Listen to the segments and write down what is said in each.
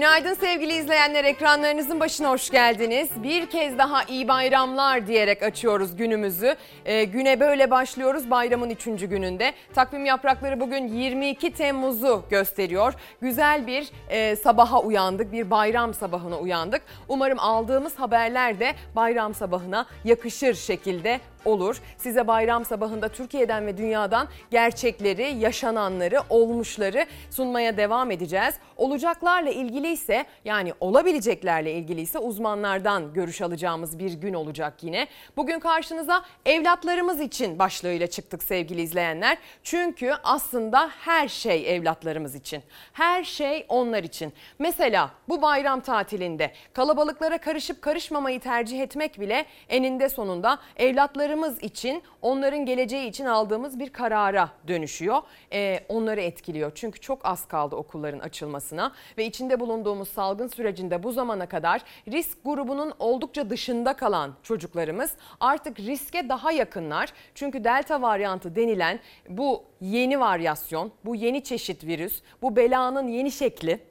Günaydın sevgili izleyenler ekranlarınızın başına hoş geldiniz. Bir kez daha iyi bayramlar diyerek açıyoruz günümüzü. Ee, güne böyle başlıyoruz bayramın 3. gününde. Takvim yaprakları bugün 22 Temmuz'u gösteriyor. Güzel bir e, sabaha uyandık, bir bayram sabahına uyandık. Umarım aldığımız haberler de bayram sabahına yakışır şekilde olur. Size bayram sabahında Türkiye'den ve dünyadan gerçekleri, yaşananları, olmuşları sunmaya devam edeceğiz. Olacaklarla ilgili ise yani olabileceklerle ilgili ise uzmanlardan görüş alacağımız bir gün olacak yine. Bugün karşınıza evlatlarımız için başlığıyla çıktık sevgili izleyenler. Çünkü aslında her şey evlatlarımız için. Her şey onlar için. Mesela bu bayram tatilinde kalabalıklara karışıp karışmamayı tercih etmek bile eninde sonunda evlatları çocuklarımız için, onların geleceği için aldığımız bir karara dönüşüyor. Ee, onları etkiliyor. Çünkü çok az kaldı okulların açılmasına ve içinde bulunduğumuz salgın sürecinde bu zamana kadar risk grubunun oldukça dışında kalan çocuklarımız artık riske daha yakınlar. Çünkü delta varyantı denilen bu yeni varyasyon, bu yeni çeşit virüs, bu belanın yeni şekli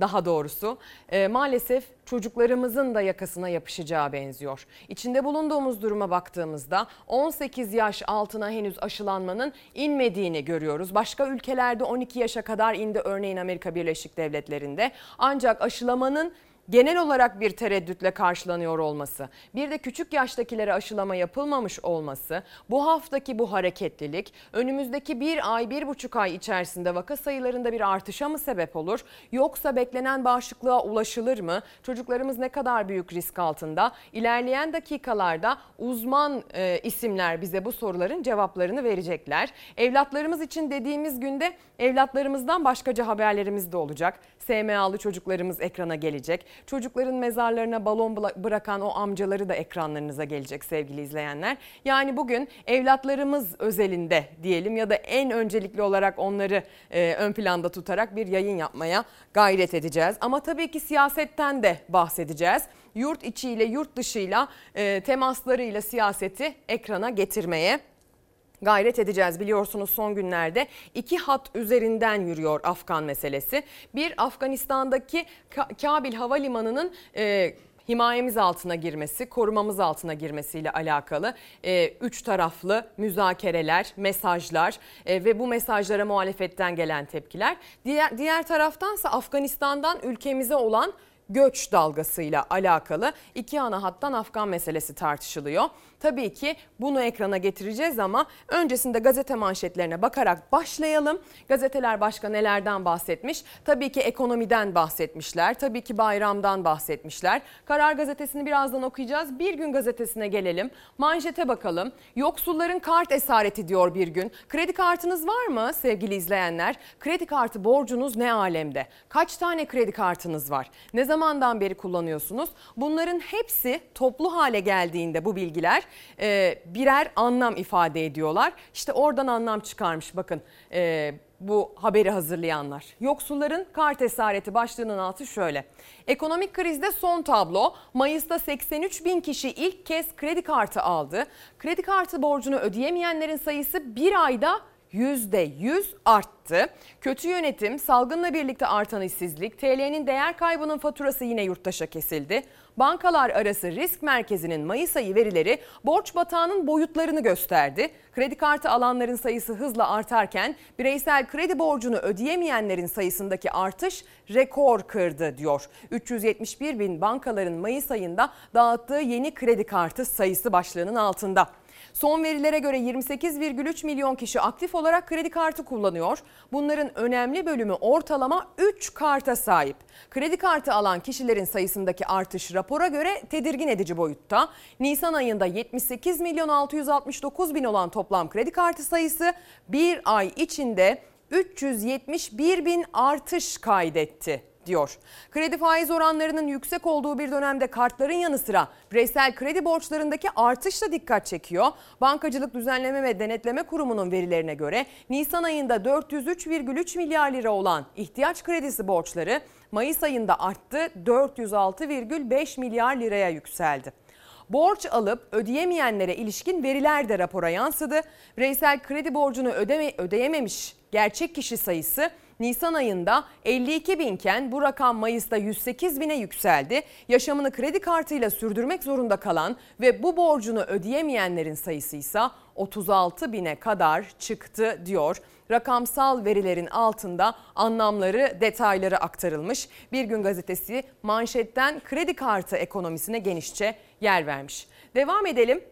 daha doğrusu e, maalesef çocuklarımızın da yakasına yapışacağı benziyor. İçinde bulunduğumuz duruma baktığımızda 18 yaş altına henüz aşılanmanın inmediğini görüyoruz. Başka ülkelerde 12 yaşa kadar indi örneğin Amerika Birleşik Devletleri'nde. Ancak aşılamanın genel olarak bir tereddütle karşılanıyor olması, bir de küçük yaştakilere aşılama yapılmamış olması, bu haftaki bu hareketlilik önümüzdeki bir ay, bir buçuk ay içerisinde vaka sayılarında bir artışa mı sebep olur? Yoksa beklenen bağışıklığa ulaşılır mı? Çocuklarımız ne kadar büyük risk altında? İlerleyen dakikalarda uzman e, isimler bize bu soruların cevaplarını verecekler. Evlatlarımız için dediğimiz günde evlatlarımızdan başkaca haberlerimiz de olacak. SMA'lı çocuklarımız ekrana gelecek. Çocukların mezarlarına balon bırakan o amcaları da ekranlarınıza gelecek sevgili izleyenler. Yani bugün evlatlarımız özelinde diyelim ya da en öncelikli olarak onları e, ön planda tutarak bir yayın yapmaya gayret edeceğiz. Ama tabii ki siyasetten de bahsedeceğiz. Yurt içiyle yurt dışıyla e, temaslarıyla siyaseti ekrana getirmeye gayret edeceğiz. Biliyorsunuz son günlerde iki hat üzerinden yürüyor Afgan meselesi. Bir Afganistan'daki Kabil Havalimanı'nın e, himayemiz altına girmesi, korumamız altına girmesiyle alakalı e, üç taraflı müzakereler, mesajlar e, ve bu mesajlara muhalefetten gelen tepkiler. Diğer diğer taraftansa Afganistan'dan ülkemize olan göç dalgasıyla alakalı iki ana hattan Afgan meselesi tartışılıyor. Tabii ki bunu ekrana getireceğiz ama öncesinde gazete manşetlerine bakarak başlayalım. Gazeteler başka nelerden bahsetmiş? Tabii ki ekonomiden bahsetmişler. Tabii ki bayramdan bahsetmişler. Karar gazetesini birazdan okuyacağız. Bir gün gazetesine gelelim. Manşete bakalım. Yoksulların kart esareti diyor bir gün. Kredi kartınız var mı sevgili izleyenler? Kredi kartı borcunuz ne alemde? Kaç tane kredi kartınız var? Ne zamandan beri kullanıyorsunuz? Bunların hepsi toplu hale geldiğinde bu bilgiler e, birer anlam ifade ediyorlar. İşte oradan anlam çıkarmış bakın e, bu haberi hazırlayanlar. Yoksulların kart esareti başlığının altı şöyle. Ekonomik krizde son tablo. Mayıs'ta 83 bin kişi ilk kez kredi kartı aldı. Kredi kartı borcunu ödeyemeyenlerin sayısı bir ayda %100 arttı. Kötü yönetim, salgınla birlikte artan işsizlik, TL'nin değer kaybının faturası yine yurttaşa kesildi. Bankalar arası risk merkezinin Mayıs ayı verileri borç batağının boyutlarını gösterdi. Kredi kartı alanların sayısı hızla artarken bireysel kredi borcunu ödeyemeyenlerin sayısındaki artış rekor kırdı diyor. 371 bin bankaların Mayıs ayında dağıttığı yeni kredi kartı sayısı başlığının altında. Son verilere göre 28,3 milyon kişi aktif olarak kredi kartı kullanıyor. Bunların önemli bölümü ortalama 3 karta sahip. Kredi kartı alan kişilerin sayısındaki artış rapora göre tedirgin edici boyutta. Nisan ayında 78 milyon 669 bin olan toplam kredi kartı sayısı bir ay içinde 371 bin artış kaydetti diyor. Kredi faiz oranlarının yüksek olduğu bir dönemde kartların yanı sıra bireysel kredi borçlarındaki artış da dikkat çekiyor. Bankacılık Düzenleme ve Denetleme Kurumu'nun verilerine göre Nisan ayında 403,3 milyar lira olan ihtiyaç kredisi borçları Mayıs ayında arttı 406,5 milyar liraya yükseldi. Borç alıp ödeyemeyenlere ilişkin veriler de rapora yansıdı. Bireysel kredi borcunu ödeme, ödeyememiş gerçek kişi sayısı Nisan ayında 52 binken bu rakam Mayıs'ta 108 bine yükseldi. Yaşamını kredi kartıyla sürdürmek zorunda kalan ve bu borcunu ödeyemeyenlerin sayısı ise 36 bine kadar çıktı diyor. Rakamsal verilerin altında anlamları, detayları aktarılmış. Bir gün gazetesi manşetten kredi kartı ekonomisine genişçe yer vermiş. Devam edelim.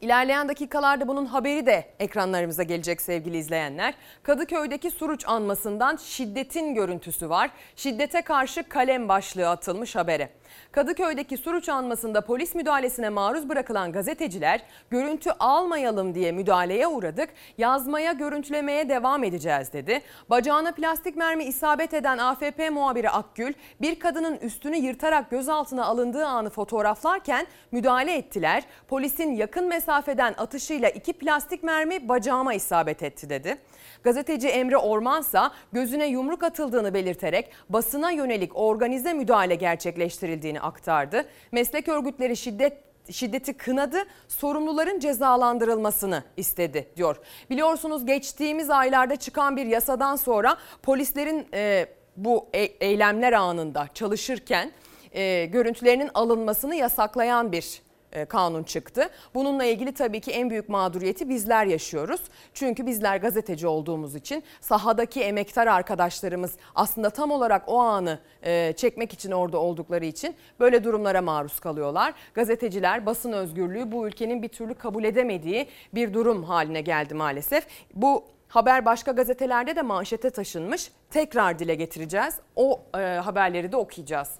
İlerleyen dakikalarda bunun haberi de ekranlarımıza gelecek sevgili izleyenler. Kadıköy'deki Suruç anmasından şiddetin görüntüsü var. Şiddete karşı kalem başlığı atılmış habere. Kadıköy'deki Suruç anmasında polis müdahalesine maruz bırakılan gazeteciler görüntü almayalım diye müdahaleye uğradık. Yazmaya, görüntülemeye devam edeceğiz dedi. Bacağına plastik mermi isabet eden AFP muhabiri Akgül bir kadının üstünü yırtarak gözaltına alındığı anı fotoğraflarken müdahale ettiler. Polisin yakın mesafeden atışıyla iki plastik mermi bacağıma isabet etti dedi. Gazeteci Emre Ormansa gözüne yumruk atıldığını belirterek basına yönelik organize müdahale gerçekleştirildiğini aktardı. Meslek örgütleri şiddet şiddeti kınadı, sorumluların cezalandırılmasını istedi diyor. Biliyorsunuz geçtiğimiz aylarda çıkan bir yasadan sonra polislerin e, bu e- eylemler anında çalışırken e, görüntülerinin alınmasını yasaklayan bir kanun çıktı. Bununla ilgili tabii ki en büyük mağduriyeti bizler yaşıyoruz. Çünkü bizler gazeteci olduğumuz için sahadaki emektar arkadaşlarımız aslında tam olarak o anı e, çekmek için orada oldukları için böyle durumlara maruz kalıyorlar. Gazeteciler basın özgürlüğü bu ülkenin bir türlü kabul edemediği bir durum haline geldi maalesef. Bu Haber başka gazetelerde de manşete taşınmış. Tekrar dile getireceğiz. O e, haberleri de okuyacağız.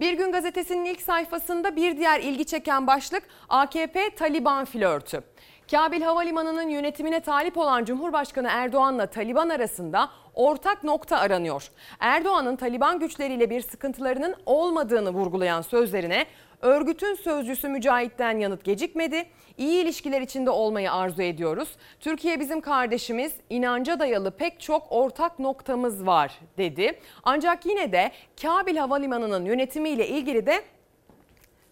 Bir Gün Gazetesi'nin ilk sayfasında bir diğer ilgi çeken başlık AKP Taliban flörtü. Kabil Havalimanı'nın yönetimine talip olan Cumhurbaşkanı Erdoğan'la Taliban arasında ortak nokta aranıyor. Erdoğan'ın Taliban güçleriyle bir sıkıntılarının olmadığını vurgulayan sözlerine örgütün sözcüsü Mücahit'ten yanıt gecikmedi. İyi ilişkiler içinde olmayı arzu ediyoruz. Türkiye bizim kardeşimiz, inanca dayalı pek çok ortak noktamız var dedi. Ancak yine de Kabil Havalimanı'nın yönetimiyle ilgili de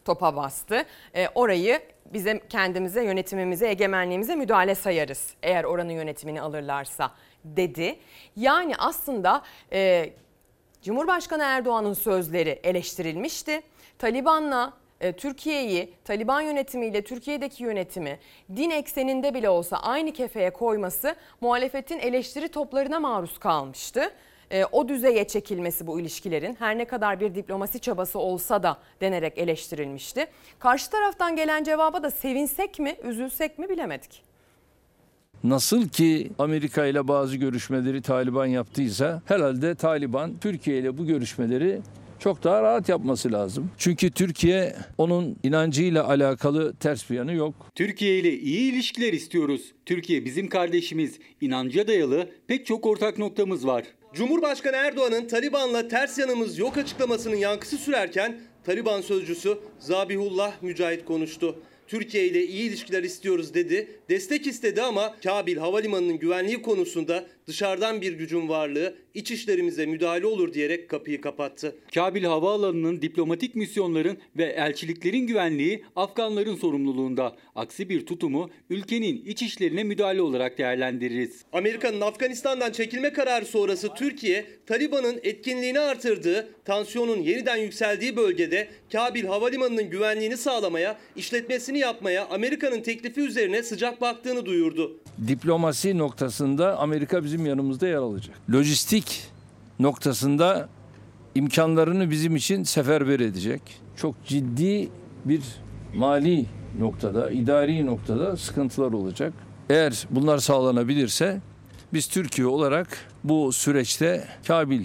topa bastı. E, orayı bize kendimize, yönetimimize, egemenliğimize müdahale sayarız. Eğer oranın yönetimini alırlarsa dedi. Yani aslında e, Cumhurbaşkanı Erdoğan'ın sözleri eleştirilmişti. Taliban'la e, Türkiye'yi Taliban yönetimiyle Türkiye'deki yönetimi din ekseninde bile olsa aynı kefeye koyması muhalefetin eleştiri toplarına maruz kalmıştı. E, o düzeye çekilmesi bu ilişkilerin her ne kadar bir diplomasi çabası olsa da denerek eleştirilmişti. Karşı taraftan gelen cevaba da sevinsek mi, üzülsek mi bilemedik. Nasıl ki Amerika ile bazı görüşmeleri Taliban yaptıysa herhalde Taliban Türkiye ile bu görüşmeleri çok daha rahat yapması lazım. Çünkü Türkiye onun inancıyla alakalı ters bir yanı yok. Türkiye ile iyi ilişkiler istiyoruz. Türkiye bizim kardeşimiz. İnanca dayalı pek çok ortak noktamız var. Cumhurbaşkanı Erdoğan'ın Taliban'la ters yanımız yok açıklamasının yankısı sürerken Taliban sözcüsü Zabihullah Mücahit konuştu. Türkiye ile iyi ilişkiler istiyoruz dedi. Destek istedi ama Kabil Havalimanı'nın güvenliği konusunda dışarıdan bir gücün varlığı iç işlerimize müdahale olur diyerek kapıyı kapattı. Kabil Havaalanı'nın diplomatik misyonların ve elçiliklerin güvenliği Afganların sorumluluğunda. Aksi bir tutumu ülkenin iç işlerine müdahale olarak değerlendiririz. Amerika'nın Afganistan'dan çekilme kararı sonrası Türkiye, Taliban'ın etkinliğini artırdığı, tansiyonun yeniden yükseldiği bölgede Kabil Havalimanı'nın güvenliğini sağlamaya, işletmesini yapmaya Amerika'nın teklifi üzerine sıcak baktığını duyurdu. Diplomasi noktasında Amerika bizim yanımızda yer alacak. Lojistik noktasında imkanlarını bizim için seferber edecek. Çok ciddi bir mali noktada, idari noktada sıkıntılar olacak. Eğer bunlar sağlanabilirse biz Türkiye olarak bu süreçte Kabil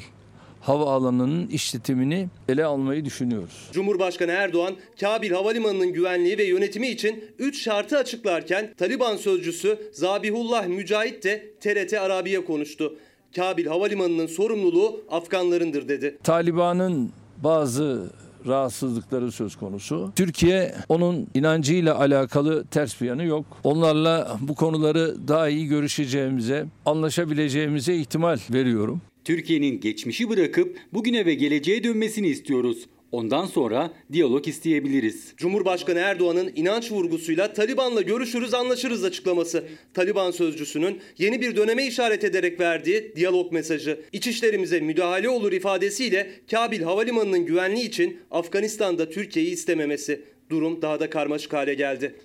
havaalanının işletimini ele almayı düşünüyoruz. Cumhurbaşkanı Erdoğan, Kabil Havalimanı'nın güvenliği ve yönetimi için 3 şartı açıklarken Taliban sözcüsü Zabihullah Mücahit de TRT Arabi'ye konuştu. Kabil Havalimanı'nın sorumluluğu Afganlarındır dedi. Taliban'ın bazı rahatsızlıkları söz konusu. Türkiye onun inancıyla alakalı ters bir yanı yok. Onlarla bu konuları daha iyi görüşeceğimize, anlaşabileceğimize ihtimal veriyorum. Türkiye'nin geçmişi bırakıp bugüne ve geleceğe dönmesini istiyoruz. Ondan sonra diyalog isteyebiliriz. Cumhurbaşkanı Erdoğan'ın inanç vurgusuyla Taliban'la görüşürüz anlaşırız açıklaması. Taliban sözcüsünün yeni bir döneme işaret ederek verdiği diyalog mesajı. İçişlerimize müdahale olur ifadesiyle Kabil Havalimanı'nın güvenliği için Afganistan'da Türkiye'yi istememesi. Durum daha da karmaşık hale geldi.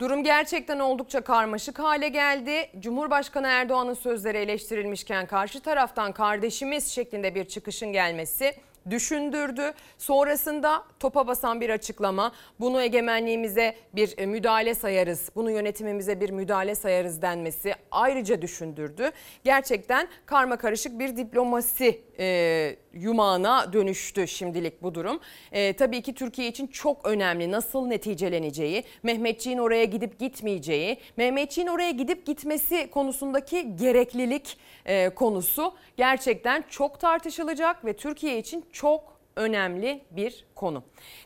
Durum gerçekten oldukça karmaşık hale geldi. Cumhurbaşkanı Erdoğan'ın sözleri eleştirilmişken karşı taraftan kardeşimiz şeklinde bir çıkışın gelmesi düşündürdü. Sonrasında topa basan bir açıklama. Bunu egemenliğimize bir e, müdahale sayarız. Bunu yönetimimize bir müdahale sayarız denmesi ayrıca düşündürdü. Gerçekten karma karışık bir diplomasi e, yumağına dönüştü şimdilik bu durum. E, tabii ki Türkiye için çok önemli nasıl neticeleneceği, Mehmetçiğin oraya gidip gitmeyeceği, Mehmetçiğin oraya gidip gitmesi konusundaki gereklilik e, konusu gerçekten çok tartışılacak ve Türkiye için çok önemli bir konu.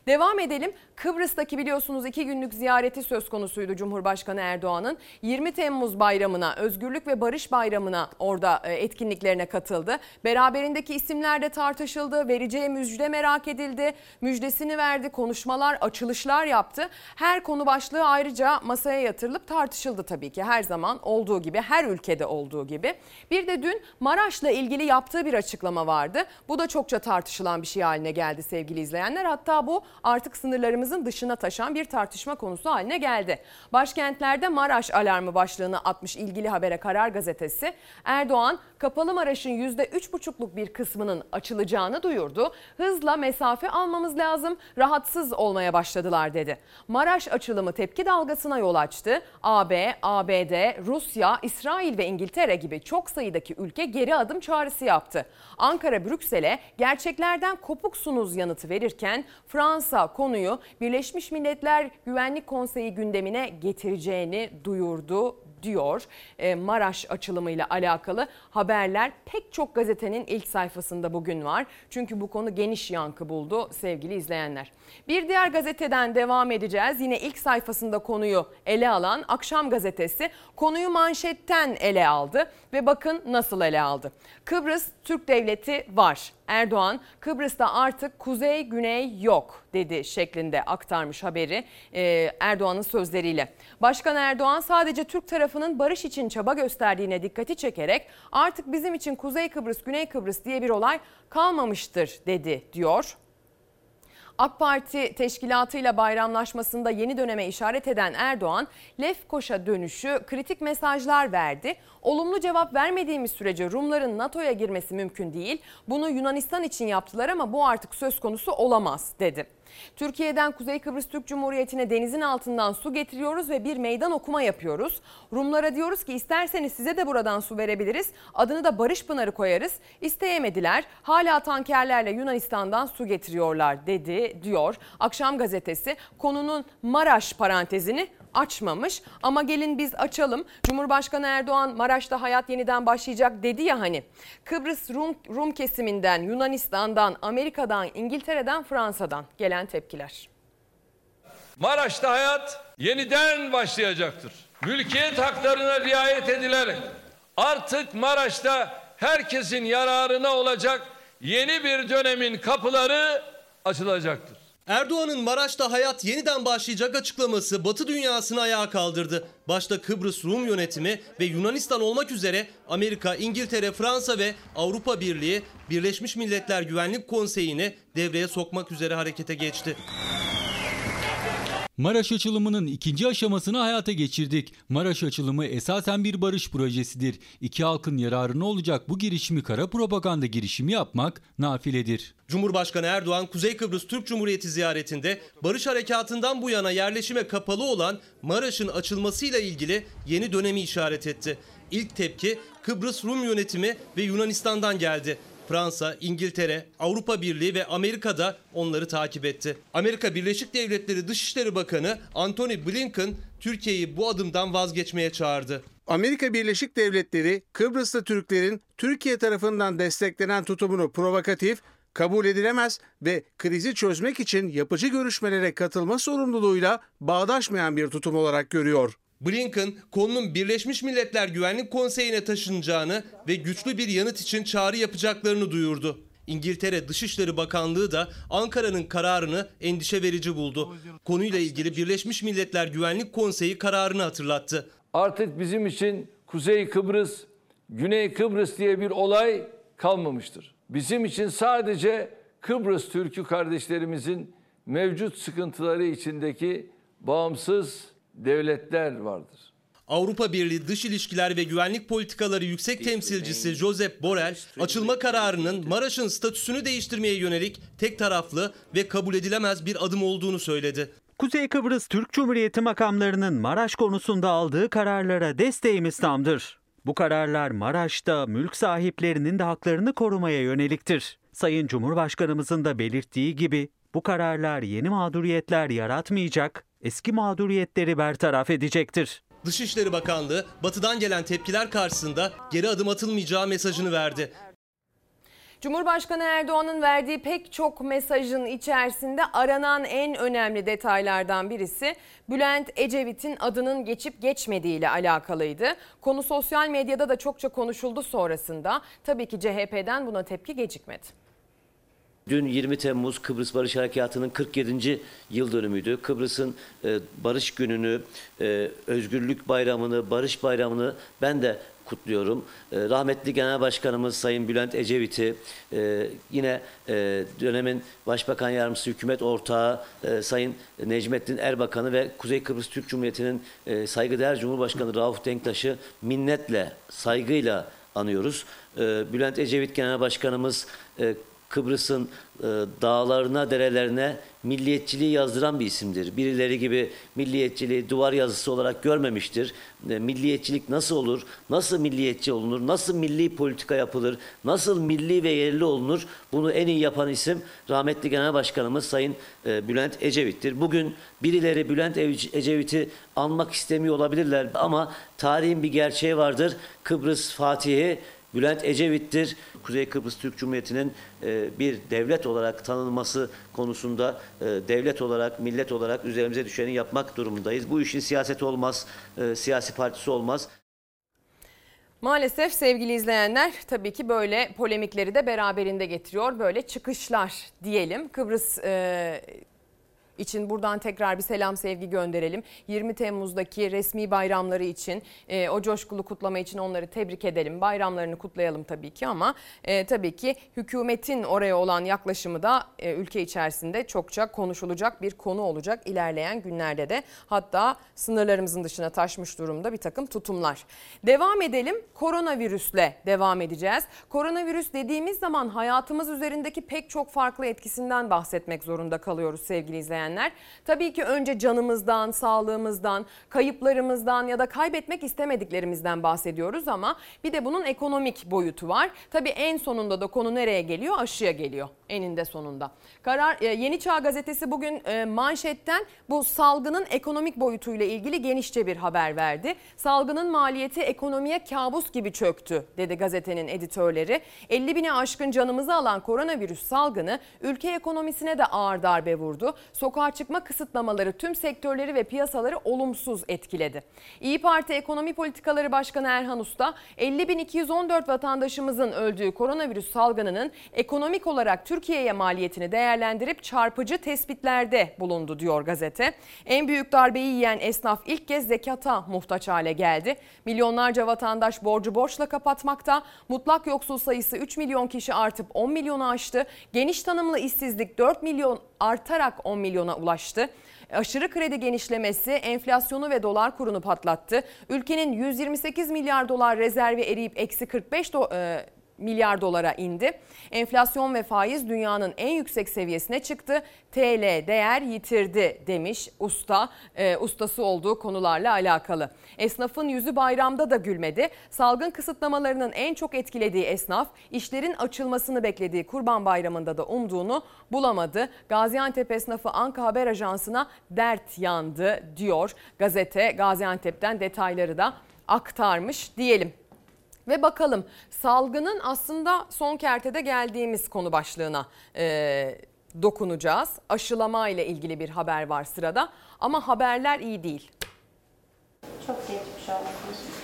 Devam edelim. Kıbrıs'taki biliyorsunuz iki günlük ziyareti söz konusuydu Cumhurbaşkanı Erdoğan'ın. 20 Temmuz bayramına, Özgürlük ve Barış Bayramı'na orada e, etkinliklerine katıldı. Beraberindeki isimler de tartışıldı. Vereceği müjde merak edildi. Müjdesini verdi. Konuşmalar, açılışlar yaptı. Her konu başlığı ayrıca masaya yatırılıp tartışıldı tabii ki. Her zaman olduğu gibi, her ülkede olduğu gibi. Bir de dün Maraş'la ilgili yaptığı bir açıklama vardı. Bu da çokça tartışılan bir şey haline geldi sevgili izleyenler. Hatta bu artık sınırlarımızın dışına taşan bir tartışma konusu haline geldi. Başkentlerde Maraş alarmı başlığını atmış ilgili habere Karar Gazetesi. Erdoğan kapalı Maraş'ın %3,5'luk bir kısmının açılacağını duyurdu. Hızla mesafe almamız lazım, rahatsız olmaya başladılar dedi. Maraş açılımı tepki dalgasına yol açtı. AB, ABD, Rusya, İsrail ve İngiltere gibi çok sayıdaki ülke geri adım çağrısı yaptı. Ankara Brüksel'e gerçeklerden kopuksunuz yanıtı verirken Fransa konuyu Birleşmiş Milletler Güvenlik Konseyi gündemine getireceğini duyurdu diyor. E, Maraş açılımıyla alakalı haberler pek çok gazetenin ilk sayfasında bugün var. Çünkü bu konu geniş yankı buldu sevgili izleyenler. Bir diğer gazeteden devam edeceğiz. Yine ilk sayfasında konuyu ele alan Akşam Gazetesi konuyu manşetten ele aldı ve bakın nasıl ele aldı. Kıbrıs Türk Devleti var. Erdoğan Kıbrıs'ta artık kuzey güney yok dedi şeklinde aktarmış haberi e, Erdoğan'ın sözleriyle. Başkan Erdoğan sadece Türk tarafının barış için çaba gösterdiğine dikkati çekerek artık bizim için Kuzey Kıbrıs, Güney Kıbrıs diye bir olay kalmamıştır dedi diyor. AK Parti teşkilatıyla bayramlaşmasında yeni döneme işaret eden Erdoğan, Lefkoşa dönüşü kritik mesajlar verdi. Olumlu cevap vermediğimiz sürece Rumların NATO'ya girmesi mümkün değil. Bunu Yunanistan için yaptılar ama bu artık söz konusu olamaz dedi. Türkiye'den Kuzey Kıbrıs Türk Cumhuriyeti'ne denizin altından su getiriyoruz ve bir meydan okuma yapıyoruz. Rumlara diyoruz ki isterseniz size de buradan su verebiliriz. Adını da Barış Pınarı koyarız. İsteyemediler. Hala tankerlerle Yunanistan'dan su getiriyorlar dedi diyor. Akşam gazetesi konunun Maraş parantezini açmamış ama gelin biz açalım. Cumhurbaşkanı Erdoğan Maraş'ta hayat yeniden başlayacak dedi ya hani. Kıbrıs Rum, Rum kesiminden, Yunanistan'dan, Amerika'dan, İngiltere'den, Fransa'dan gelen tepkiler. Maraş'ta hayat yeniden başlayacaktır. Mülkiyet haklarına riayet edilerek artık Maraş'ta herkesin yararına olacak yeni bir dönemin kapıları açılacaktır. Erdoğan'ın Maraş'ta hayat yeniden başlayacak açıklaması Batı dünyasını ayağa kaldırdı. Başta Kıbrıs Rum yönetimi ve Yunanistan olmak üzere Amerika, İngiltere, Fransa ve Avrupa Birliği Birleşmiş Milletler Güvenlik Konseyi'ni devreye sokmak üzere harekete geçti. Maraş açılımının ikinci aşamasını hayata geçirdik. Maraş açılımı esasen bir barış projesidir. İki halkın yararına olacak bu girişimi kara propaganda girişimi yapmak nafiledir. Cumhurbaşkanı Erdoğan Kuzey Kıbrıs Türk Cumhuriyeti ziyaretinde barış harekatından bu yana yerleşime kapalı olan Maraş'ın açılmasıyla ilgili yeni dönemi işaret etti. İlk tepki Kıbrıs Rum yönetimi ve Yunanistan'dan geldi. Fransa, İngiltere, Avrupa Birliği ve Amerika da onları takip etti. Amerika Birleşik Devletleri Dışişleri Bakanı Antony Blinken Türkiye'yi bu adımdan vazgeçmeye çağırdı. Amerika Birleşik Devletleri Kıbrıs'ta Türklerin Türkiye tarafından desteklenen tutumunu provokatif, kabul edilemez ve krizi çözmek için yapıcı görüşmelere katılma sorumluluğuyla bağdaşmayan bir tutum olarak görüyor. Blinken konunun Birleşmiş Milletler Güvenlik Konseyi'ne taşınacağını ve güçlü bir yanıt için çağrı yapacaklarını duyurdu. İngiltere Dışişleri Bakanlığı da Ankara'nın kararını endişe verici buldu. Konuyla ilgili Birleşmiş Milletler Güvenlik Konseyi kararını hatırlattı. Artık bizim için Kuzey Kıbrıs, Güney Kıbrıs diye bir olay kalmamıştır. Bizim için sadece Kıbrıs Türk'ü kardeşlerimizin mevcut sıkıntıları içindeki bağımsız devletler vardır. Avrupa Birliği Dış İlişkiler ve Güvenlik Politikaları Yüksek Temsilcisi Josep Borrell, açılma kararının Maraş'ın statüsünü değiştirmeye yönelik tek taraflı ve kabul edilemez bir adım olduğunu söyledi. Kuzey Kıbrıs Türk Cumhuriyeti makamlarının Maraş konusunda aldığı kararlara desteğimiz tamdır. Bu kararlar Maraş'ta mülk sahiplerinin de haklarını korumaya yöneliktir. Sayın Cumhurbaşkanımızın da belirttiği gibi bu kararlar yeni mağduriyetler yaratmayacak, eski mağduriyetleri bertaraf edecektir. Dışişleri Bakanlığı batıdan gelen tepkiler karşısında geri adım atılmayacağı mesajını verdi. Cumhurbaşkanı Erdoğan'ın verdiği pek çok mesajın içerisinde aranan en önemli detaylardan birisi Bülent Ecevit'in adının geçip geçmediği ile alakalıydı. Konu sosyal medyada da çokça konuşuldu sonrasında. Tabii ki CHP'den buna tepki gecikmedi. Dün 20 Temmuz Kıbrıs Barış Harekatı'nın 47. yıl dönümüydü. Kıbrıs'ın e, barış gününü, e, özgürlük bayramını, barış bayramını ben de kutluyorum. E, rahmetli Genel Başkanımız Sayın Bülent Ecevit'i, e, yine e, dönemin Başbakan Yardımcısı Hükümet Ortağı e, Sayın Necmettin Erbakan'ı ve Kuzey Kıbrıs Türk Cumhuriyeti'nin e, saygıdeğer Cumhurbaşkanı Rauf Denktaş'ı minnetle, saygıyla anıyoruz. E, Bülent Ecevit Genel Başkanımız e, Kıbrıs'ın e, dağlarına, derelerine milliyetçiliği yazdıran bir isimdir. Birileri gibi milliyetçiliği duvar yazısı olarak görmemiştir. E, milliyetçilik nasıl olur? Nasıl milliyetçi olunur? Nasıl milli politika yapılır? Nasıl milli ve yerli olunur? Bunu en iyi yapan isim rahmetli Genel Başkanımız Sayın e, Bülent Ecevit'tir. Bugün birileri Bülent Ecevit'i anmak istemiyor olabilirler ama tarihin bir gerçeği vardır. Kıbrıs Fatihi Bülent Ecevit'tir. Kuzey Kıbrıs Türk Cumhuriyeti'nin e, bir devlet olarak tanınması konusunda e, devlet olarak, millet olarak üzerimize düşeni yapmak durumundayız. Bu işin siyaseti olmaz, e, siyasi partisi olmaz. Maalesef sevgili izleyenler tabii ki böyle polemikleri de beraberinde getiriyor. Böyle çıkışlar diyelim. Kıbrıs e, için buradan tekrar bir selam sevgi gönderelim. 20 Temmuz'daki resmi bayramları için e, o coşkulu kutlama için onları tebrik edelim. Bayramlarını kutlayalım tabii ki ama e, tabii ki hükümetin oraya olan yaklaşımı da e, ülke içerisinde çokça konuşulacak bir konu olacak ilerleyen günlerde de. Hatta sınırlarımızın dışına taşmış durumda bir takım tutumlar. Devam edelim koronavirüsle devam edeceğiz. Koronavirüs dediğimiz zaman hayatımız üzerindeki pek çok farklı etkisinden bahsetmek zorunda kalıyoruz sevgili izleyenler izleyenler. Tabii ki önce canımızdan, sağlığımızdan, kayıplarımızdan ya da kaybetmek istemediklerimizden bahsediyoruz ama bir de bunun ekonomik boyutu var. Tabii en sonunda da konu nereye geliyor? Aşıya geliyor eninde sonunda. Karar e, Yeni Çağ gazetesi bugün e, manşetten bu salgının ekonomik boyutuyla ilgili genişçe bir haber verdi. Salgının maliyeti ekonomiye kabus gibi çöktü dedi gazetenin editörleri. 50 bine aşkın canımızı alan koronavirüs salgını ülke ekonomisine de ağır darbe vurdu. Sokağa çıkma kısıtlamaları tüm sektörleri ve piyasaları olumsuz etkiledi. İyi Parti Ekonomi Politikaları Başkanı Erhan Usta 50.214 vatandaşımızın öldüğü koronavirüs salgınının ekonomik olarak Türkiye'ye maliyetini değerlendirip çarpıcı tespitlerde bulundu diyor gazete. En büyük darbeyi yiyen esnaf ilk kez zekata muhtaç hale geldi. Milyonlarca vatandaş borcu borçla kapatmakta. Mutlak yoksul sayısı 3 milyon kişi artıp 10 milyonu aştı. Geniş tanımlı işsizlik 4 milyon artarak 10 milyona ulaştı. Aşırı kredi genişlemesi enflasyonu ve dolar kurunu patlattı. Ülkenin 128 milyar dolar rezervi eriyip eksi 45 do, e, milyar dolara indi. Enflasyon ve faiz dünyanın en yüksek seviyesine çıktı. TL değer yitirdi demiş usta. E, ustası olduğu konularla alakalı. Esnafın yüzü bayramda da gülmedi. Salgın kısıtlamalarının en çok etkilediği esnaf işlerin açılmasını beklediği Kurban Bayramı'nda da umduğunu bulamadı. Gaziantep esnafı Anka Haber Ajansı'na dert yandı diyor. Gazete Gaziantep'ten detayları da aktarmış diyelim. Ve bakalım salgının aslında son kertede geldiğimiz konu başlığına e, dokunacağız. Aşılama ile ilgili bir haber var sırada ama haberler iyi değil. Çok geçmiş olsun.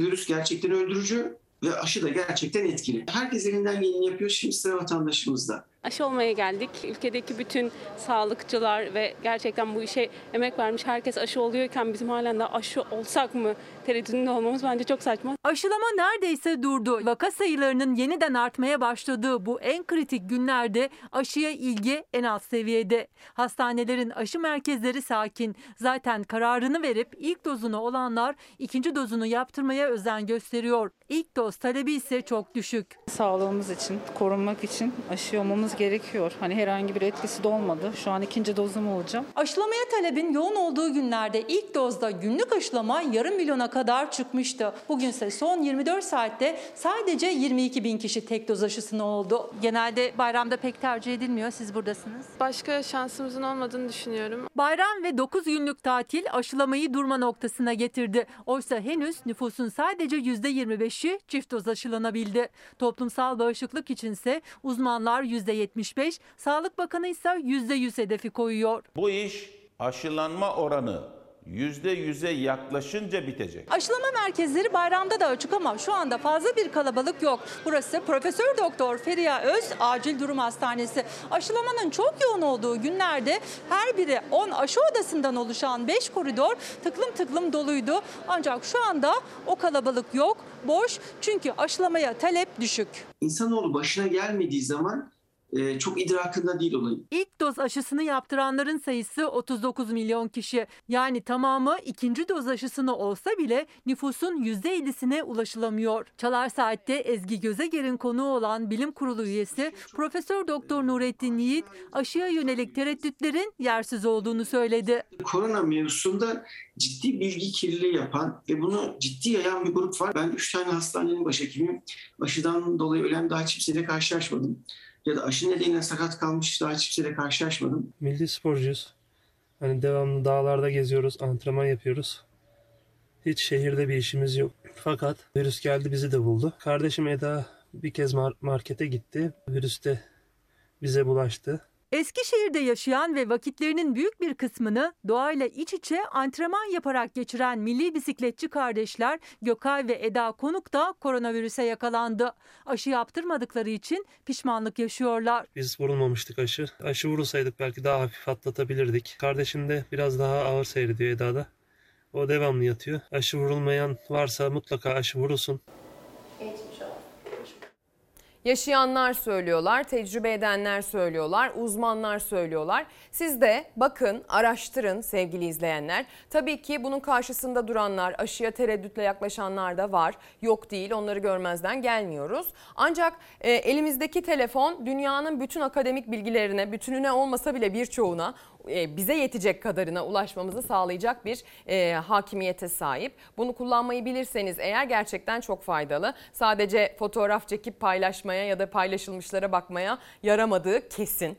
Virüs gerçekten öldürücü. Ve aşı da gerçekten etkili. Herkes elinden geleni yapıyor. Şimdi sıra vatandaşımızda. Aşı olmaya geldik. Ülkedeki bütün sağlıkçılar ve gerçekten bu işe emek vermiş herkes aşı oluyorken bizim halen de aşı olsak mı tereddütünde olmamız bence çok saçma. Aşılama neredeyse durdu. Vaka sayılarının yeniden artmaya başladığı bu en kritik günlerde aşıya ilgi en az seviyede. Hastanelerin aşı merkezleri sakin. Zaten kararını verip ilk dozunu olanlar ikinci dozunu yaptırmaya özen gösteriyor. İlk doz talebi ise çok düşük. Sağlığımız için, korunmak için aşı olmamız gerekiyor. Hani herhangi bir etkisi de olmadı. Şu an ikinci dozum olacağım. Aşılamaya talebin yoğun olduğu günlerde ilk dozda günlük aşılama yarım milyona kadar çıkmıştı. Bugünse son 24 saatte sadece 22 bin kişi tek doz aşısını oldu. Genelde bayramda pek tercih edilmiyor. Siz buradasınız. Başka şansımızın olmadığını düşünüyorum. Bayram ve 9 günlük tatil aşılamayı durma noktasına getirdi. Oysa henüz nüfusun sadece %25'i çift doz aşılanabildi. Toplumsal bağışıklık içinse uzmanlar %75, Sağlık Bakanı ise %100 hedefi koyuyor. Bu iş aşılanma oranı %100'e yaklaşınca bitecek. Aşılama merkezleri bayramda da açık ama şu anda fazla bir kalabalık yok. Burası Profesör Doktor Feriha Öz Acil Durum Hastanesi. Aşılamanın çok yoğun olduğu günlerde her biri 10 aşı odasından oluşan 5 koridor tıklım tıklım doluydu. Ancak şu anda o kalabalık yok, boş çünkü aşılamaya talep düşük. İnsanoğlu başına gelmediği zaman e, çok idrakında değil olayın. İlk doz aşısını yaptıranların sayısı 39 milyon kişi. Yani tamamı ikinci doz aşısını olsa bile nüfusun %50'sine ulaşılamıyor. Çalar Saat'te Ezgi Gözeger'in konuğu olan bilim kurulu üyesi Profesör Doktor Nurettin Yiğit aşıya yönelik tereddütlerin yersiz olduğunu söyledi. Korona mevzusunda ciddi bilgi kirliliği yapan ve bunu ciddi yayan bir grup var. Ben 3 tane hastanenin başhekimiyim. Aşıdan dolayı ölen daha kimseyle karşılaşmadım ya da aşı nedeniyle sakat kalmış daha hiç kimseyle karşılaşmadım. Milli sporcuyuz. Hani devamlı dağlarda geziyoruz, antrenman yapıyoruz. Hiç şehirde bir işimiz yok. Fakat virüs geldi bizi de buldu. Kardeşim Eda bir kez markete gitti. Virüs de bize bulaştı. Eskişehir'de yaşayan ve vakitlerinin büyük bir kısmını doğayla iç içe antrenman yaparak geçiren milli bisikletçi kardeşler Gökay ve Eda Konuk da koronavirüse yakalandı. Aşı yaptırmadıkları için pişmanlık yaşıyorlar. Biz vurulmamıştık aşı. Aşı vurulsaydık belki daha hafif atlatabilirdik. Kardeşim de biraz daha ağır seyrediyor Eda'da. O devamlı yatıyor. Aşı vurulmayan varsa mutlaka aşı vurulsun. Yaşayanlar söylüyorlar, tecrübe edenler söylüyorlar, uzmanlar söylüyorlar. Siz de bakın, araştırın sevgili izleyenler. Tabii ki bunun karşısında duranlar, aşıya tereddütle yaklaşanlar da var. Yok değil, onları görmezden gelmiyoruz. Ancak e, elimizdeki telefon dünyanın bütün akademik bilgilerine, bütününe olmasa bile birçoğuna e, bize yetecek kadarına ulaşmamızı sağlayacak bir e, hakimiyete sahip. Bunu kullanmayı bilirseniz eğer gerçekten çok faydalı. Sadece fotoğraf çekip paylaşmaya ya da paylaşılmışlara bakmaya yaramadığı kesin.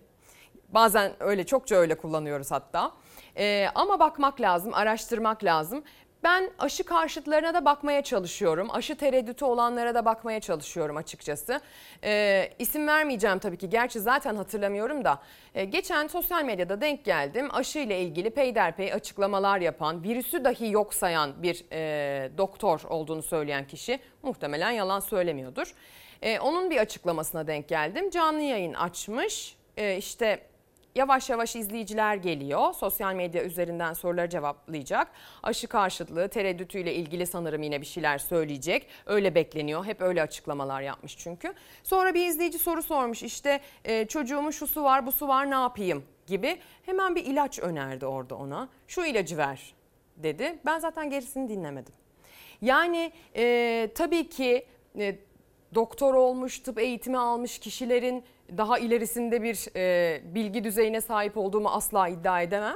Bazen öyle çokça öyle kullanıyoruz hatta. E, ama bakmak lazım, araştırmak lazım. Ben aşı karşıtlarına da bakmaya çalışıyorum. Aşı tereddütü olanlara da bakmaya çalışıyorum açıkçası. Ee, isim vermeyeceğim tabii ki. Gerçi zaten hatırlamıyorum da. Ee, geçen sosyal medyada denk geldim. Aşı ile ilgili peyderpey açıklamalar yapan, virüsü dahi yok sayan bir e, doktor olduğunu söyleyen kişi muhtemelen yalan söylemiyordur. Ee, onun bir açıklamasına denk geldim. Canlı yayın açmış. Ee, işte Yavaş yavaş izleyiciler geliyor. Sosyal medya üzerinden soruları cevaplayacak. Aşı karşıtlığı, tereddütüyle ilgili sanırım yine bir şeyler söyleyecek. Öyle bekleniyor. Hep öyle açıklamalar yapmış çünkü. Sonra bir izleyici soru sormuş. İşte e, çocuğumun şu su var, bu su var ne yapayım gibi. Hemen bir ilaç önerdi orada ona. Şu ilacı ver dedi. Ben zaten gerisini dinlemedim. Yani e, tabii ki e, doktor olmuş, tıp eğitimi almış kişilerin daha ilerisinde bir e, bilgi düzeyine sahip olduğumu asla iddia edemem.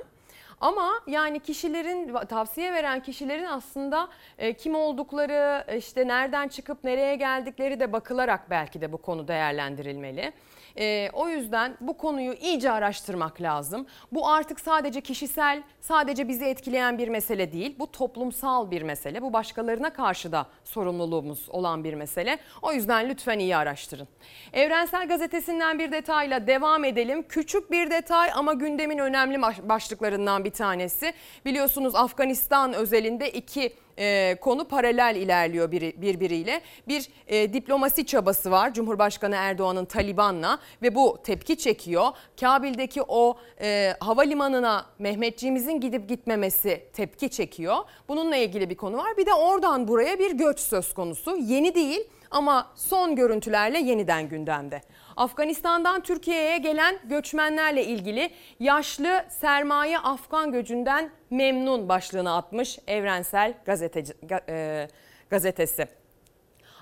Ama yani kişilerin tavsiye veren kişilerin aslında e, kim oldukları işte nereden çıkıp nereye geldikleri de bakılarak belki de bu konu değerlendirilmeli. E, o yüzden bu konuyu iyice araştırmak lazım. Bu artık sadece kişisel, sadece bizi etkileyen bir mesele değil. Bu toplumsal bir mesele. Bu başkalarına karşı da sorumluluğumuz olan bir mesele. O yüzden lütfen iyi araştırın. Evrensel Gazetesi'nden bir detayla devam edelim. Küçük bir detay ama gündemin önemli başlıklarından bir tanesi. Biliyorsunuz Afganistan özelinde iki e, konu paralel ilerliyor biri, birbiriyle. Bir e, diplomasi çabası var Cumhurbaşkanı Erdoğan'ın Taliban'la ve bu tepki çekiyor. Kabil'deki o e, havalimanına Mehmetçiğimizin gidip gitmemesi tepki çekiyor. Bununla ilgili bir konu var. Bir de oradan buraya bir göç söz konusu. Yeni değil ama son görüntülerle yeniden gündemde. Afganistan'dan Türkiye'ye gelen göçmenlerle ilgili yaşlı sermaye Afgan göçünden memnun başlığını atmış Evrensel Gazeteci, e, gazetesi.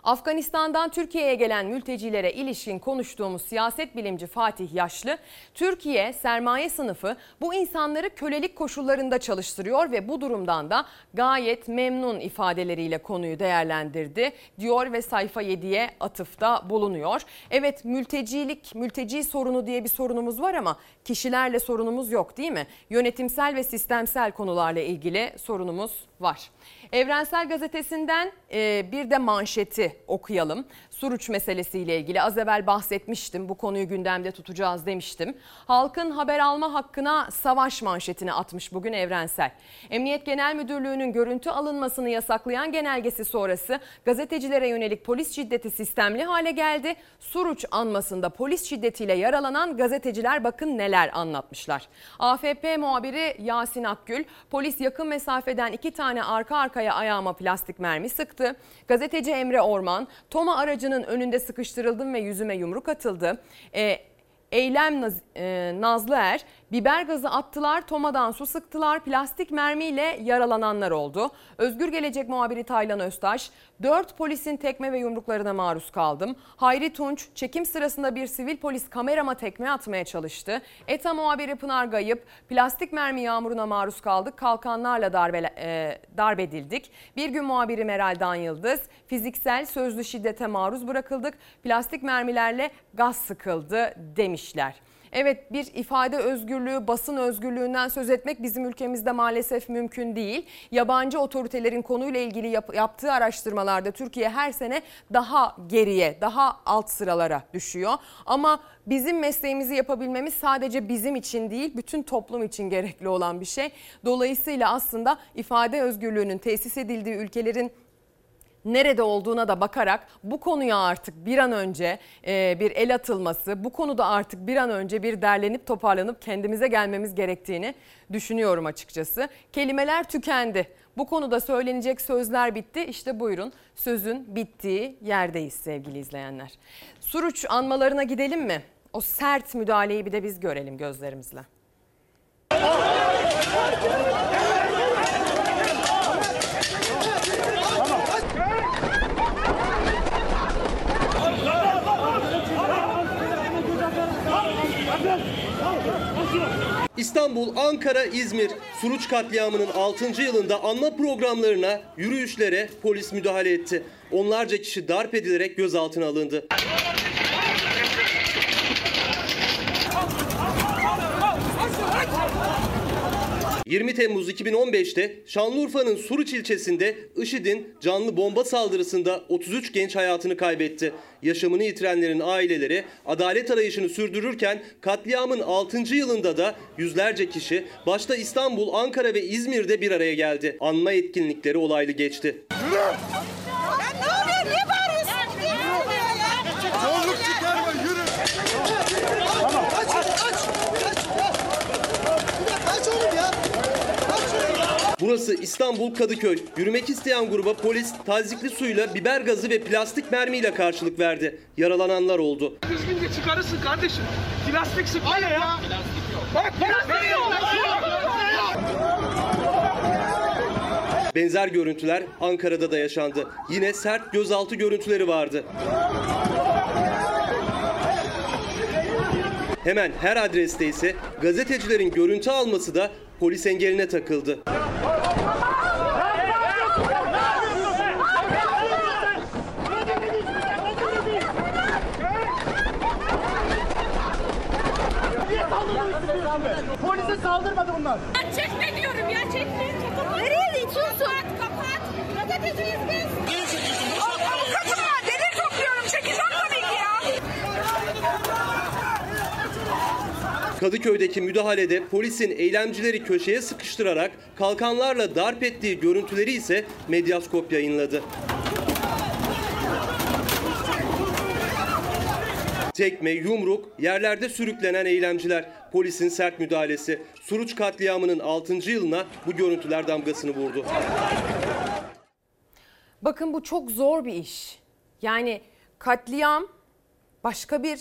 Afganistan'dan Türkiye'ye gelen mültecilere ilişkin konuştuğumuz siyaset bilimci Fatih Yaşlı, Türkiye sermaye sınıfı bu insanları kölelik koşullarında çalıştırıyor ve bu durumdan da gayet memnun ifadeleriyle konuyu değerlendirdi diyor ve sayfa 7'ye atıfta bulunuyor. Evet mültecilik, mülteci sorunu diye bir sorunumuz var ama kişilerle sorunumuz yok değil mi? Yönetimsel ve sistemsel konularla ilgili sorunumuz var. Evrensel Gazetesi'nden bir de manşeti okuyalım. Suruç meselesiyle ilgili az evvel bahsetmiştim. Bu konuyu gündemde tutacağız demiştim. Halkın haber alma hakkına savaş manşetini atmış bugün Evrensel. Emniyet Genel Müdürlüğü'nün görüntü alınmasını yasaklayan genelgesi sonrası gazetecilere yönelik polis şiddeti sistemli hale geldi. Suruç anmasında polis şiddetiyle yaralanan gazeteciler bakın neler anlatmışlar. AFP muhabiri Yasin Akgül polis yakın mesafeden iki tane arka arkaya ayağıma plastik mermi sıktı. Gazeteci Emre Orman Toma aracının önünde sıkıştırıldım ve yüzüme yumruk atıldı. E, Eylem Naz, e, Nazlı Er biber gazı attılar, tomadan su sıktılar, plastik mermiyle yaralananlar oldu. Özgür Gelecek muhabiri Taylan Öztaş, 4 polisin tekme ve yumruklarına maruz kaldım. Hayri Tunç, çekim sırasında bir sivil polis kamerama tekme atmaya çalıştı. ETA muhabiri Pınar Gayıp, plastik mermi yağmuruna maruz kaldık, kalkanlarla darbe, e, darp edildik. Bir gün muhabiri Meral Dan Yıldız, fiziksel sözlü şiddete maruz bırakıldık, plastik mermilerle gaz sıkıldı demişler. Evet bir ifade özgürlüğü, basın özgürlüğünden söz etmek bizim ülkemizde maalesef mümkün değil. Yabancı otoritelerin konuyla ilgili yap- yaptığı araştırmalarda Türkiye her sene daha geriye, daha alt sıralara düşüyor. Ama bizim mesleğimizi yapabilmemiz sadece bizim için değil, bütün toplum için gerekli olan bir şey. Dolayısıyla aslında ifade özgürlüğünün tesis edildiği ülkelerin nerede olduğuna da bakarak bu konuya artık bir an önce e, bir el atılması, bu konuda artık bir an önce bir derlenip toparlanıp kendimize gelmemiz gerektiğini düşünüyorum açıkçası. Kelimeler tükendi. Bu konuda söylenecek sözler bitti. İşte buyurun sözün bittiği yerdeyiz sevgili izleyenler. Suruç anmalarına gidelim mi? O sert müdahaleyi bir de biz görelim gözlerimizle. İstanbul, Ankara, İzmir Suruç katliamının 6. yılında anma programlarına, yürüyüşlere polis müdahale etti. Onlarca kişi darp edilerek gözaltına alındı. 20 Temmuz 2015'te Şanlıurfa'nın Suruç ilçesinde IŞİD'in canlı bomba saldırısında 33 genç hayatını kaybetti. Yaşamını yitirenlerin aileleri adalet arayışını sürdürürken katliamın 6. yılında da yüzlerce kişi başta İstanbul, Ankara ve İzmir'de bir araya geldi. Anma etkinlikleri olaylı geçti. ne oluyor? Niye bağırıyorsun? Ne oluyor ya? Zorluk çıkarma yürü. Tamam. Aç aç aç. Aç. Aç oğlum ya. Burası İstanbul Kadıköy. Yürümek isteyen gruba polis tazikli suyla, biber gazı ve plastik mermiyle karşılık verdi. Yaralananlar oldu. Düzgünce çıkarırsın kardeşim. Plastik sıkma ya. Plastik yok. Bak plastik yok. Benzer görüntüler Ankara'da da yaşandı. Yine sert gözaltı görüntüleri vardı. Hemen her adreste ise gazetecilerin görüntü alması da polis engeline takıldı. Polise saldırmadı bunlar. Çekme diyorum ya çekme. Nereye itiyorsun? Kapat kapat. Gazeteciyiz biz. Avukatım var. Delil topluyorum. Çekeceğim tabii ki ya. Kadıköy'deki müdahalede polisin eylemcileri köşeye sıkıştırarak kalkanlarla darp ettiği görüntüleri ise Medyaskop yayınladı. Tekme, yumruk, yerlerde sürüklenen eylemciler. Polisin sert müdahalesi. Suruç katliamının 6. yılına bu görüntüler damgasını vurdu. Bakın bu çok zor bir iş. Yani katliam başka bir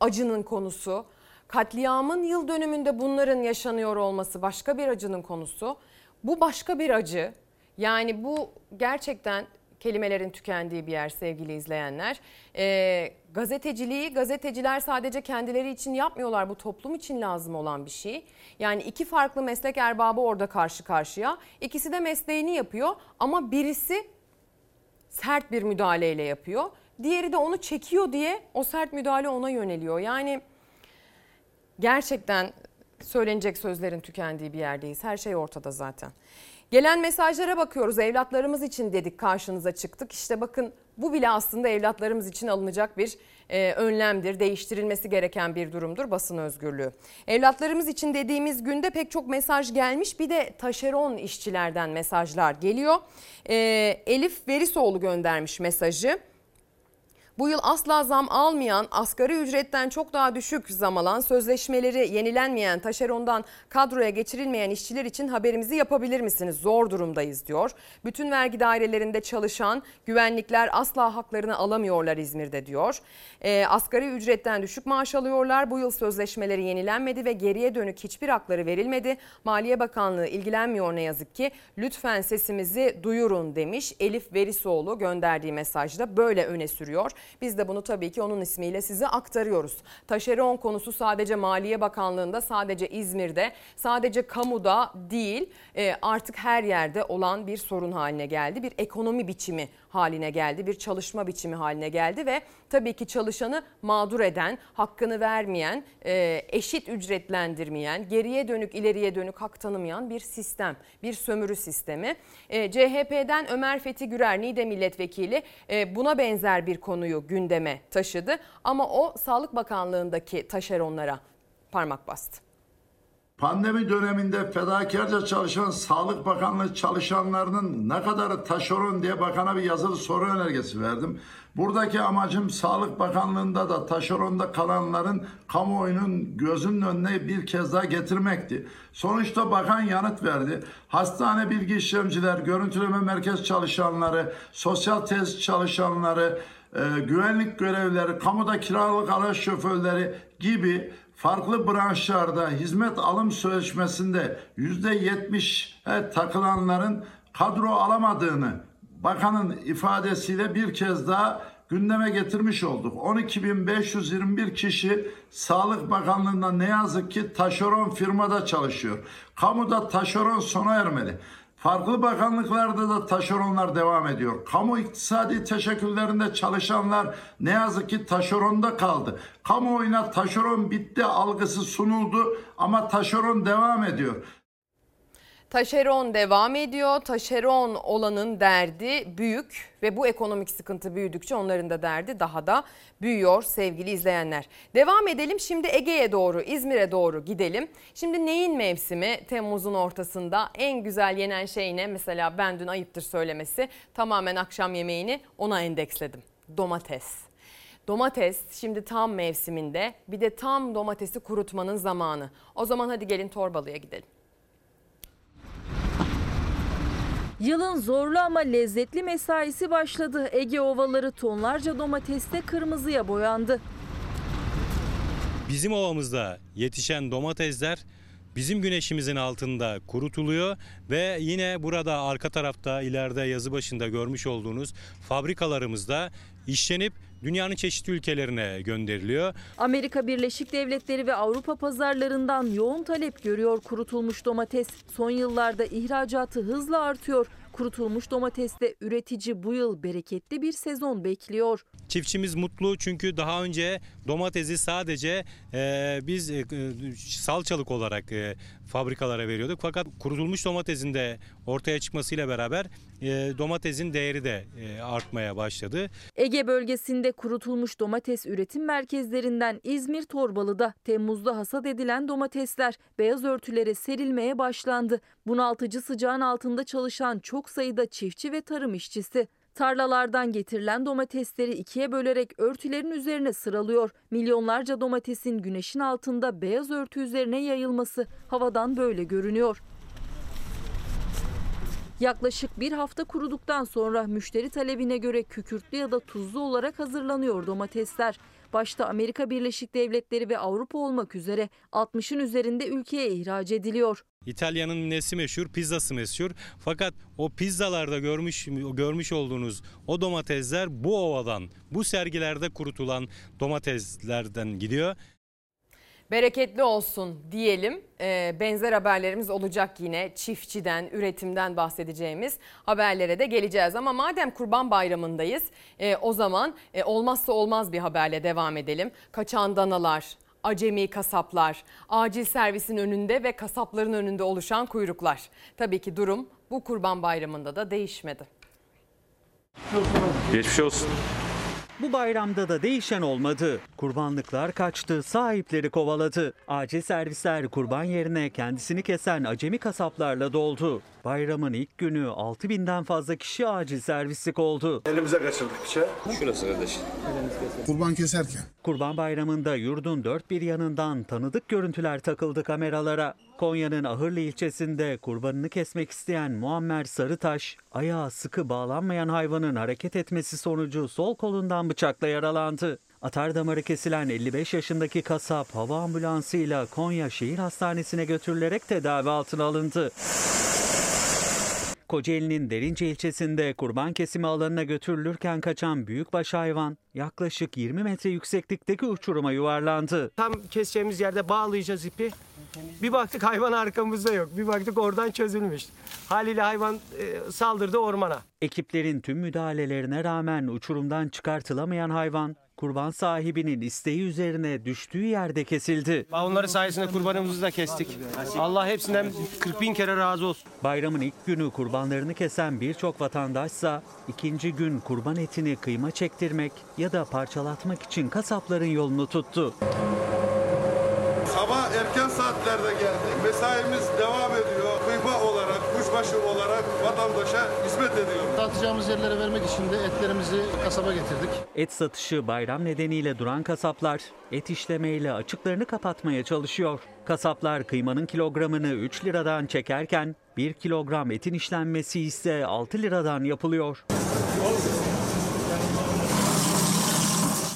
acının konusu. Katliamın yıl dönümünde bunların yaşanıyor olması başka bir acının konusu. Bu başka bir acı. Yani bu gerçekten kelimelerin tükendiği bir yer sevgili izleyenler. Ee, gazeteciliği gazeteciler sadece kendileri için yapmıyorlar. Bu toplum için lazım olan bir şey. Yani iki farklı meslek erbabı orada karşı karşıya. İkisi de mesleğini yapıyor ama birisi sert bir müdahaleyle yapıyor. Diğeri de onu çekiyor diye o sert müdahale ona yöneliyor. Yani gerçekten söylenecek sözlerin tükendiği bir yerdeyiz. Her şey ortada zaten. Gelen mesajlara bakıyoruz. Evlatlarımız için dedik karşınıza çıktık. İşte bakın bu bile aslında evlatlarımız için alınacak bir e, önlemdir. Değiştirilmesi gereken bir durumdur basın özgürlüğü. Evlatlarımız için dediğimiz günde pek çok mesaj gelmiş. Bir de taşeron işçilerden mesajlar geliyor. E, Elif Verisoğlu göndermiş mesajı. Bu yıl asla zam almayan, asgari ücretten çok daha düşük zam alan, sözleşmeleri yenilenmeyen, taşerondan kadroya geçirilmeyen işçiler için haberimizi yapabilir misiniz? Zor durumdayız diyor. Bütün vergi dairelerinde çalışan güvenlikler asla haklarını alamıyorlar İzmir'de diyor. E, asgari ücretten düşük maaş alıyorlar. Bu yıl sözleşmeleri yenilenmedi ve geriye dönük hiçbir hakları verilmedi. Maliye Bakanlığı ilgilenmiyor ne yazık ki. Lütfen sesimizi duyurun demiş. Elif Verisoğlu gönderdiği mesajda böyle öne sürüyor. Biz de bunu tabii ki onun ismiyle size aktarıyoruz. Taşeron konusu sadece Maliye Bakanlığı'nda, sadece İzmir'de, sadece kamuda değil artık her yerde olan bir sorun haline geldi. Bir ekonomi biçimi haline geldi, bir çalışma biçimi haline geldi ve tabii ki çalışanı mağdur eden, hakkını vermeyen, e, eşit ücretlendirmeyen, geriye dönük ileriye dönük hak tanımayan bir sistem, bir sömürü sistemi. E, CHP'den Ömer Fethi Gürer, Niğde Milletvekili e, buna benzer bir konuyu gündeme taşıdı ama o Sağlık Bakanlığı'ndaki taşeronlara parmak bastı. Pandemi döneminde fedakarca çalışan Sağlık Bakanlığı çalışanlarının ne kadarı taşeron diye bakana bir yazılı soru önergesi verdim. Buradaki amacım Sağlık Bakanlığı'nda da taşeronda kalanların kamuoyunun gözünün önüne bir kez daha getirmekti. Sonuçta bakan yanıt verdi. Hastane bilgi işlemciler, görüntüleme merkez çalışanları, sosyal tesis çalışanları, e, güvenlik görevlileri, kamuda kiralık araç şoförleri gibi farklı branşlarda hizmet alım sözleşmesinde yüzde 70'e takılanların kadro alamadığını bakanın ifadesiyle bir kez daha gündeme getirmiş olduk. 12.521 kişi Sağlık Bakanlığı'nda ne yazık ki taşeron firmada çalışıyor. Kamuda taşeron sona ermeli. Farklı bakanlıklarda da taşeronlar devam ediyor. Kamu iktisadi teşekküllerinde çalışanlar ne yazık ki taşeronda kaldı. Kamuoyuna taşeron bitti algısı sunuldu ama taşeron devam ediyor. Taşeron devam ediyor. Taşeron olanın derdi büyük ve bu ekonomik sıkıntı büyüdükçe onların da derdi daha da büyüyor sevgili izleyenler. Devam edelim şimdi Ege'ye doğru, İzmir'e doğru gidelim. Şimdi neyin mevsimi? Temmuz'un ortasında en güzel yenen şey ne? Mesela ben dün ayıptır söylemesi tamamen akşam yemeğini ona endeksledim. Domates. Domates şimdi tam mevsiminde bir de tam domatesi kurutmanın zamanı. O zaman hadi gelin Torbalı'ya gidelim. Yılın zorlu ama lezzetli mesaisi başladı. Ege ovaları tonlarca domateste kırmızıya boyandı. Bizim ovamızda yetişen domatesler bizim güneşimizin altında kurutuluyor ve yine burada arka tarafta ileride yazı başında görmüş olduğunuz fabrikalarımızda işlenip dünyanın çeşitli ülkelerine gönderiliyor. Amerika Birleşik Devletleri ve Avrupa pazarlarından yoğun talep görüyor kurutulmuş domates. Son yıllarda ihracatı hızla artıyor. Kurutulmuş domateste üretici bu yıl bereketli bir sezon bekliyor. Çiftçimiz mutlu çünkü daha önce domatesi sadece e, biz e, salçalık olarak e, fabrikalara veriyorduk. Fakat kurutulmuş domatesin de ortaya çıkmasıyla beraber e, domatesin değeri de e, artmaya başladı. Ege bölgesinde kurutulmuş domates üretim merkezlerinden İzmir Torbalı'da Temmuz'da hasat edilen domatesler beyaz örtülere serilmeye başlandı. Bunaltıcı sıcağın altında çalışan çok sayıda çiftçi ve tarım işçisi. Tarlalardan getirilen domatesleri ikiye bölerek örtülerin üzerine sıralıyor. Milyonlarca domatesin güneşin altında beyaz örtü üzerine yayılması havadan böyle görünüyor. Yaklaşık bir hafta kuruduktan sonra müşteri talebine göre kükürtlü ya da tuzlu olarak hazırlanıyor domatesler. Başta Amerika Birleşik Devletleri ve Avrupa olmak üzere 60'ın üzerinde ülkeye ihraç ediliyor. İtalya'nın nesi meşhur, pizzası meşhur. Fakat o pizzalarda görmüş görmüş olduğunuz o domatesler bu ovadan, bu sergilerde kurutulan domateslerden gidiyor. Bereketli olsun diyelim. Ee, benzer haberlerimiz olacak yine. Çiftçiden, üretimden bahsedeceğimiz haberlere de geleceğiz. Ama madem Kurban Bayramı'ndayız e, o zaman e, olmazsa olmaz bir haberle devam edelim. Kaçan danalar, acemi kasaplar, acil servisin önünde ve kasapların önünde oluşan kuyruklar. Tabii ki durum bu Kurban Bayramı'nda da değişmedi. Geçmiş olsun. Bu bayramda da değişen olmadı. Kurbanlıklar kaçtı, sahipleri kovaladı. Acil servisler kurban yerine kendisini kesen acemi kasaplarla doldu. Bayramın ilk günü 6000'den fazla kişi acil servislik oldu. Elimize kaçırdık bıçağı. Şurası kardeş. Kurban keserken. Kurban Bayramı'nda yurdun dört bir yanından tanıdık görüntüler takıldı kameralara. Konya'nın Ahırlı ilçesinde kurbanını kesmek isteyen Muammer Sarıtaş, ayağı sıkı bağlanmayan hayvanın hareket etmesi sonucu sol kolundan bıçakla yaralandı. Atar damarı kesilen 55 yaşındaki kasap hava ambulansıyla Konya Şehir Hastanesi'ne götürülerek tedavi altına alındı. Kocaeli'nin Derince ilçesinde kurban kesimi alanına götürülürken kaçan büyükbaş hayvan yaklaşık 20 metre yükseklikteki uçuruma yuvarlandı. Tam keseceğimiz yerde bağlayacağız ipi. Bir baktık hayvan arkamızda yok. Bir baktık oradan çözülmüş. Haliyle hayvan e, saldırdı ormana. Ekiplerin tüm müdahalelerine rağmen uçurumdan çıkartılamayan hayvan kurban sahibinin isteği üzerine düştüğü yerde kesildi. Onları sayesinde kurbanımızı da kestik. Allah hepsinden 40 bin kere razı olsun. Bayramın ilk günü kurbanlarını kesen birçok vatandaşsa ikinci gün kurban etini kıyma çektirmek ya da parçalatmak için kasapların yolunu tuttu. Sabah erken saatlerde geldik. Mesaimiz devam ediyor. Kıyma olarak, kuşbaşı olarak vatandaşa hizmet ediyoruz. Satacağımız yerlere vermek için de etlerimizi kasaba getirdik. Et satışı bayram nedeniyle duran kasaplar et işlemeyle açıklarını kapatmaya çalışıyor. Kasaplar kıymanın kilogramını 3 liradan çekerken 1 kilogram etin işlenmesi ise 6 liradan yapılıyor.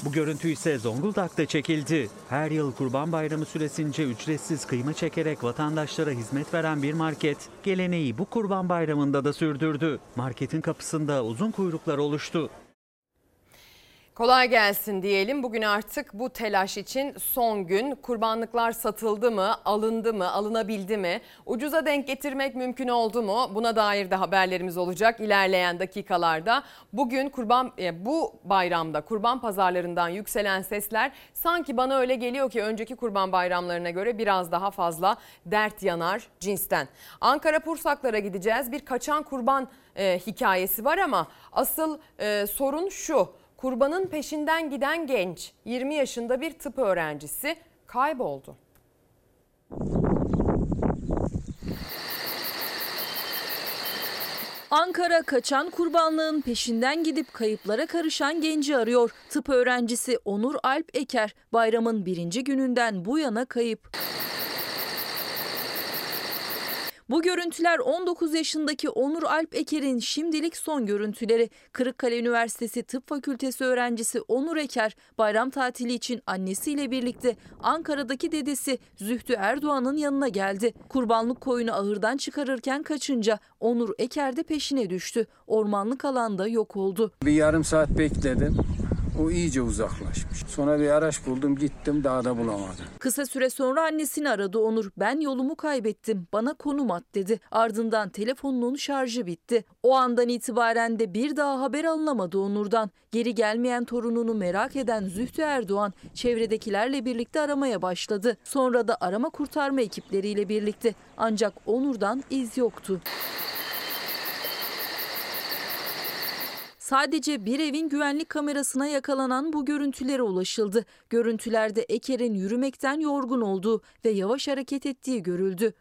Bu görüntü ise Zonguldak'ta çekildi. Her yıl Kurban Bayramı süresince ücretsiz kıyma çekerek vatandaşlara hizmet veren bir market geleneği bu Kurban Bayramı'nda da sürdürdü. Marketin kapısında uzun kuyruklar oluştu. Kolay gelsin diyelim. Bugün artık bu telaş için son gün. Kurbanlıklar satıldı mı, alındı mı, alınabildi mi? Ucuza denk getirmek mümkün oldu mu? Buna dair de haberlerimiz olacak ilerleyen dakikalarda. Bugün kurban e, bu bayramda kurban pazarlarından yükselen sesler sanki bana öyle geliyor ki önceki kurban bayramlarına göre biraz daha fazla dert yanar cinsten. Ankara Pursaklara gideceğiz. Bir kaçan kurban e, hikayesi var ama asıl e, sorun şu. Kurbanın peşinden giden genç 20 yaşında bir tıp öğrencisi kayboldu. Ankara kaçan kurbanlığın peşinden gidip kayıplara karışan genci arıyor. Tıp öğrencisi Onur Alp Eker bayramın birinci gününden bu yana kayıp. Bu görüntüler 19 yaşındaki Onur Alp Eker'in şimdilik son görüntüleri. Kırıkkale Üniversitesi Tıp Fakültesi öğrencisi Onur Eker bayram tatili için annesiyle birlikte Ankara'daki dedesi Zühtü Erdoğan'ın yanına geldi. Kurbanlık koyunu ahırdan çıkarırken kaçınca Onur Eker de peşine düştü. Ormanlık alanda yok oldu. Bir yarım saat bekledim. O iyice uzaklaşmış. Sonra bir araç buldum gittim daha da bulamadım. Kısa süre sonra annesini aradı Onur. Ben yolumu kaybettim. Bana konum at dedi. Ardından telefonunun şarjı bitti. O andan itibaren de bir daha haber alınamadı Onur'dan. Geri gelmeyen torununu merak eden Zühtü Erdoğan çevredekilerle birlikte aramaya başladı. Sonra da arama kurtarma ekipleriyle birlikte. Ancak Onur'dan iz yoktu. Sadece bir evin güvenlik kamerasına yakalanan bu görüntülere ulaşıldı. Görüntülerde Eker'in yürümekten yorgun olduğu ve yavaş hareket ettiği görüldü.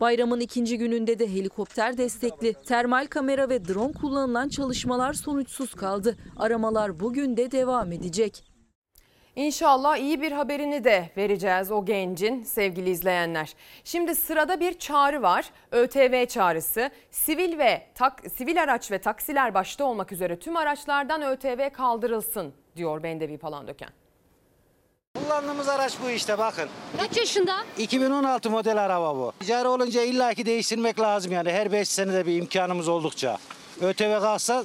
Bayramın ikinci gününde de helikopter destekli termal kamera ve drone kullanılan çalışmalar sonuçsuz kaldı. Aramalar bugün de devam edecek. İnşallah iyi bir haberini de vereceğiz o gencin sevgili izleyenler. Şimdi sırada bir çağrı var. ÖTV çağrısı. Sivil ve tak, sivil araç ve taksiler başta olmak üzere tüm araçlardan ÖTV kaldırılsın diyor Bendevi Palandöken. Kullandığımız araç bu işte bakın. Kaç yaşında? 2016 model araba bu. Ticari olunca illaki değiştirmek lazım yani her 5 senede bir imkanımız oldukça. ÖTV kalksa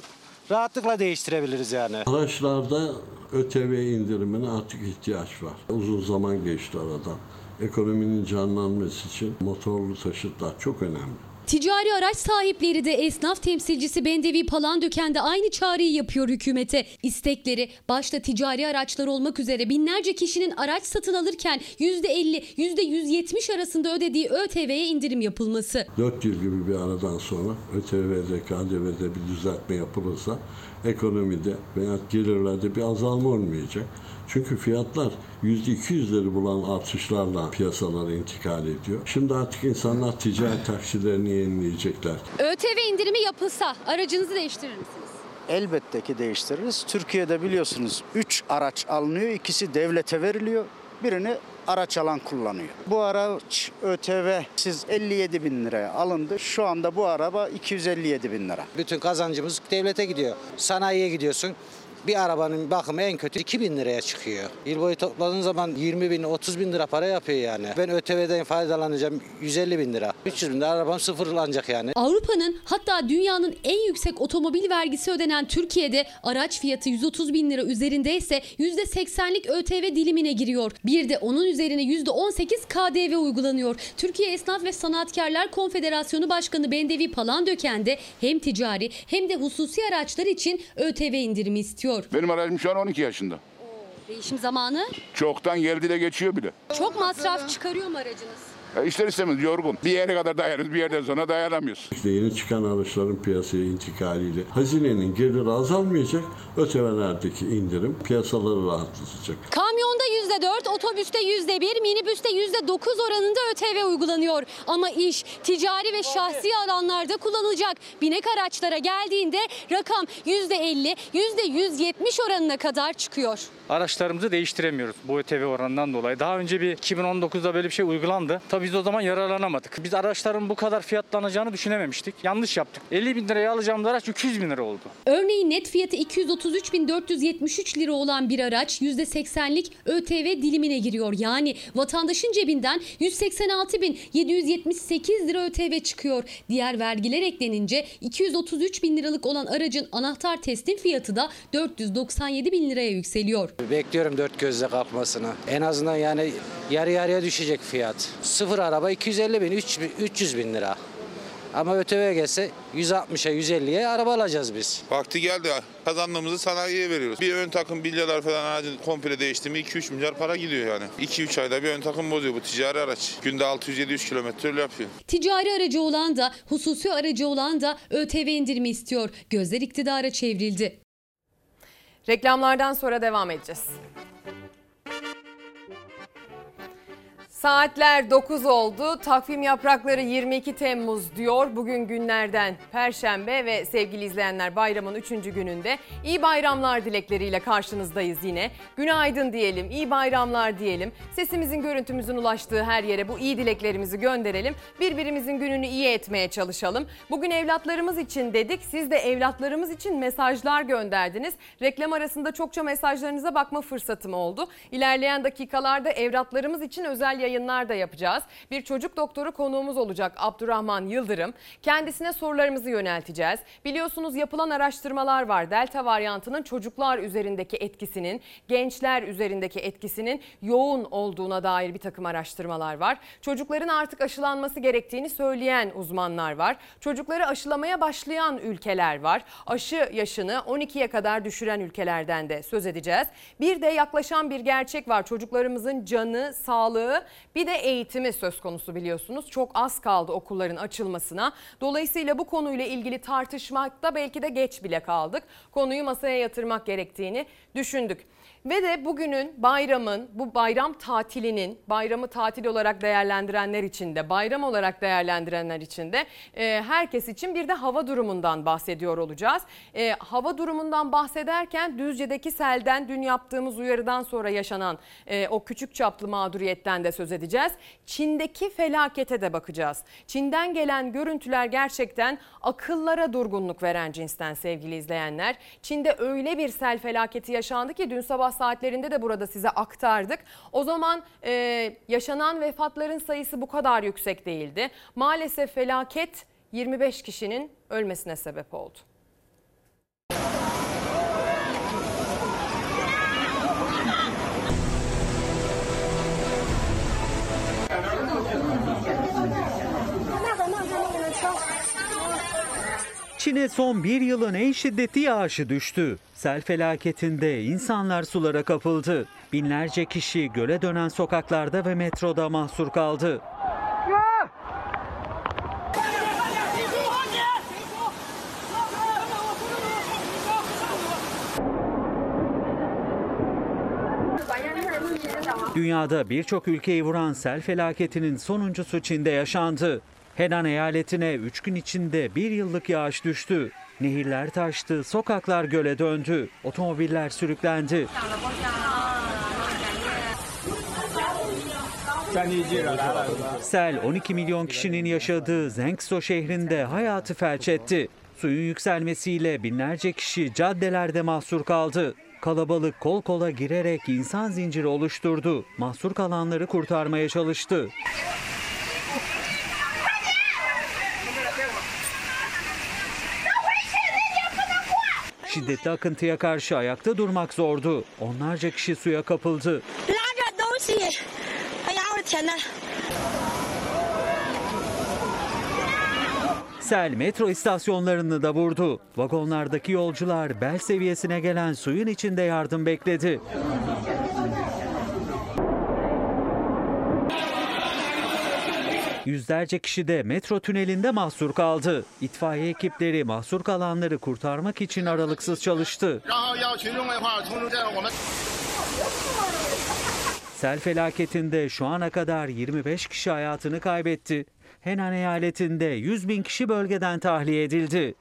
rahatlıkla değiştirebiliriz yani. Araçlarda ÖTV indirimine artık ihtiyaç var. Uzun zaman geçti aradan. Ekonominin canlanması için motorlu taşıtlar çok önemli. Ticari araç sahipleri de esnaf temsilcisi Bendevi Palandöken de aynı çağrıyı yapıyor hükümete. İstekleri başta ticari araçlar olmak üzere binlerce kişinin araç satın alırken %50, %170 arasında ödediği ÖTV'ye indirim yapılması. 4 yıl gibi bir aradan sonra ÖTV'de, KDV'de bir düzeltme yapılırsa ekonomide veya gelirlerde bir azalma olmayacak. Çünkü fiyatlar %200'leri bulan artışlarla piyasalara intikal ediyor. Şimdi artık insanlar ticari taksilerini yenileyecekler. ÖTV indirimi yapılsa aracınızı değiştirir misiniz? Elbette ki değiştiririz. Türkiye'de biliyorsunuz 3 araç alınıyor, ikisi devlete veriliyor. Birini araç alan kullanıyor. Bu araç ÖTV siz 57 bin liraya alındı. Şu anda bu araba 257 bin lira. Bütün kazancımız devlete gidiyor. Sanayiye gidiyorsun. Bir arabanın bakımı en kötü 2000 liraya çıkıyor. Yıl boyu topladığın zaman 20 bin 30 bin lira para yapıyor yani. Ben ÖTV'den faydalanacağım 150 bin lira. 300 bin lira arabam sıfırlanacak yani. Avrupa'nın hatta dünyanın en yüksek otomobil vergisi ödenen Türkiye'de araç fiyatı 130 bin lira üzerindeyse %80'lik ÖTV dilimine giriyor. Bir de onun üzerine %18 KDV uygulanıyor. Türkiye Esnaf ve Sanatkarlar Konfederasyonu Başkanı Bendevi Palandöken de hem ticari hem de hususi araçlar için ÖTV indirimi istiyor. Benim aracım şu an 12 yaşında. Değişim zamanı Çoktan geldi de geçiyor bile. çok masraf çıkarıyor mu aracınız? E ister istemez yorgun. Bir yere kadar dayanırız, bir yerden sonra dayanamıyoruz. İşte yeni çıkan araçların piyasaya intikaliyle hazinenin geliri azalmayacak. ÖTV'lerdeki indirim piyasaları rahatlatacak. Kamyonda %4, otobüste %1, minibüste %9 oranında ÖTV uygulanıyor. Ama iş ticari ve şahsi alanlarda kullanılacak binek araçlara geldiğinde rakam %50, %170 oranına kadar çıkıyor. araçlarımızı değiştiremiyoruz bu ÖTV oranından dolayı. Daha önce bir 2019'da böyle bir şey uygulandı. Tabii biz o zaman yararlanamadık. Biz araçların bu kadar fiyatlanacağını düşünememiştik. Yanlış yaptık. 50 bin liraya alacağımız araç 200 bin lira oldu. Örneğin net fiyatı 233.473 lira olan bir araç %80'lik ÖTV dilimine giriyor. Yani vatandaşın cebinden 186.778 lira ÖTV çıkıyor. Diğer vergiler eklenince 233 bin liralık olan aracın anahtar teslim fiyatı da 497 bin liraya yükseliyor. Bekliyorum dört gözle kalkmasını. En azından yani yarı yarıya düşecek fiyat. Sıfır araba 250 bin, 300 bin lira. Ama ÖTV gelse 160'a 150'ye araba alacağız biz. Vakti geldi. Kazandığımızı sanayiye veriyoruz. Bir ön takım bilyalar falan aracın komple değişti mi 2-3 milyar para gidiyor yani. 2-3 ayda bir ön takım bozuyor bu ticari araç. Günde 600-700 kilometre yapıyor. Ticari aracı olan da hususi aracı olan da ÖTV indirimi istiyor. Gözler iktidara çevrildi. Reklamlardan sonra devam edeceğiz. Saatler 9 oldu. Takvim yaprakları 22 Temmuz diyor. Bugün günlerden Perşembe ve sevgili izleyenler bayramın 3. gününde iyi bayramlar dilekleriyle karşınızdayız yine. Günaydın diyelim, iyi bayramlar diyelim. Sesimizin, görüntümüzün ulaştığı her yere bu iyi dileklerimizi gönderelim. Birbirimizin gününü iyi etmeye çalışalım. Bugün evlatlarımız için dedik. Siz de evlatlarımız için mesajlar gönderdiniz. Reklam arasında çokça mesajlarınıza bakma fırsatım oldu. İlerleyen dakikalarda evlatlarımız için özel yayınlar da yapacağız. Bir çocuk doktoru konuğumuz olacak Abdurrahman Yıldırım. Kendisine sorularımızı yönelteceğiz. Biliyorsunuz yapılan araştırmalar var. Delta varyantının çocuklar üzerindeki etkisinin, gençler üzerindeki etkisinin yoğun olduğuna dair bir takım araştırmalar var. Çocukların artık aşılanması gerektiğini söyleyen uzmanlar var. Çocukları aşılamaya başlayan ülkeler var. Aşı yaşını 12'ye kadar düşüren ülkelerden de söz edeceğiz. Bir de yaklaşan bir gerçek var. Çocuklarımızın canı, sağlığı bir de eğitimi söz konusu biliyorsunuz. Çok az kaldı okulların açılmasına. Dolayısıyla bu konuyla ilgili tartışmakta belki de geç bile kaldık. Konuyu masaya yatırmak gerektiğini düşündük. Ve de bugünün bayramın, bu bayram tatilinin, bayramı tatil olarak değerlendirenler için de, bayram olarak değerlendirenler için de e, herkes için bir de hava durumundan bahsediyor olacağız. E, hava durumundan bahsederken Düzce'deki selden dün yaptığımız uyarıdan sonra yaşanan e, o küçük çaplı mağduriyetten de söz edeceğiz. Çin'deki felakete de bakacağız. Çin'den gelen görüntüler gerçekten akıllara durgunluk veren cinsten sevgili izleyenler. Çin'de öyle bir sel felaketi yaşandı ki dün sabah saatlerinde de burada size aktardık. O zaman e, yaşanan vefatların sayısı bu kadar yüksek değildi. Maalesef felaket 25 kişinin ölmesine sebep oldu. Çin'e son bir yılın en şiddetli yağışı düştü. Sel felaketinde insanlar sulara kapıldı. Binlerce kişi göle dönen sokaklarda ve metroda mahsur kaldı. Dünyada birçok ülkeyi vuran sel felaketinin sonuncusu Çin'de yaşandı. Henan eyaletine 3 gün içinde bir yıllık yağış düştü. Nehirler taştı, sokaklar göle döndü, otomobiller sürüklendi. Sel 12 milyon kişinin yaşadığı Zengso şehrinde hayatı felç etti. Suyun yükselmesiyle binlerce kişi caddelerde mahsur kaldı. Kalabalık kol kola girerek insan zinciri oluşturdu. Mahsur kalanları kurtarmaya çalıştı. Şiddetli akıntıya karşı ayakta durmak zordu. Onlarca kişi suya kapıldı. Sel metro istasyonlarını da vurdu. Vagonlardaki yolcular bel seviyesine gelen suyun içinde yardım bekledi. Yüzlerce kişi de metro tünelinde mahsur kaldı. İtfaiye ekipleri mahsur kalanları kurtarmak için aralıksız çalıştı. Sel felaketinde şu ana kadar 25 kişi hayatını kaybetti. Henan eyaletinde 100 bin kişi bölgeden tahliye edildi.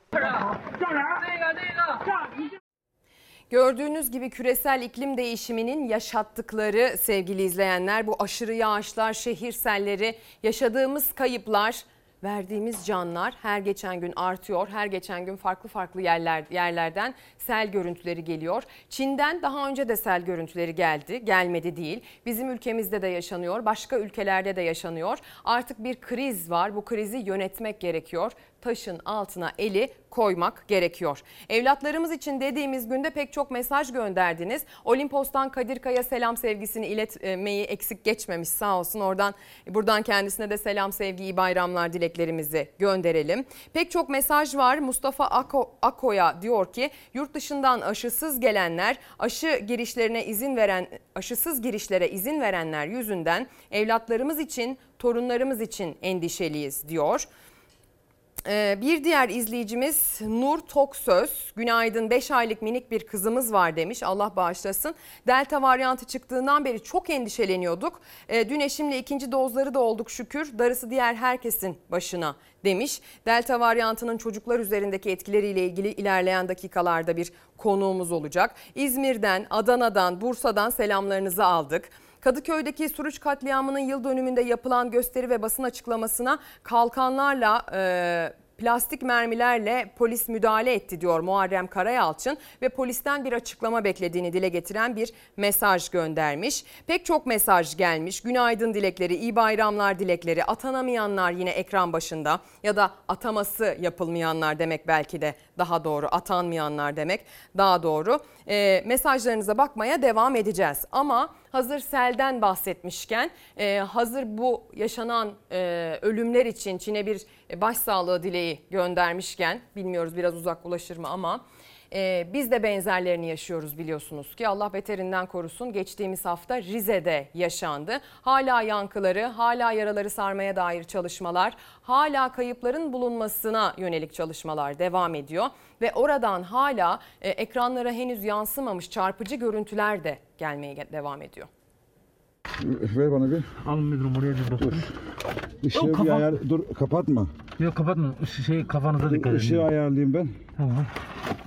Gördüğünüz gibi küresel iklim değişiminin yaşattıkları sevgili izleyenler bu aşırı yağışlar, şehir selleri, yaşadığımız kayıplar, verdiğimiz canlar her geçen gün artıyor. Her geçen gün farklı farklı yerler yerlerden sel görüntüleri geliyor. Çin'den daha önce de sel görüntüleri geldi. Gelmedi değil. Bizim ülkemizde de yaşanıyor. Başka ülkelerde de yaşanıyor. Artık bir kriz var. Bu krizi yönetmek gerekiyor. Taşın altına eli koymak gerekiyor. Evlatlarımız için dediğimiz günde pek çok mesaj gönderdiniz. Olimpos'tan Kadir Kaya selam sevgisini iletmeyi eksik geçmemiş sağ olsun. Oradan buradan kendisine de selam sevgi bayramlar dileklerimizi gönderelim. Pek çok mesaj var. Mustafa Ako, Ako'ya diyor ki yurt dışından aşısız gelenler aşı girişlerine izin veren aşısız girişlere izin verenler yüzünden evlatlarımız için torunlarımız için endişeliyiz diyor. Ee, Bir diğer izleyicimiz Nur Toksöz, günaydın 5 aylık minik bir kızımız var demiş Allah bağışlasın. Delta varyantı çıktığından beri çok endişeleniyorduk. Ee, Dün eşimle ikinci dozları da olduk şükür. Darısı diğer herkesin başına demiş. Delta varyantının çocuklar üzerindeki etkileriyle ilgili ilerleyen dakikalarda bir konuğumuz olacak. İzmir'den, Adana'dan, Bursa'dan selamlarınızı aldık. Kadıköy'deki Suruç katliamının yıl dönümünde yapılan gösteri ve basın açıklamasına kalkanlarla e, plastik mermilerle polis müdahale etti diyor Muharrem Karayalçın ve polisten bir açıklama beklediğini dile getiren bir mesaj göndermiş. Pek çok mesaj gelmiş. Günaydın dilekleri, iyi bayramlar dilekleri, atanamayanlar yine ekran başında ya da ataması yapılmayanlar demek belki de daha doğru. Atanmayanlar demek daha doğru. E, mesajlarınıza bakmaya devam edeceğiz. Ama hazır selden bahsetmişken e, hazır bu yaşanan e, ölümler için Çin'e bir başsağlığı dileği göndermişken bilmiyoruz biraz uzak ulaşır mı ama e, biz de benzerlerini yaşıyoruz biliyorsunuz ki Allah beterinden korusun. Geçtiğimiz hafta Rize'de yaşandı. Hala yankıları, hala yaraları sarmaya dair çalışmalar, hala kayıpların bulunmasına yönelik çalışmalar devam ediyor. Ve oradan hala e, ekranlara henüz yansımamış çarpıcı görüntüler de gelmeye devam ediyor. Ver bana bir. Al müdürüm oraya bir bakın. Işığı Yok, bir kapat- ayar... Dur kapatma. Yok kapatma. Şey kafanıza dikkat edin. Işığı ayarlayayım ben. Tamam.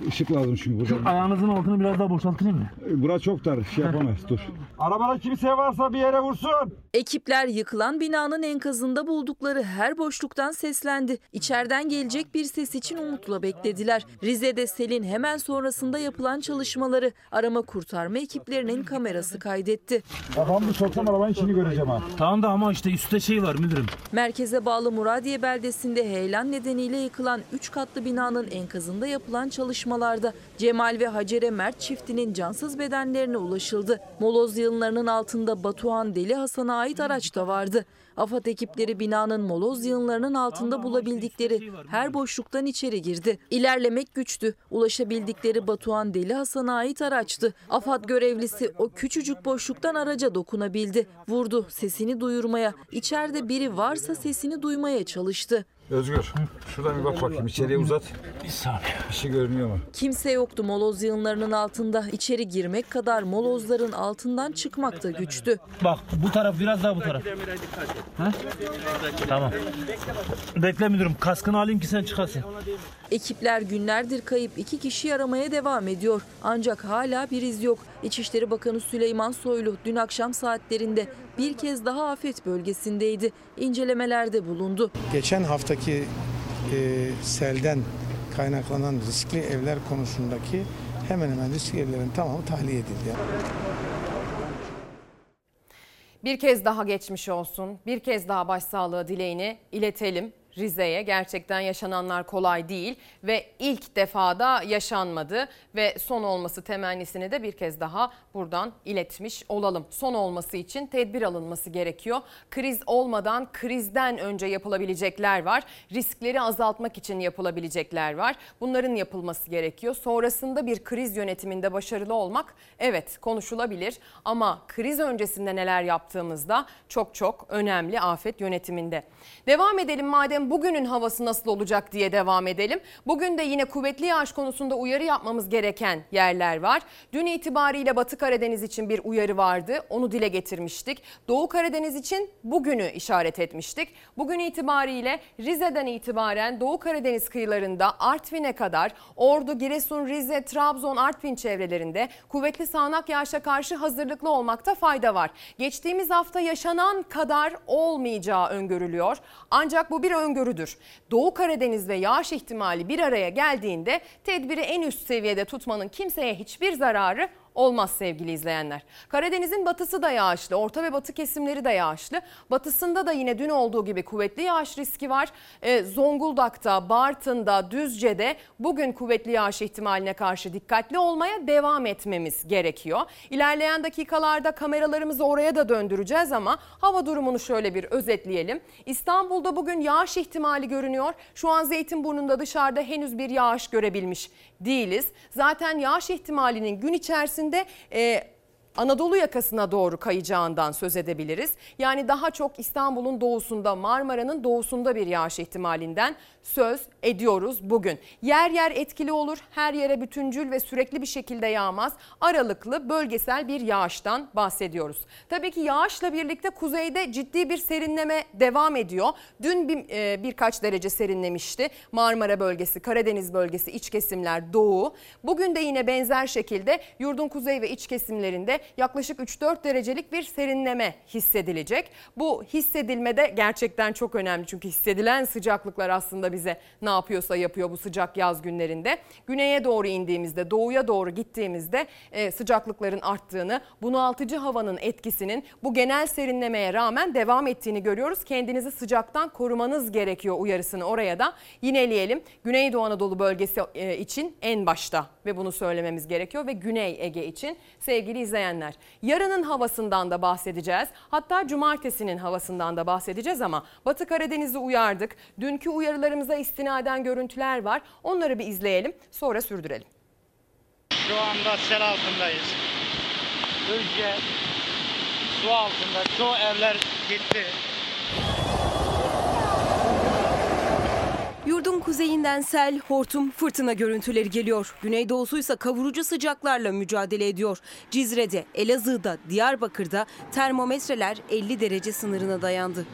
Işık lazım çünkü Şu burada. ayağınızın altını biraz daha boşaltayım mı? Bura çok dar. Şey yapamaz. Dur. Arabada kimse varsa bir yere vursun. Ekipler yıkılan binanın enkazında buldukları her boşluktan seslendi. İçeriden gelecek bir ses için umutla beklediler. Rize'de selin hemen sonrasında yapılan çalışmaları arama kurtarma ekiplerinin kamerası kaydetti. Kafamı soksam arabanın içini göreceğim ha. Tamam da ama işte üstte şey var müdürüm. Merkeze bağlı Muradiye beldesinde heyelan nedeniyle yıkılan 3 katlı binanın enkazında yapılan çalışmalarda Cemal ve Hacere Mert çiftinin cansız bedenlerine ulaşıldı. Moloz yığınlarının altında Batuhan Deli Hasan'a ait araç da vardı. AFAD ekipleri binanın moloz yığınlarının altında bulabildikleri her boşluktan içeri girdi. İlerlemek güçtü. Ulaşabildikleri Batuhan Deli Hasan'a ait araçtı. AFAD görevlisi o küçücük boşluktan araca dokunabildi. Vurdu sesini duyurmaya. İçeride biri varsa sesini duymaya çalıştı. Özgür. Şuradan bir bak bakayım. İçeriye uzat. Bir saniye. Bir şey görünüyor mu? Kimse yoktu moloz yığınlarının altında. İçeri girmek kadar molozların altından çıkmak da güçtü. Bak bu taraf biraz daha bu taraf. Ha? Tamam. Bekle müdürüm kaskını alayım ki sen çıkasın. Ekipler günlerdir kayıp iki kişi aramaya devam ediyor. Ancak hala bir iz yok. İçişleri Bakanı Süleyman Soylu dün akşam saatlerinde bir kez daha afet bölgesindeydi. İncelemelerde bulundu. Geçen haftaki e, selden kaynaklanan riskli evler konusundaki hemen hemen riskli evlerin tamamı tahliye edildi. Bir kez daha geçmiş olsun. Bir kez daha başsağlığı dileğini iletelim. Rize'ye gerçekten yaşananlar kolay değil ve ilk defada yaşanmadı ve son olması temennisini de bir kez daha buradan iletmiş olalım. Son olması için tedbir alınması gerekiyor. Kriz olmadan krizden önce yapılabilecekler var. Riskleri azaltmak için yapılabilecekler var. Bunların yapılması gerekiyor. Sonrasında bir kriz yönetiminde başarılı olmak evet konuşulabilir ama kriz öncesinde neler yaptığımızda çok çok önemli afet yönetiminde. Devam edelim madem bugünün havası nasıl olacak diye devam edelim. Bugün de yine kuvvetli yağış konusunda uyarı yapmamız gereken yerler var. Dün itibariyle Batı Karadeniz için bir uyarı vardı. Onu dile getirmiştik. Doğu Karadeniz için bugünü işaret etmiştik. Bugün itibariyle Rize'den itibaren Doğu Karadeniz kıyılarında Artvin'e kadar Ordu, Giresun, Rize, Trabzon, Artvin çevrelerinde kuvvetli sağanak yağışa karşı hazırlıklı olmakta fayda var. Geçtiğimiz hafta yaşanan kadar olmayacağı öngörülüyor. Ancak bu bir öngörüdür. Doğu Karadeniz ve yağış ihtimali bir araya geldiğinde tedbiri en üst seviyede tutmanın kimseye hiçbir zararı olmaz sevgili izleyenler. Karadeniz'in batısı da yağışlı, orta ve batı kesimleri de yağışlı. Batısında da yine dün olduğu gibi kuvvetli yağış riski var. Ee, Zonguldak'ta, Bartın'da, Düzce'de bugün kuvvetli yağış ihtimaline karşı dikkatli olmaya devam etmemiz gerekiyor. İlerleyen dakikalarda kameralarımızı oraya da döndüreceğiz ama hava durumunu şöyle bir özetleyelim. İstanbul'da bugün yağış ihtimali görünüyor. Şu an Zeytinburnu'nda dışarıda henüz bir yağış görebilmiş değiliz. Zaten yağış ihtimalinin gün içerisinde e, Anadolu yakasına doğru kayacağından söz edebiliriz. Yani daha çok İstanbul'un doğusunda, Marmara'nın doğusunda bir yağış ihtimalinden söz ediyoruz bugün. Yer yer etkili olur, her yere bütüncül ve sürekli bir şekilde yağmaz. Aralıklı bölgesel bir yağıştan bahsediyoruz. Tabii ki yağışla birlikte kuzeyde ciddi bir serinleme devam ediyor. Dün bir, e, birkaç derece serinlemişti. Marmara bölgesi, Karadeniz bölgesi, iç kesimler, doğu. Bugün de yine benzer şekilde yurdun kuzey ve iç kesimlerinde yaklaşık 3-4 derecelik bir serinleme hissedilecek. Bu hissedilmede gerçekten çok önemli çünkü hissedilen sıcaklıklar aslında bize ne yapıyorsa yapıyor bu sıcak yaz günlerinde. Güneye doğru indiğimizde, doğuya doğru gittiğimizde e, sıcaklıkların arttığını, bunaltıcı havanın etkisinin bu genel serinlemeye rağmen devam ettiğini görüyoruz. Kendinizi sıcaktan korumanız gerekiyor uyarısını oraya da yineleyelim. Güneydoğu Anadolu bölgesi e, için en başta ve bunu söylememiz gerekiyor ve Güney Ege için sevgili izleyenler. Yarının havasından da bahsedeceğiz. Hatta cumartesinin havasından da bahsedeceğiz ama Batı Karadeniz'i uyardık. Dünkü uyarılarımıza istinaden görüntüler var. Onları bir izleyelim sonra sürdürelim. Şu anda sel altındayız. Ülke su altında. Çoğu evler gitti. Yurdun kuzeyinden sel, hortum, fırtına görüntüleri geliyor. Güneydoğusuysa kavurucu sıcaklarla mücadele ediyor. Cizre'de, Elazığ'da, Diyarbakır'da termometreler 50 derece sınırına dayandı.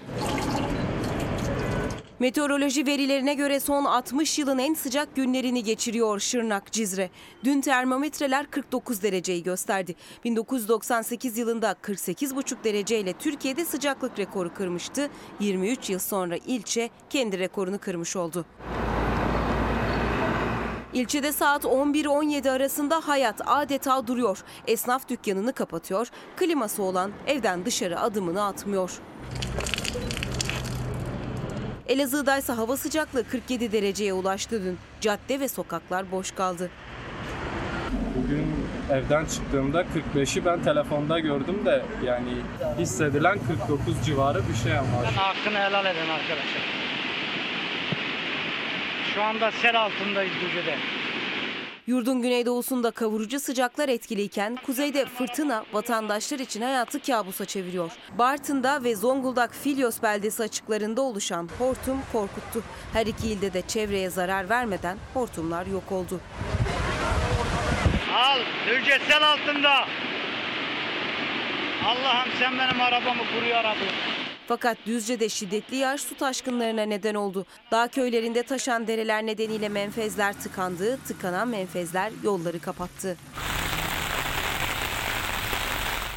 Meteoroloji verilerine göre son 60 yılın en sıcak günlerini geçiriyor Şırnak, Cizre. Dün termometreler 49 dereceyi gösterdi. 1998 yılında 48,5 dereceyle Türkiye'de sıcaklık rekoru kırmıştı. 23 yıl sonra ilçe kendi rekorunu kırmış oldu. İlçede saat 11-17 arasında hayat adeta duruyor. Esnaf dükkanını kapatıyor, kliması olan evden dışarı adımını atmıyor. Elazığ'da ise hava sıcaklığı 47 dereceye ulaştı dün. Cadde ve sokaklar boş kaldı. Bugün evden çıktığımda 45'i ben telefonda gördüm de yani hissedilen 49 civarı bir şey ama. Hakkını helal edin arkadaşlar. Şu anda sel altındayız Düzce'de. Yurdun güneydoğusunda kavurucu sıcaklar etkiliyken kuzeyde fırtına vatandaşlar için hayatı kabusa çeviriyor. Bartın'da ve Zonguldak Filyos beldesi açıklarında oluşan hortum korkuttu. Her iki ilde de çevreye zarar vermeden hortumlar yok oldu. Al Düzce sel altında. Allah'ım sen benim arabamı koru ya Rabbi. Fakat Düzce'de şiddetli yağış su taşkınlarına neden oldu. Dağ köylerinde taşan dereler nedeniyle menfezler tıkandı, tıkanan menfezler yolları kapattı.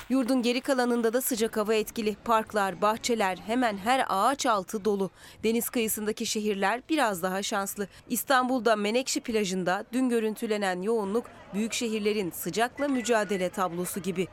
Yurdun geri kalanında da sıcak hava etkili. Parklar, bahçeler hemen her ağaç altı dolu. Deniz kıyısındaki şehirler biraz daha şanslı. İstanbul'da Menekşe plajında dün görüntülenen yoğunluk büyük şehirlerin sıcakla mücadele tablosu gibi.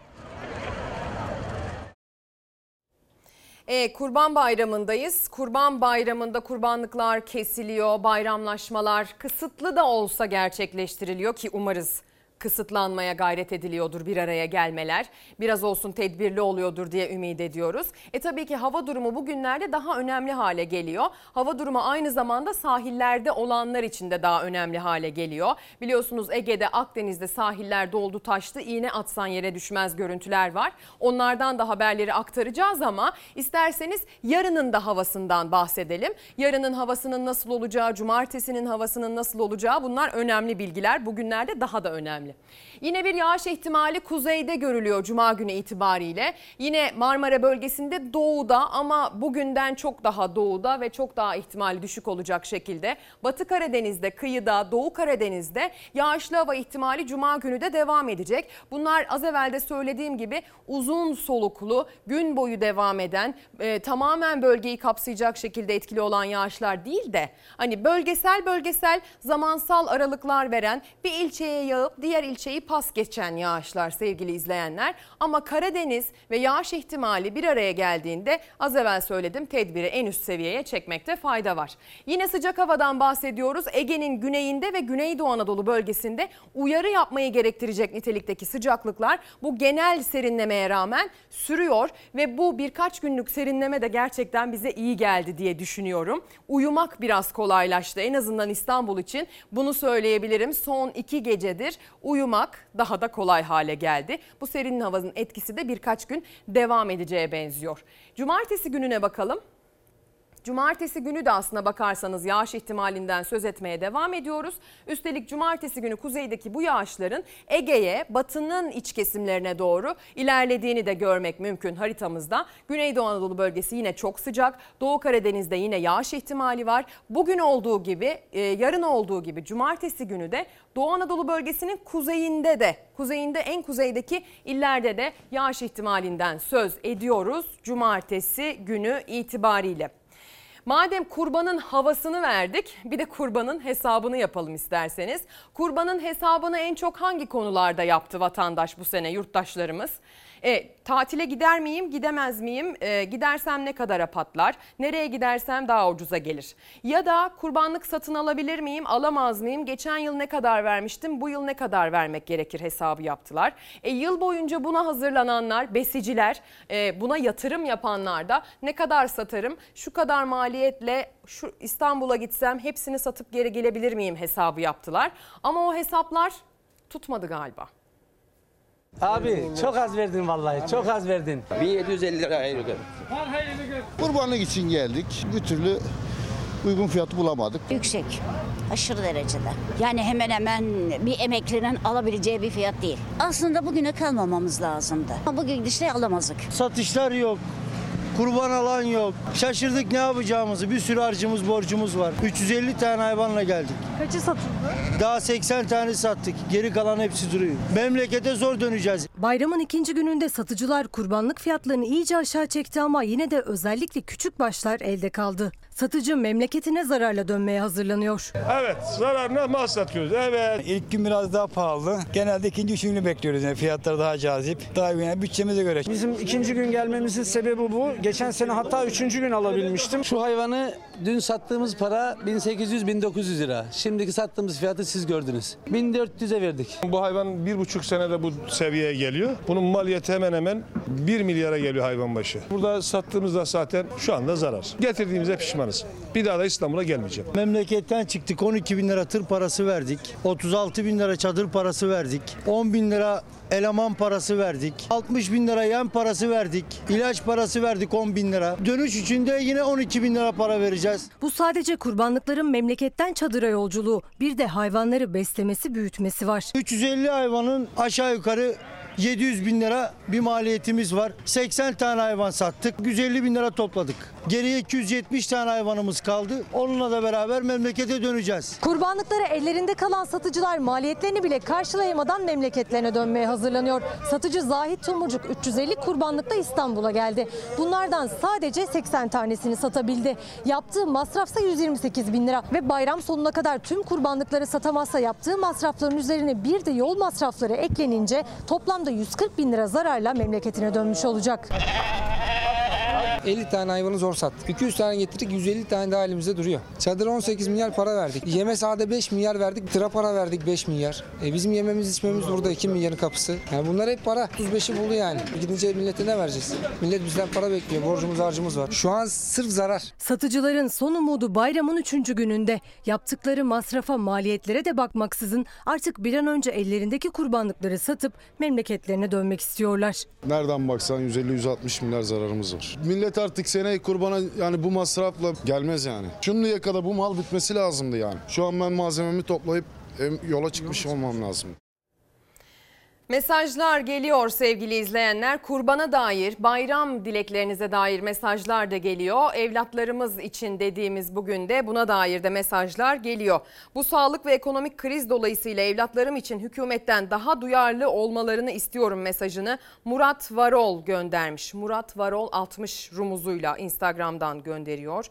E, Kurban Bayramı'ndayız. Kurban Bayramı'nda kurbanlıklar kesiliyor, bayramlaşmalar kısıtlı da olsa gerçekleştiriliyor ki umarız kısıtlanmaya gayret ediliyordur bir araya gelmeler. Biraz olsun tedbirli oluyordur diye ümit ediyoruz. E tabii ki hava durumu bugünlerde daha önemli hale geliyor. Hava durumu aynı zamanda sahillerde olanlar için de daha önemli hale geliyor. Biliyorsunuz Ege'de, Akdeniz'de sahiller doldu taştı. İğne atsan yere düşmez görüntüler var. Onlardan da haberleri aktaracağız ama isterseniz yarının da havasından bahsedelim. Yarının havasının nasıl olacağı, cumartesinin havasının nasıl olacağı bunlar önemli bilgiler. Bugünlerde daha da önemli. Yine bir yağış ihtimali kuzeyde görülüyor cuma günü itibariyle. Yine Marmara bölgesinde doğuda ama bugünden çok daha doğuda ve çok daha ihtimali düşük olacak şekilde. Batı Karadeniz'de, kıyıda, Doğu Karadeniz'de yağışlı hava ihtimali cuma günü de devam edecek. Bunlar az evvel de söylediğim gibi uzun soluklu, gün boyu devam eden, e, tamamen bölgeyi kapsayacak şekilde etkili olan yağışlar değil de hani bölgesel bölgesel zamansal aralıklar veren bir ilçeye yağıp diğer ilçeyi pas geçen yağışlar sevgili izleyenler. Ama Karadeniz ve yağış ihtimali bir araya geldiğinde az evvel söyledim tedbiri en üst seviyeye çekmekte fayda var. Yine sıcak havadan bahsediyoruz. Ege'nin güneyinde ve Güneydoğu Anadolu bölgesinde uyarı yapmayı gerektirecek nitelikteki sıcaklıklar bu genel serinlemeye rağmen sürüyor ve bu birkaç günlük serinleme de gerçekten bize iyi geldi diye düşünüyorum. Uyumak biraz kolaylaştı en azından İstanbul için bunu söyleyebilirim. Son iki gecedir uyumak daha da kolay hale geldi. Bu serin havanın etkisi de birkaç gün devam edeceğe benziyor. Cumartesi gününe bakalım. Cumartesi günü de aslına bakarsanız yağış ihtimalinden söz etmeye devam ediyoruz. Üstelik cumartesi günü kuzeydeki bu yağışların Ege'ye, batının iç kesimlerine doğru ilerlediğini de görmek mümkün haritamızda. Güneydoğu Anadolu bölgesi yine çok sıcak. Doğu Karadeniz'de yine yağış ihtimali var. Bugün olduğu gibi, e, yarın olduğu gibi cumartesi günü de Doğu Anadolu bölgesinin kuzeyinde de, kuzeyinde en kuzeydeki illerde de yağış ihtimalinden söz ediyoruz cumartesi günü itibariyle. Madem kurbanın havasını verdik bir de kurbanın hesabını yapalım isterseniz. Kurbanın hesabını en çok hangi konularda yaptı vatandaş bu sene yurttaşlarımız? E, tatile gider miyim, gidemez miyim? E, gidersem ne kadara patlar? Nereye gidersem daha ucuza gelir? Ya da kurbanlık satın alabilir miyim, alamaz mıyım? Geçen yıl ne kadar vermiştim, bu yıl ne kadar vermek gerekir hesabı yaptılar. E, yıl boyunca buna hazırlananlar, besiciler, e, buna yatırım yapanlar da ne kadar satarım, şu kadar maliyetle şu İstanbul'a gitsem hepsini satıp geri gelebilir miyim hesabı yaptılar. Ama o hesaplar tutmadı galiba. Abi çok az verdin vallahi çok az verdin. 1750 lira ayırıyor. Kurbanlık için geldik. Bir türlü uygun fiyatı bulamadık. Yüksek. Aşırı derecede. Yani hemen hemen bir emeklinin alabileceği bir fiyat değil. Aslında bugüne kalmamamız lazımdı. Ama bugün gidişle alamazdık. Satışlar yok. Kurban alan yok. Şaşırdık ne yapacağımızı. Bir sürü harcımız, borcumuz var. 350 tane hayvanla geldik. Kaçı satıldı? Daha 80 tane sattık. Geri kalan hepsi duruyor. Memlekete zor döneceğiz. Bayramın ikinci gününde satıcılar kurbanlık fiyatlarını iyice aşağı çekti ama yine de özellikle küçük başlar elde kaldı. Satıcı memleketine zararla dönmeye hazırlanıyor. Evet zararına mal satıyoruz. Evet. İlk gün biraz daha pahalı. Genelde ikinci üçüncü bekliyoruz. Yani fiyatlar daha cazip. Daha yani bütçemize göre. Bizim ikinci gün gelmemizin sebebi bu. Geçen sene hatta üçüncü gün alabilmiştim. Şu hayvanı dün sattığımız para 1800-1900 lira. Şimdiki sattığımız fiyatı siz gördünüz. 1400'e verdik. Bu hayvan bir buçuk senede bu seviyeye geliyor. Bunun maliyeti hemen hemen 1 milyara geliyor hayvan başı. Burada sattığımızda zaten şu anda zarar. Getirdiğimize pişmanız. Bir daha da İstanbul'a gelmeyeceğim. Memleketten çıktık 12 bin lira tır parası verdik. 36 bin lira çadır parası verdik. 10 bin lira eleman parası verdik. 60 bin lira yem parası verdik. İlaç parası verdik 10 bin lira. Dönüş için de yine 12 bin lira para vereceğiz. Bu sadece kurbanlıkların memleketten çadıra yolculuğu. Bir de hayvanları beslemesi, büyütmesi var. 350 hayvanın aşağı yukarı 700 bin lira bir maliyetimiz var. 80 tane hayvan sattık. 150 bin lira topladık. Geriye 270 tane hayvanımız kaldı. Onunla da beraber memlekete döneceğiz. Kurbanlıkları ellerinde kalan satıcılar maliyetlerini bile karşılayamadan memleketlerine dönmeye hazırlanıyor. Satıcı Zahit Tumurcuk 350 kurbanlıkta İstanbul'a geldi. Bunlardan sadece 80 tanesini satabildi. Yaptığı masrafsa 128 bin lira ve bayram sonuna kadar tüm kurbanlıkları satamazsa yaptığı masrafların üzerine bir de yol masrafları eklenince toplamda 140 bin lira zararla memleketine dönmüş olacak. 50 tane hayvanı zor sattık. 200 tane getirdik 150 tane daha elimizde duruyor. Çadıra 18 milyar para verdik. Yeme sahada 5 milyar verdik. Tıra para verdik 5 milyar. E bizim yememiz içmemiz burada 2 milyarın kapısı. Yani bunlar hep para. 35'i buldu yani. Gidince millete ne vereceğiz? Millet bizden para bekliyor. Borcumuz harcımız var. Şu an sırf zarar. Satıcıların son umudu bayramın 3. gününde. Yaptıkları masrafa, maliyetlere de bakmaksızın artık bir an önce ellerindeki kurbanlıkları satıp memleketlerine dönmek istiyorlar. Nereden baksan 150-160 milyar zararımız var. Millet artık seneye kurbana yani bu masrafla gelmez yani. Şimdiye kadar bu mal bitmesi lazımdı yani. Şu an ben malzememi toplayıp yola çıkmış olmam lazım. Mesajlar geliyor sevgili izleyenler. Kurbana dair, bayram dileklerinize dair mesajlar da geliyor. Evlatlarımız için dediğimiz bugün de buna dair de mesajlar geliyor. Bu sağlık ve ekonomik kriz dolayısıyla evlatlarım için hükümetten daha duyarlı olmalarını istiyorum mesajını Murat Varol göndermiş. Murat Varol 60 rumuzuyla Instagram'dan gönderiyor.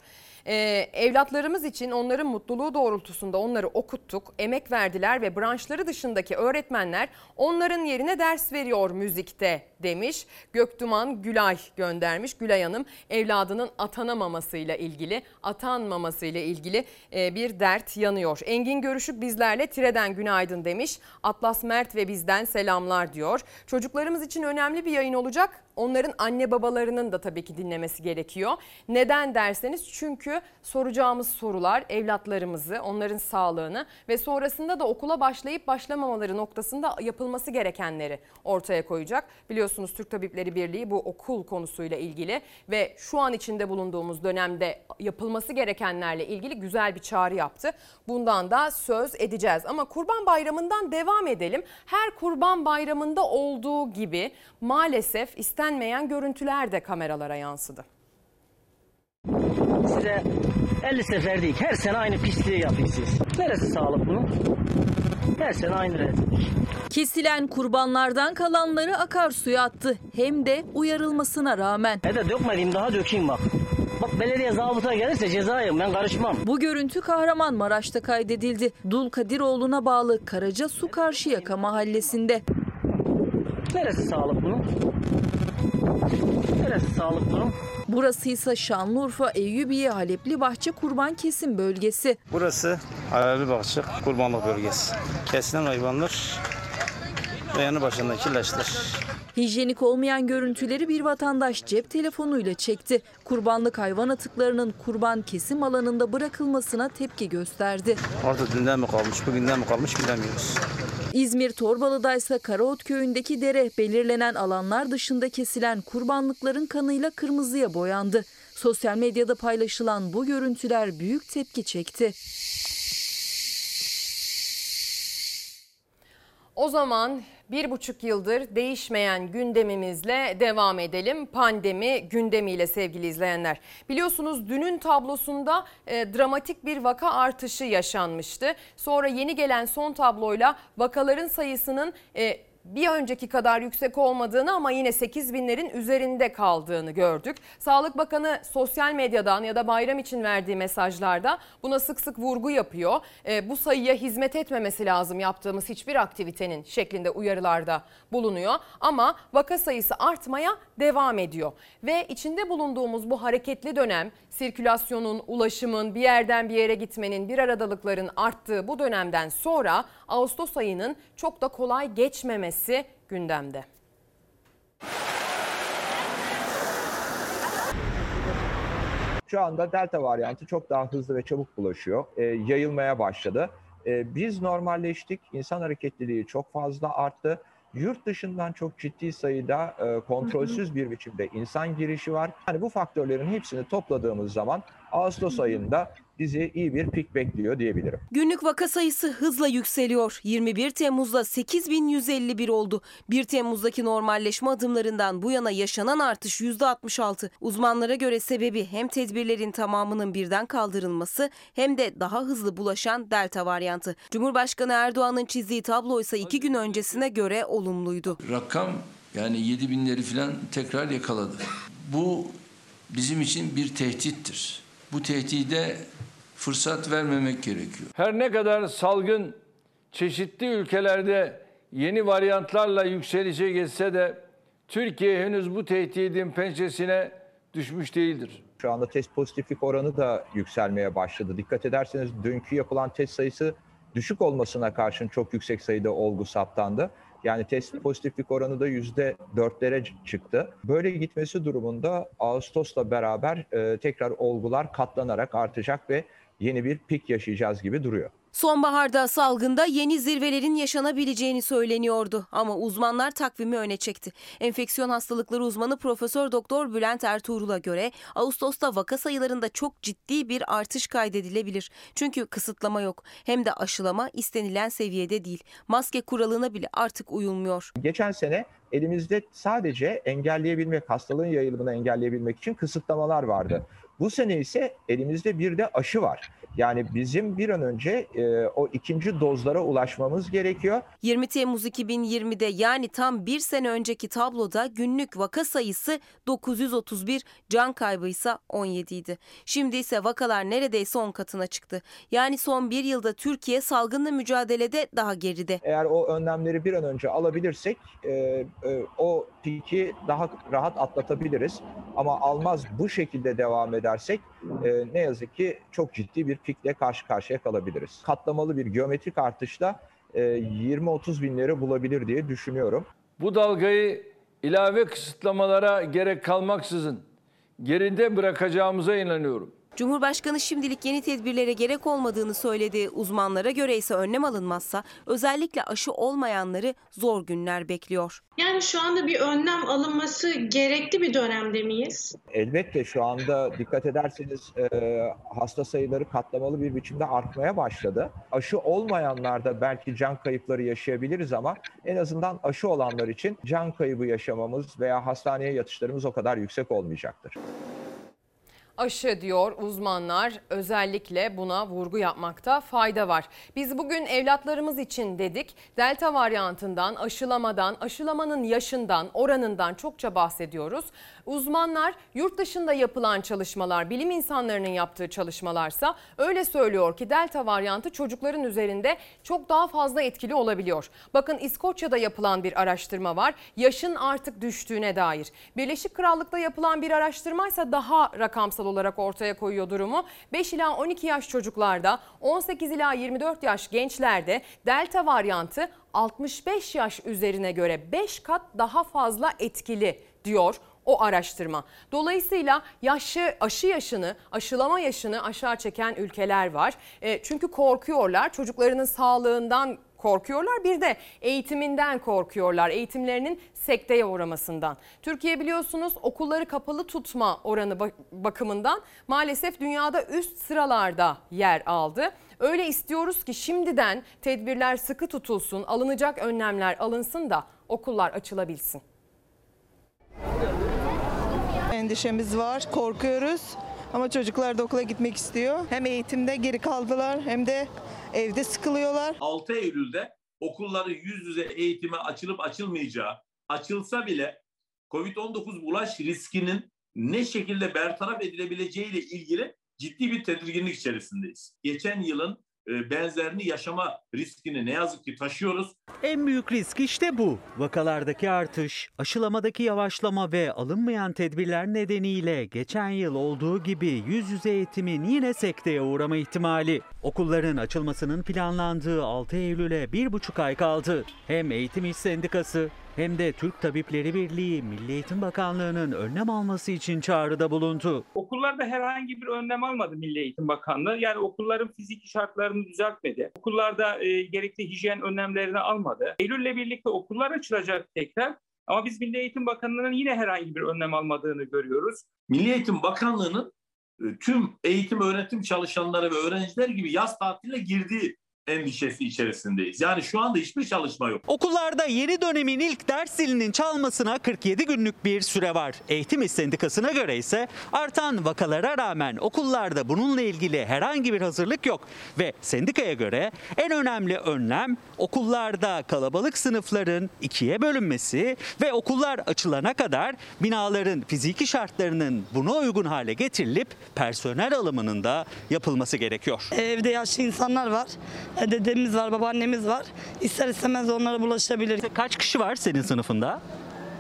Ee, evlatlarımız için onların mutluluğu doğrultusunda onları okuttuk, emek verdiler ve branşları dışındaki öğretmenler onların yerine ders veriyor müzikte demiş. Göktuman Gülay göndermiş. Gülay Hanım evladının atanamamasıyla ilgili, atanmamasıyla ilgili e, bir dert yanıyor. Engin Görüşük bizlerle Tire'den günaydın demiş. Atlas Mert ve bizden selamlar diyor. Çocuklarımız için önemli bir yayın olacak. Onların anne babalarının da tabii ki dinlemesi gerekiyor. Neden derseniz çünkü soracağımız sorular evlatlarımızı, onların sağlığını ve sonrasında da okula başlayıp başlamamaları noktasında yapılması gerekenleri ortaya koyacak. Biliyorsunuz Türk Tabipleri Birliği bu okul konusuyla ilgili ve şu an içinde bulunduğumuz dönemde yapılması gerekenlerle ilgili güzel bir çağrı yaptı. Bundan da söz edeceğiz ama Kurban Bayramı'ndan devam edelim. Her Kurban Bayramı'nda olduğu gibi maalesef istenmeyen görüntüler de kameralara yansıdı. Size 50 sefer değil. Her sene aynı pisliği yapıyorsunuz. Neresi sağlık bunun? Her sene aynı rezillik. Kesilen kurbanlardan kalanları akarsuya attı. Hem de uyarılmasına rağmen. Ne de dökmediğim daha dökeyim bak. Bak belediye zabıta gelirse ceza yerim ben karışmam. Bu görüntü Kahramanmaraş'ta kaydedildi. Dul Kadiroğlu'na bağlı Karaca Su Karşıyaka mahallesinde. Neresi sağlık bunun? Neresi sağlık bunun? Burası ise Şanlıurfa Eyyubiye Halepli Bahçe Kurban Kesim Bölgesi. Burası Alevli Bahçe kurbanlık bölgesi. Kesilen hayvanlar ve yanı başındaki leşler. Hijyenik olmayan görüntüleri bir vatandaş cep telefonuyla çekti. Kurbanlık hayvan atıklarının kurban kesim alanında bırakılmasına tepki gösterdi. Orada dünden mi kalmış, bugünden mi kalmış bilemiyoruz. İzmir Torbalı'da ise Karaot köyündeki dere belirlenen alanlar dışında kesilen kurbanlıkların kanıyla kırmızıya boyandı. Sosyal medyada paylaşılan bu görüntüler büyük tepki çekti. O zaman bir buçuk yıldır değişmeyen gündemimizle devam edelim. Pandemi gündemiyle sevgili izleyenler. Biliyorsunuz dünün tablosunda e, dramatik bir vaka artışı yaşanmıştı. Sonra yeni gelen son tabloyla vakaların sayısının e, bir önceki kadar yüksek olmadığını ama yine 8 binlerin üzerinde kaldığını gördük. Sağlık Bakanı sosyal medyadan ya da bayram için verdiği mesajlarda buna sık sık vurgu yapıyor. E, bu sayıya hizmet etmemesi lazım yaptığımız hiçbir aktivitenin şeklinde uyarılarda bulunuyor. Ama vaka sayısı artmaya devam ediyor. Ve içinde bulunduğumuz bu hareketli dönem sirkülasyonun, ulaşımın, bir yerden bir yere gitmenin, bir aradalıkların arttığı bu dönemden sonra Ağustos ayının çok da kolay geçmemesi gündemde. Şu anda delta varyantı çok daha hızlı ve çabuk bulaşıyor. E, yayılmaya başladı. E, biz normalleştik. İnsan hareketliliği çok fazla arttı. Yurt dışından çok ciddi sayıda e, kontrolsüz bir biçimde insan girişi var. Yani bu faktörlerin hepsini topladığımız zaman Ağustos ayında bizi iyi bir pik bekliyor diyebilirim. Günlük vaka sayısı hızla yükseliyor. 21 Temmuz'da 8151 oldu. 1 Temmuz'daki normalleşme adımlarından bu yana yaşanan artış %66. Uzmanlara göre sebebi hem tedbirlerin tamamının birden kaldırılması hem de daha hızlı bulaşan delta varyantı. Cumhurbaşkanı Erdoğan'ın çizdiği tablo ise iki gün öncesine göre olumluydu. Rakam yani 7 binleri falan tekrar yakaladı. Bu bizim için bir tehdittir. Bu tehdide fırsat vermemek gerekiyor. Her ne kadar salgın çeşitli ülkelerde yeni varyantlarla yükselişe geçse de Türkiye henüz bu tehdidin pençesine düşmüş değildir. Şu anda test pozitiflik oranı da yükselmeye başladı. Dikkat ederseniz dünkü yapılan test sayısı düşük olmasına karşın çok yüksek sayıda olgu saptandı. Yani test pozitiflik oranı da yüzde dörtlere çıktı. Böyle gitmesi durumunda Ağustos'la beraber e, tekrar olgular katlanarak artacak ve yeni bir pik yaşayacağız gibi duruyor. Sonbaharda salgında yeni zirvelerin yaşanabileceğini söyleniyordu ama uzmanlar takvimi öne çekti. Enfeksiyon hastalıkları uzmanı Profesör Doktor Bülent Ertuğrul'a göre Ağustos'ta vaka sayılarında çok ciddi bir artış kaydedilebilir. Çünkü kısıtlama yok. Hem de aşılama istenilen seviyede değil. Maske kuralına bile artık uyulmuyor. Geçen sene elimizde sadece engelleyebilmek, hastalığın yayılımını engelleyebilmek için kısıtlamalar vardı. Bu sene ise elimizde bir de aşı var. Yani bizim bir an önce e, o ikinci dozlara ulaşmamız gerekiyor. 20 Temmuz 2020'de yani tam bir sene önceki tabloda günlük vaka sayısı 931, can kaybı ise 17 idi. Şimdi ise vakalar neredeyse 10 katına çıktı. Yani son bir yılda Türkiye salgınla mücadelede daha geride. Eğer o önlemleri bir an önce alabilirsek e, e, o piki daha rahat atlatabiliriz. Ama almaz bu şekilde devam edersek e, ne yazık ki çok ciddi bir pikle karşı karşıya kalabiliriz. Katlamalı bir geometrik artışla e, 20-30 binleri bulabilir diye düşünüyorum. Bu dalgayı ilave kısıtlamalara gerek kalmaksızın geride bırakacağımıza inanıyorum. Cumhurbaşkanı şimdilik yeni tedbirlere gerek olmadığını söyledi. Uzmanlara göre ise önlem alınmazsa özellikle aşı olmayanları zor günler bekliyor. Yani şu anda bir önlem alınması gerekli bir dönemde miyiz? Elbette şu anda dikkat ederseniz e, hasta sayıları katlamalı bir biçimde artmaya başladı. Aşı olmayanlarda belki can kayıpları yaşayabiliriz ama en azından aşı olanlar için can kaybı yaşamamız veya hastaneye yatışlarımız o kadar yüksek olmayacaktır. Aşı diyor uzmanlar özellikle buna vurgu yapmakta fayda var. Biz bugün evlatlarımız için dedik delta varyantından, aşılamadan, aşılamanın yaşından, oranından çokça bahsediyoruz. Uzmanlar yurt dışında yapılan çalışmalar, bilim insanlarının yaptığı çalışmalarsa öyle söylüyor ki delta varyantı çocukların üzerinde çok daha fazla etkili olabiliyor. Bakın İskoçya'da yapılan bir araştırma var. Yaşın artık düştüğüne dair. Birleşik Krallık'ta yapılan bir araştırmaysa daha rakamsal olarak ortaya koyuyor durumu. 5 ila 12 yaş çocuklarda, 18 ila 24 yaş gençlerde delta varyantı 65 yaş üzerine göre 5 kat daha fazla etkili diyor o araştırma. Dolayısıyla yaşı, aşı yaşını, aşılama yaşını aşağı çeken ülkeler var. E, çünkü korkuyorlar çocuklarının sağlığından korkuyorlar. Bir de eğitiminden korkuyorlar. Eğitimlerinin sekteye uğramasından. Türkiye biliyorsunuz okulları kapalı tutma oranı bakımından maalesef dünyada üst sıralarda yer aldı. Öyle istiyoruz ki şimdiden tedbirler sıkı tutulsun, alınacak önlemler alınsın da okullar açılabilsin. Endişemiz var, korkuyoruz. Ama çocuklar da okula gitmek istiyor. Hem eğitimde geri kaldılar hem de evde sıkılıyorlar. 6 Eylül'de okulların yüz yüze eğitime açılıp açılmayacağı, açılsa bile COVID-19 bulaş riskinin ne şekilde bertaraf edilebileceği ile ilgili ciddi bir tedirginlik içerisindeyiz. Geçen yılın benzerini yaşama riskini ne yazık ki taşıyoruz. En büyük risk işte bu. Vakalardaki artış, aşılamadaki yavaşlama ve alınmayan tedbirler nedeniyle geçen yıl olduğu gibi yüz yüze eğitimin yine sekteye uğrama ihtimali. Okulların açılmasının planlandığı 6 Eylül'e bir buçuk ay kaldı. Hem Eğitim İş Sendikası hem de Türk Tabipleri Birliği Milli Eğitim Bakanlığı'nın önlem alması için çağrıda bulundu. Okullarda herhangi bir önlem almadı Milli Eğitim Bakanlığı. Yani okulların fiziki şartlarını düzeltmedi. Okullarda e, gerekli hijyen önlemlerini almadı. Eylül'le birlikte okullar açılacak tekrar. Ama biz Milli Eğitim Bakanlığı'nın yine herhangi bir önlem almadığını görüyoruz. Milli Eğitim Bakanlığı'nın e, tüm eğitim öğretim çalışanları ve öğrenciler gibi yaz tatiline girdiği endişesi içerisindeyiz. Yani şu anda hiçbir çalışma yok. Okullarda yeni dönemin ilk ders zilinin çalmasına 47 günlük bir süre var. Eğitim İş Sendikası'na göre ise artan vakalara rağmen okullarda bununla ilgili herhangi bir hazırlık yok. Ve sendikaya göre en önemli önlem okullarda kalabalık sınıfların ikiye bölünmesi ve okullar açılana kadar binaların fiziki şartlarının buna uygun hale getirilip personel alımının da yapılması gerekiyor. Evde yaşlı insanlar var. E, dedemiz var, babaannemiz var. İster istemez onlara bulaşabilir. Kaç kişi var senin sınıfında?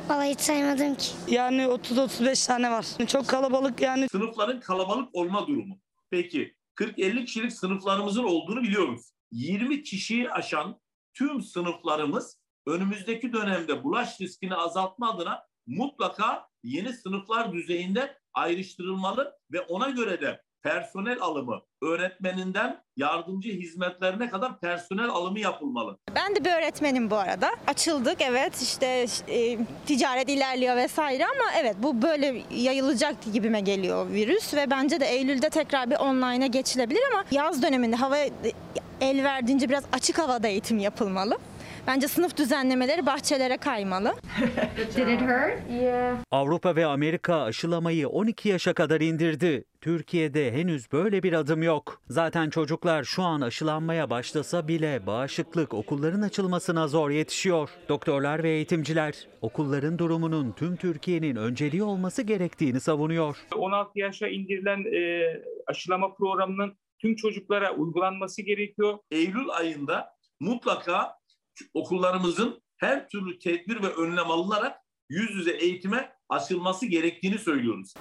Vallahi hiç saymadım ki. Yani 30-35 tane var. Çok kalabalık yani. Sınıfların kalabalık olma durumu. Peki 40-50 kişilik sınıflarımızın olduğunu biliyoruz. 20 kişiyi aşan tüm sınıflarımız önümüzdeki dönemde bulaş riskini azaltma adına mutlaka yeni sınıflar düzeyinde ayrıştırılmalı ve ona göre de personel alımı öğretmeninden yardımcı hizmetlerine kadar personel alımı yapılmalı. Ben de bir öğretmenim bu arada. Açıldık evet işte e, ticaret ilerliyor vesaire ama evet bu böyle yayılacak gibime geliyor virüs ve bence de Eylül'de tekrar bir online'a geçilebilir ama yaz döneminde hava el verdiğince biraz açık havada eğitim yapılmalı. Bence sınıf düzenlemeleri bahçelere kaymalı. Did it hurt? Yeah. Avrupa ve Amerika aşılamayı 12 yaşa kadar indirdi. Türkiye'de henüz böyle bir adım yok. Zaten çocuklar şu an aşılanmaya başlasa bile bağışıklık okulların açılmasına zor yetişiyor. Doktorlar ve eğitimciler okulların durumunun tüm Türkiye'nin önceliği olması gerektiğini savunuyor. 16 yaşa indirilen e, aşılama programının tüm çocuklara uygulanması gerekiyor. Eylül ayında mutlaka okullarımızın her türlü tedbir ve önlem alınarak yüz yüze eğitime açılması gerektiğini söylüyoruz.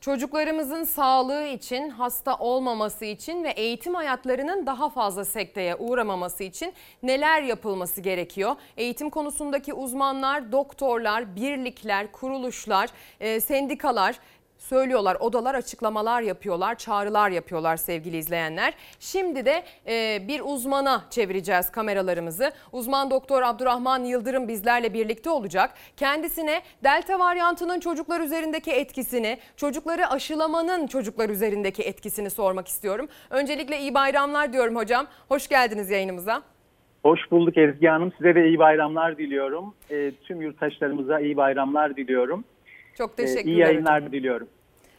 Çocuklarımızın sağlığı için, hasta olmaması için ve eğitim hayatlarının daha fazla sekteye uğramaması için neler yapılması gerekiyor? Eğitim konusundaki uzmanlar, doktorlar, birlikler, kuruluşlar, e, sendikalar söylüyorlar. Odalar açıklamalar yapıyorlar, çağrılar yapıyorlar sevgili izleyenler. Şimdi de e, bir uzmana çevireceğiz kameralarımızı. Uzman doktor Abdurrahman Yıldırım bizlerle birlikte olacak. Kendisine delta varyantının çocuklar üzerindeki etkisini, çocukları aşılamanın çocuklar üzerindeki etkisini sormak istiyorum. Öncelikle iyi bayramlar diyorum hocam. Hoş geldiniz yayınımıza. Hoş bulduk Ezgi Hanım. Size de iyi bayramlar diliyorum. E, tüm yurttaşlarımıza iyi bayramlar diliyorum. Çok E, teşekkürler. iyi yayınlar diliyorum.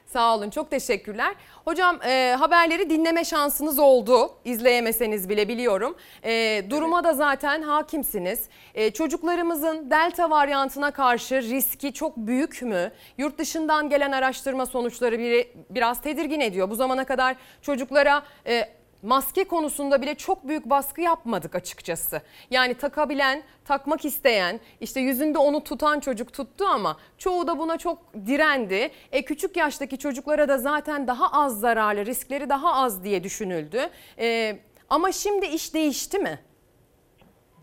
Sağ olun çok teşekkürler. Hocam e, haberleri dinleme şansınız oldu. İzleyemeseniz bile biliyorum. E, duruma da zaten hakimsiniz. E, çocuklarımızın delta varyantına karşı riski çok büyük mü? Yurt dışından gelen araştırma sonuçları biri, biraz tedirgin ediyor. Bu zamana kadar çocuklara... E, maske konusunda bile çok büyük baskı yapmadık açıkçası. Yani takabilen, takmak isteyen, işte yüzünde onu tutan çocuk tuttu ama çoğu da buna çok direndi. E küçük yaştaki çocuklara da zaten daha az zararlı, riskleri daha az diye düşünüldü. E, ama şimdi iş değişti mi?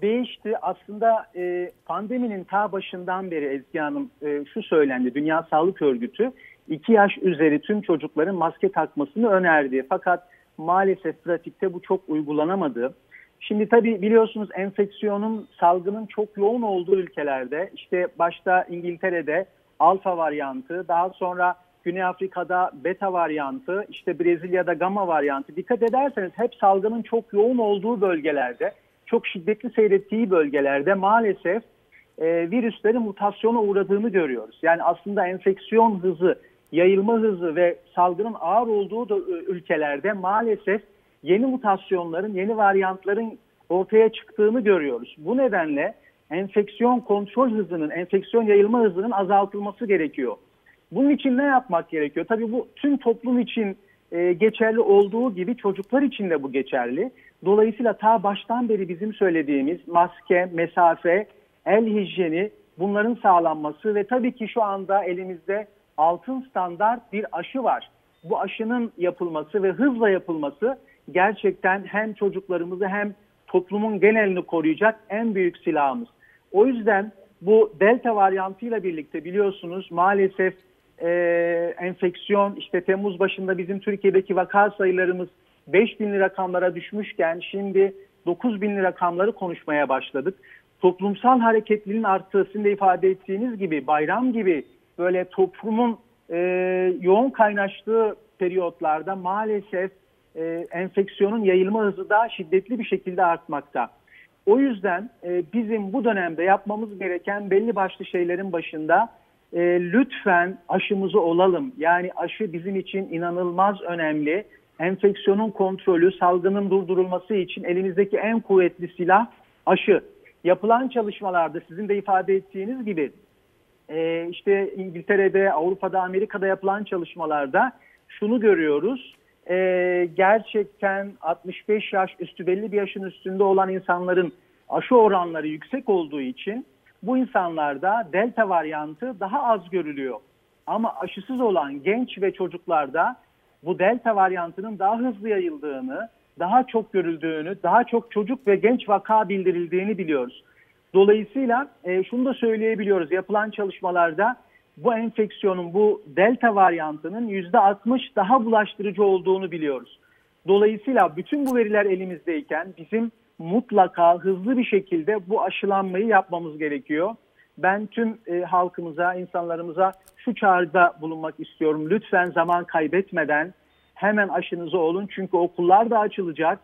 Değişti. Aslında e, pandeminin ta başından beri Ezgi Hanım e, şu söylendi. Dünya Sağlık Örgütü 2 yaş üzeri tüm çocukların maske takmasını önerdi. Fakat maalesef pratikte bu çok uygulanamadı. Şimdi tabii biliyorsunuz enfeksiyonun, salgının çok yoğun olduğu ülkelerde işte başta İngiltere'de alfa varyantı, daha sonra Güney Afrika'da beta varyantı, işte Brezilya'da gamma varyantı. Dikkat ederseniz hep salgının çok yoğun olduğu bölgelerde, çok şiddetli seyrettiği bölgelerde maalesef e, virüslerin mutasyona uğradığını görüyoruz. Yani aslında enfeksiyon hızı, yayılma hızı ve salgının ağır olduğu da ülkelerde maalesef yeni mutasyonların, yeni varyantların ortaya çıktığını görüyoruz. Bu nedenle enfeksiyon kontrol hızının, enfeksiyon yayılma hızının azaltılması gerekiyor. Bunun için ne yapmak gerekiyor? Tabii bu tüm toplum için e, geçerli olduğu gibi çocuklar için de bu geçerli. Dolayısıyla ta baştan beri bizim söylediğimiz maske, mesafe, el hijyeni bunların sağlanması ve tabii ki şu anda elimizde altın standart bir aşı var. Bu aşının yapılması ve hızla yapılması gerçekten hem çocuklarımızı hem toplumun genelini koruyacak en büyük silahımız. O yüzden bu delta varyantıyla birlikte biliyorsunuz maalesef e, enfeksiyon işte Temmuz başında bizim Türkiye'deki vaka sayılarımız 5 binli rakamlara düşmüşken şimdi 9 binli rakamları konuşmaya başladık. Toplumsal hareketliliğin arttığı sizin de ifade ettiğiniz gibi bayram gibi böyle toplumun e, yoğun kaynaştığı periyotlarda maalesef e, enfeksiyonun yayılma hızı da şiddetli bir şekilde artmakta. O yüzden e, bizim bu dönemde yapmamız gereken belli başlı şeylerin başında e, lütfen aşımızı olalım. Yani aşı bizim için inanılmaz önemli. Enfeksiyonun kontrolü, salgının durdurulması için elimizdeki en kuvvetli silah aşı. Yapılan çalışmalarda sizin de ifade ettiğiniz gibi e, işte İngiltere'de, Avrupa'da, Amerika'da yapılan çalışmalarda şunu görüyoruz. E, gerçekten 65 yaş üstü belli bir yaşın üstünde olan insanların aşı oranları yüksek olduğu için bu insanlarda delta varyantı daha az görülüyor. Ama aşısız olan genç ve çocuklarda bu delta varyantının daha hızlı yayıldığını, daha çok görüldüğünü, daha çok çocuk ve genç vaka bildirildiğini biliyoruz. Dolayısıyla e, şunu da söyleyebiliyoruz. Yapılan çalışmalarda bu enfeksiyonun, bu delta varyantının %60 daha bulaştırıcı olduğunu biliyoruz. Dolayısıyla bütün bu veriler elimizdeyken bizim mutlaka hızlı bir şekilde bu aşılanmayı yapmamız gerekiyor. Ben tüm e, halkımıza, insanlarımıza şu çağrıda bulunmak istiyorum. Lütfen zaman kaybetmeden hemen aşınızı olun. Çünkü okullar da açılacak.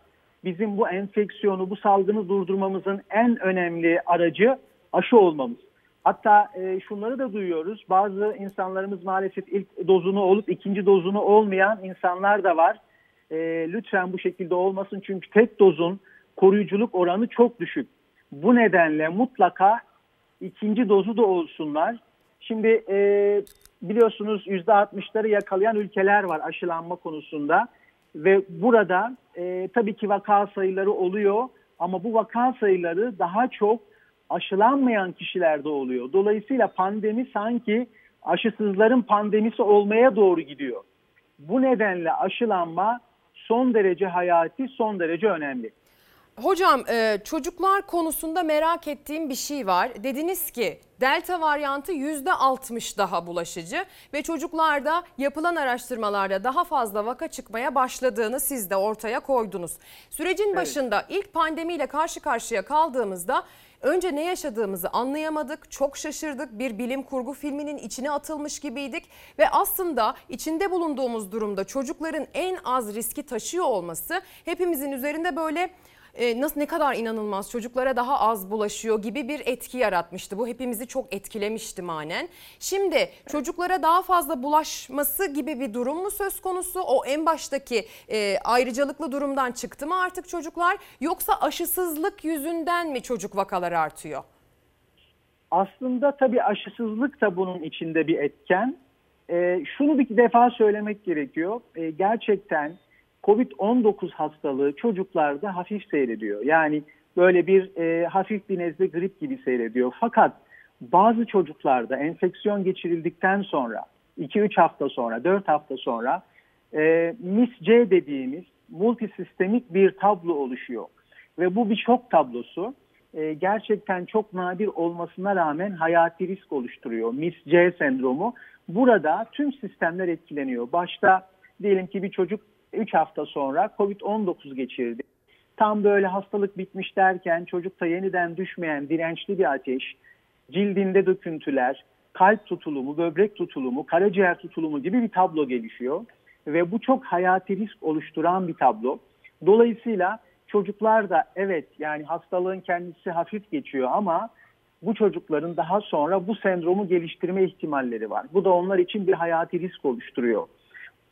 Bizim bu enfeksiyonu, bu salgını durdurmamızın en önemli aracı aşı olmamız. Hatta e, şunları da duyuyoruz. Bazı insanlarımız maalesef ilk dozunu olup ikinci dozunu olmayan insanlar da var. E, lütfen bu şekilde olmasın çünkü tek dozun koruyuculuk oranı çok düşük. Bu nedenle mutlaka ikinci dozu da olsunlar. Şimdi e, biliyorsunuz %60'ları yakalayan ülkeler var aşılanma konusunda. Ve burada e, tabii ki vaka sayıları oluyor ama bu vaka sayıları daha çok aşılanmayan kişilerde oluyor. Dolayısıyla pandemi sanki aşısızların pandemisi olmaya doğru gidiyor. Bu nedenle aşılanma son derece hayati, son derece önemli. Hocam e, çocuklar konusunda merak ettiğim bir şey var. Dediniz ki delta varyantı %60 daha bulaşıcı ve çocuklarda yapılan araştırmalarda daha fazla vaka çıkmaya başladığını siz de ortaya koydunuz. Sürecin başında ilk pandemiyle karşı karşıya kaldığımızda önce ne yaşadığımızı anlayamadık, çok şaşırdık. Bir bilim kurgu filminin içine atılmış gibiydik ve aslında içinde bulunduğumuz durumda çocukların en az riski taşıyor olması hepimizin üzerinde böyle e, nasıl ne kadar inanılmaz çocuklara daha az bulaşıyor gibi bir etki yaratmıştı. Bu hepimizi çok etkilemişti manen. Şimdi çocuklara daha fazla bulaşması gibi bir durum mu söz konusu? O en baştaki e, ayrıcalıklı durumdan çıktı mı artık çocuklar yoksa aşısızlık yüzünden mi çocuk vakaları artıyor? Aslında tabii aşısızlık da bunun içinde bir etken. E, şunu bir defa söylemek gerekiyor. E, gerçekten COVID-19 hastalığı çocuklarda hafif seyrediyor. Yani böyle bir e, hafif bir nezle grip gibi seyrediyor. Fakat bazı çocuklarda enfeksiyon geçirildikten sonra 2-3 hafta sonra 4 hafta sonra e, MIS-C dediğimiz multisistemik bir tablo oluşuyor. Ve bu bir şok tablosu. E, gerçekten çok nadir olmasına rağmen hayati risk oluşturuyor. MIS-C sendromu. Burada tüm sistemler etkileniyor. Başta diyelim ki bir çocuk 3 hafta sonra COVID-19 geçirdi. Tam böyle hastalık bitmiş derken çocukta yeniden düşmeyen dirençli bir ateş, cildinde döküntüler, kalp tutulumu, böbrek tutulumu, karaciğer tutulumu gibi bir tablo gelişiyor. Ve bu çok hayati risk oluşturan bir tablo. Dolayısıyla çocuklar da evet yani hastalığın kendisi hafif geçiyor ama bu çocukların daha sonra bu sendromu geliştirme ihtimalleri var. Bu da onlar için bir hayati risk oluşturuyor.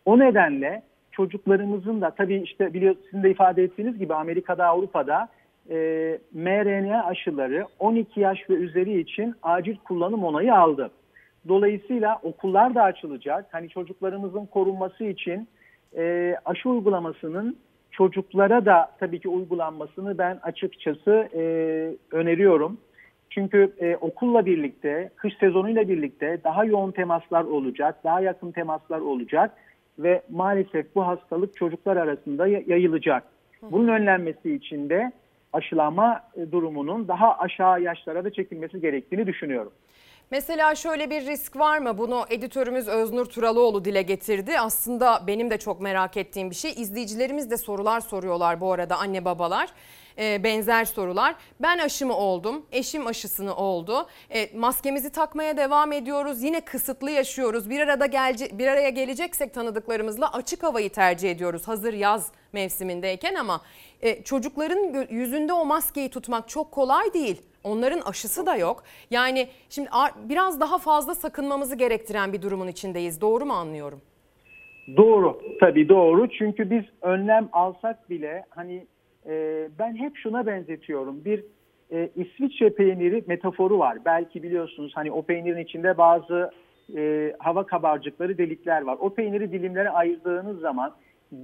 O nedenle çocuklarımızın da tabii işte biliyorsunuz sizin de ifade ettiğiniz gibi Amerika'da Avrupa'da e, mRNA aşıları 12 yaş ve üzeri için acil kullanım onayı aldı. Dolayısıyla okullar da açılacak. Hani çocuklarımızın korunması için e, aşı uygulamasının çocuklara da tabii ki uygulanmasını ben açıkçası e, öneriyorum. Çünkü e, okulla birlikte, kış sezonuyla birlikte daha yoğun temaslar olacak, daha yakın temaslar olacak ve maalesef bu hastalık çocuklar arasında yayılacak. Bunun önlenmesi için de aşılama e, durumunun daha aşağı yaşlara da çekilmesi gerektiğini düşünüyorum. Mesela şöyle bir risk var mı? Bunu editörümüz Öznur Turalıoğlu dile getirdi. Aslında benim de çok merak ettiğim bir şey. İzleyicilerimiz de sorular soruyorlar bu arada anne babalar. E, benzer sorular. Ben aşımı oldum, eşim aşısını oldu. E, maskemizi takmaya devam ediyoruz. Yine kısıtlı yaşıyoruz. Bir arada gelce, bir araya geleceksek tanıdıklarımızla açık havayı tercih ediyoruz. Hazır yaz mevsimindeyken ama e, çocukların yüzünde o maskeyi tutmak çok kolay değil. Onların aşısı da yok. Yani şimdi biraz daha fazla sakınmamızı gerektiren bir durumun içindeyiz. Doğru mu anlıyorum? Doğru. Tabii doğru. Çünkü biz önlem alsak bile hani e, ben hep şuna benzetiyorum. Bir e, İsviçre peyniri metaforu var. Belki biliyorsunuz hani o peynirin içinde bazı e, hava kabarcıkları delikler var. O peyniri dilimlere ayırdığınız zaman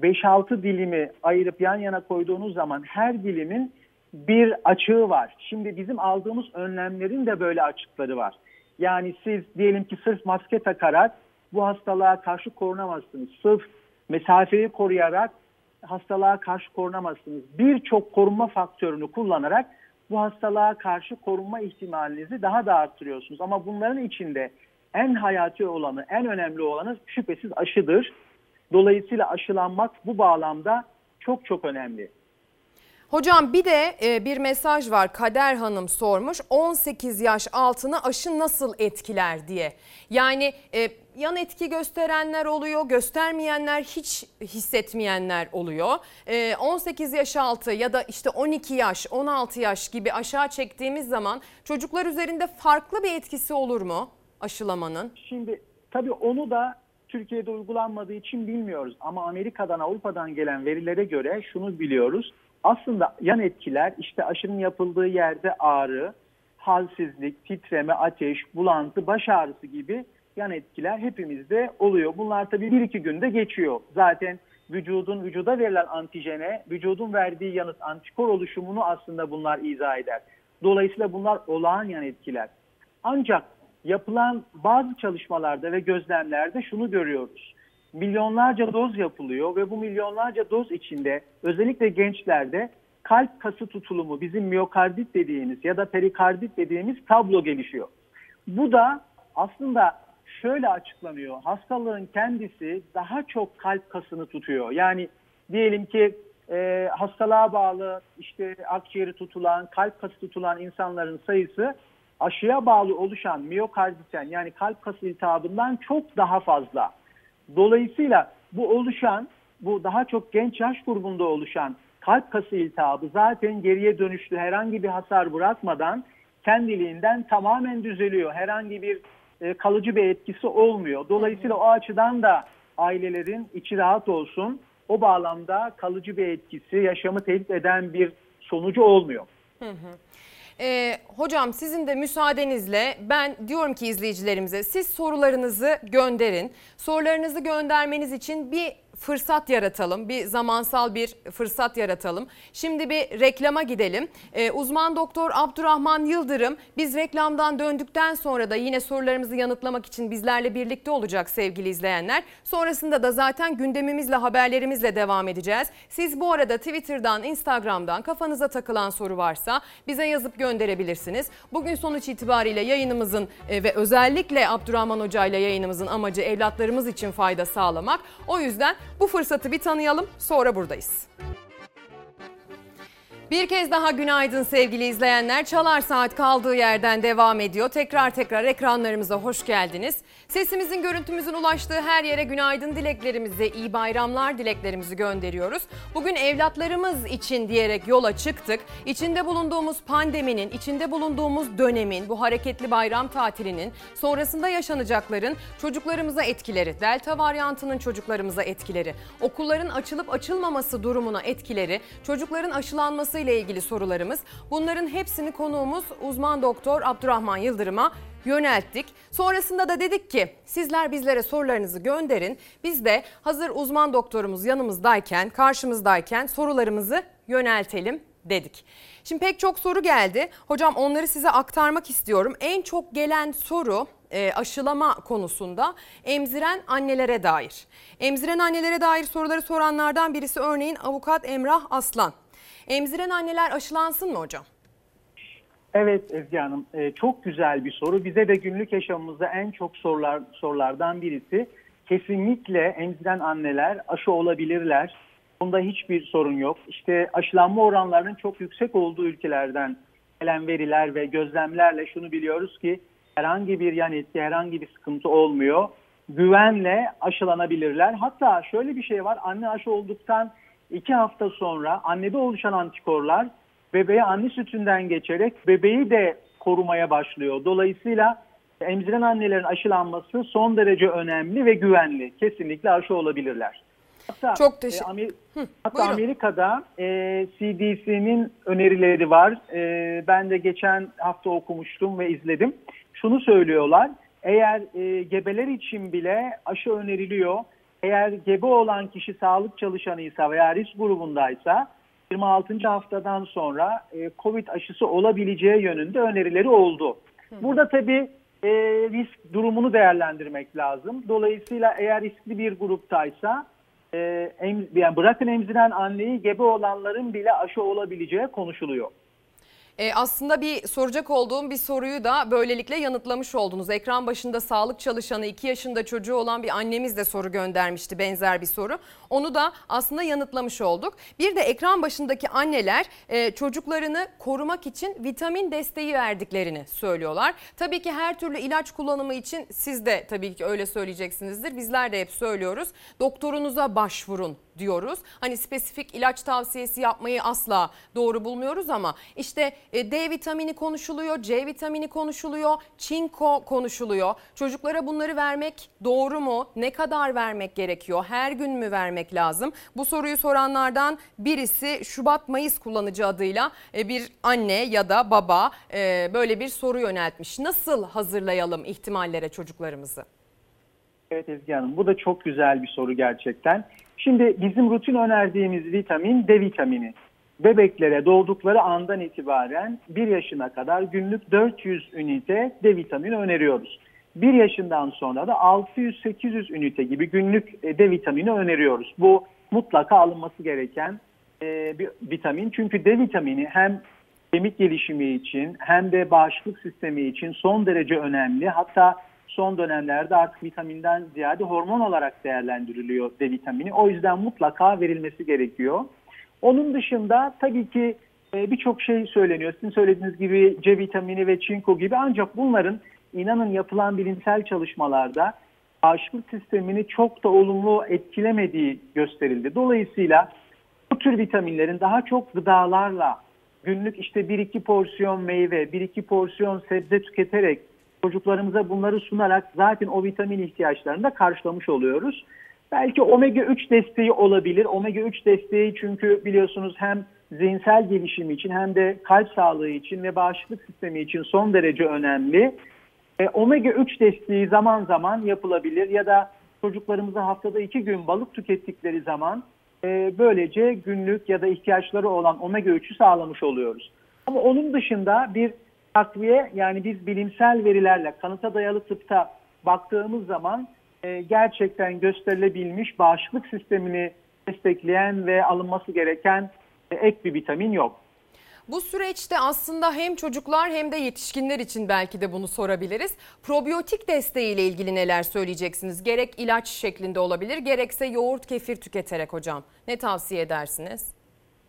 5-6 dilimi ayırıp yan yana koyduğunuz zaman her dilimin bir açığı var. Şimdi bizim aldığımız önlemlerin de böyle açıkları var. Yani siz diyelim ki sırf maske takarak bu hastalığa karşı korunamazsınız. Sırf mesafeyi koruyarak hastalığa karşı korunamazsınız. Birçok korunma faktörünü kullanarak bu hastalığa karşı korunma ihtimalinizi daha da arttırıyorsunuz. Ama bunların içinde en hayati olanı, en önemli olanı şüphesiz aşıdır. Dolayısıyla aşılanmak bu bağlamda çok çok önemli. Hocam bir de e, bir mesaj var Kader Hanım sormuş 18 yaş altını aşı nasıl etkiler diye. Yani e, yan etki gösterenler oluyor göstermeyenler hiç hissetmeyenler oluyor. E, 18 yaş altı ya da işte 12 yaş 16 yaş gibi aşağı çektiğimiz zaman çocuklar üzerinde farklı bir etkisi olur mu aşılamanın? Şimdi tabii onu da Türkiye'de uygulanmadığı için bilmiyoruz ama Amerika'dan Avrupa'dan gelen verilere göre şunu biliyoruz aslında yan etkiler işte aşının yapıldığı yerde ağrı, halsizlik, titreme, ateş, bulantı, baş ağrısı gibi yan etkiler hepimizde oluyor. Bunlar tabii bir iki günde geçiyor. Zaten vücudun vücuda verilen antijene, vücudun verdiği yanıt antikor oluşumunu aslında bunlar izah eder. Dolayısıyla bunlar olağan yan etkiler. Ancak yapılan bazı çalışmalarda ve gözlemlerde şunu görüyoruz. Milyonlarca doz yapılıyor ve bu milyonlarca doz içinde özellikle gençlerde kalp kası tutulumu bizim miyokardit dediğimiz ya da perikardit dediğimiz tablo gelişiyor. Bu da aslında şöyle açıklanıyor. Hastalığın kendisi daha çok kalp kasını tutuyor. Yani diyelim ki e, hastalığa bağlı işte akciğeri tutulan, kalp kası tutulan insanların sayısı aşıya bağlı oluşan miyokarditen yani kalp kası iltihabından çok daha fazla. Dolayısıyla bu oluşan, bu daha çok genç yaş grubunda oluşan kalp kası iltihabı zaten geriye dönüşlü herhangi bir hasar bırakmadan kendiliğinden tamamen düzeliyor. Herhangi bir e, kalıcı bir etkisi olmuyor. Dolayısıyla o açıdan da ailelerin içi rahat olsun. O bağlamda kalıcı bir etkisi, yaşamı tehdit eden bir sonucu olmuyor. Hı hı. Ee, hocam sizin de müsaadenizle ben diyorum ki izleyicilerimize siz sorularınızı gönderin. Sorularınızı göndermeniz için bir fırsat yaratalım. Bir zamansal bir fırsat yaratalım. Şimdi bir reklama gidelim. Ee, uzman doktor Abdurrahman Yıldırım biz reklamdan döndükten sonra da yine sorularımızı yanıtlamak için bizlerle birlikte olacak sevgili izleyenler. Sonrasında da zaten gündemimizle haberlerimizle devam edeceğiz. Siz bu arada Twitter'dan, Instagram'dan kafanıza takılan soru varsa bize yazıp gönderebilirsiniz. Bugün sonuç itibariyle yayınımızın e, ve özellikle Abdurrahman Hoca ile yayınımızın amacı evlatlarımız için fayda sağlamak. O yüzden bu fırsatı bir tanıyalım sonra buradayız. Bir kez daha günaydın sevgili izleyenler. Çalar Saat kaldığı yerden devam ediyor. Tekrar tekrar ekranlarımıza hoş geldiniz. Sesimizin, görüntümüzün ulaştığı her yere günaydın dileklerimizi, iyi bayramlar dileklerimizi gönderiyoruz. Bugün evlatlarımız için diyerek yola çıktık. İçinde bulunduğumuz pandeminin, içinde bulunduğumuz dönemin, bu hareketli bayram tatilinin, sonrasında yaşanacakların çocuklarımıza etkileri, delta varyantının çocuklarımıza etkileri, okulların açılıp açılmaması durumuna etkileri, çocukların aşılanması ile ilgili sorularımız. Bunların hepsini konuğumuz uzman doktor Abdurrahman Yıldırım'a yönelttik. Sonrasında da dedik ki sizler bizlere sorularınızı gönderin. Biz de hazır uzman doktorumuz yanımızdayken, karşımızdayken sorularımızı yöneltelim dedik. Şimdi pek çok soru geldi. Hocam onları size aktarmak istiyorum. En çok gelen soru e, aşılama konusunda emziren annelere dair. Emziren annelere dair soruları soranlardan birisi örneğin avukat Emrah Aslan. Emziren anneler aşılansın mı hocam? Evet Ezgi Hanım e, çok güzel bir soru. Bize de günlük yaşamımızda en çok sorular sorulardan birisi. Kesinlikle emziren anneler aşı olabilirler. Bunda hiçbir sorun yok. İşte aşılanma oranlarının çok yüksek olduğu ülkelerden gelen veriler ve gözlemlerle şunu biliyoruz ki herhangi bir yan etki, herhangi bir sıkıntı olmuyor. Güvenle aşılanabilirler. Hatta şöyle bir şey var. Anne aşı olduktan iki hafta sonra annede oluşan antikorlar bebeğe anne sütünden geçerek bebeği de korumaya başlıyor. Dolayısıyla emziren annelerin aşılanması son derece önemli ve güvenli. Kesinlikle aşı olabilirler. Hatta, Çok teşekkür e, Amer Hatta Amerika'da e, CDC'nin önerileri var. E, ben de geçen hafta okumuştum ve izledim. Şunu söylüyorlar. Eğer e, gebeler için bile aşı öneriliyor. Eğer gebe olan kişi sağlık çalışanıysa veya risk grubundaysa 26. haftadan sonra e, COVID aşısı olabileceği yönünde önerileri oldu. Burada tabii e, risk durumunu değerlendirmek lazım. Dolayısıyla eğer riskli bir gruptaysa e, em, yani bırakın emziren anneyi gebe olanların bile aşı olabileceği konuşuluyor. E, aslında bir soracak olduğum bir soruyu da böylelikle yanıtlamış oldunuz. Ekran başında sağlık çalışanı 2 yaşında çocuğu olan bir annemiz de soru göndermişti benzer bir soru. Onu da aslında yanıtlamış olduk. Bir de ekran başındaki anneler e, çocuklarını korumak için vitamin desteği verdiklerini söylüyorlar. Tabii ki her türlü ilaç kullanımı için siz de tabii ki öyle söyleyeceksinizdir. Bizler de hep söylüyoruz. Doktorunuza başvurun diyoruz. Hani spesifik ilaç tavsiyesi yapmayı asla doğru bulmuyoruz ama işte e, D vitamini konuşuluyor, C vitamini konuşuluyor, çinko konuşuluyor. Çocuklara bunları vermek doğru mu? Ne kadar vermek gerekiyor? Her gün mü vermek lazım? Bu soruyu soranlardan birisi Şubat-Mayıs kullanıcı adıyla e, bir anne ya da baba e, böyle bir soru yöneltmiş. Nasıl hazırlayalım ihtimallere çocuklarımızı? Evet Ezgi Hanım bu da çok güzel bir soru gerçekten. Şimdi bizim rutin önerdiğimiz vitamin D vitamini. bebeklere doğdukları andan itibaren 1 yaşına kadar günlük 400 ünite D vitamini öneriyoruz. 1 yaşından sonra da 600-800 ünite gibi günlük e, D vitamini öneriyoruz. Bu mutlaka alınması gereken e, bir vitamin. Çünkü D vitamini hem kemik gelişimi için hem de bağışıklık sistemi için son derece önemli. Hatta son dönemlerde artık vitaminden ziyade hormon olarak değerlendiriliyor D vitamini. O yüzden mutlaka verilmesi gerekiyor. Onun dışında tabii ki e, birçok şey söyleniyor. Sizin söylediğiniz gibi C vitamini ve çinko gibi ancak bunların inanın yapılan bilimsel çalışmalarda bağışıklık sistemini çok da olumlu etkilemediği gösterildi. Dolayısıyla bu tür vitaminlerin daha çok gıdalarla günlük işte 1-2 porsiyon meyve, 1-2 porsiyon sebze tüketerek çocuklarımıza bunları sunarak zaten o vitamin ihtiyaçlarını da karşılamış oluyoruz. Belki omega 3 desteği olabilir. Omega 3 desteği çünkü biliyorsunuz hem zihinsel gelişim için hem de kalp sağlığı için ve bağışıklık sistemi için son derece önemli. E, omega 3 desteği zaman zaman yapılabilir ya da çocuklarımıza haftada iki gün balık tükettikleri zaman e, böylece günlük ya da ihtiyaçları olan omega 3'ü sağlamış oluyoruz. Ama onun dışında bir takviye yani biz bilimsel verilerle kanıta dayalı tıpta baktığımız zaman e, gerçekten gösterilebilmiş bağışıklık sistemini destekleyen ve alınması gereken e, ek bir vitamin yok. Bu süreçte aslında hem çocuklar hem de yetişkinler için belki de bunu sorabiliriz. Probiyotik desteğiyle ilgili neler söyleyeceksiniz? Gerek ilaç şeklinde olabilir gerekse yoğurt kefir tüketerek hocam. Ne tavsiye edersiniz?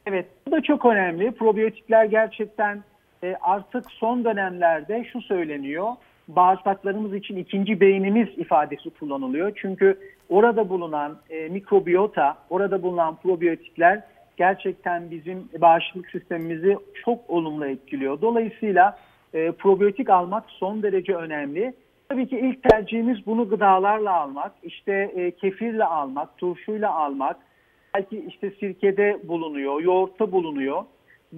Evet bu da çok önemli. Probiyotikler gerçekten e, artık son dönemlerde şu söyleniyor. Bağırsaklarımız için ikinci beynimiz ifadesi kullanılıyor. Çünkü orada bulunan e, mikrobiyota, orada bulunan probiyotikler gerçekten bizim bağışıklık sistemimizi çok olumlu etkiliyor. Dolayısıyla e, probiyotik almak son derece önemli. Tabii ki ilk tercihimiz bunu gıdalarla almak, işte e, kefirle almak, turşuyla almak, belki işte sirkede bulunuyor, yoğurtta bulunuyor.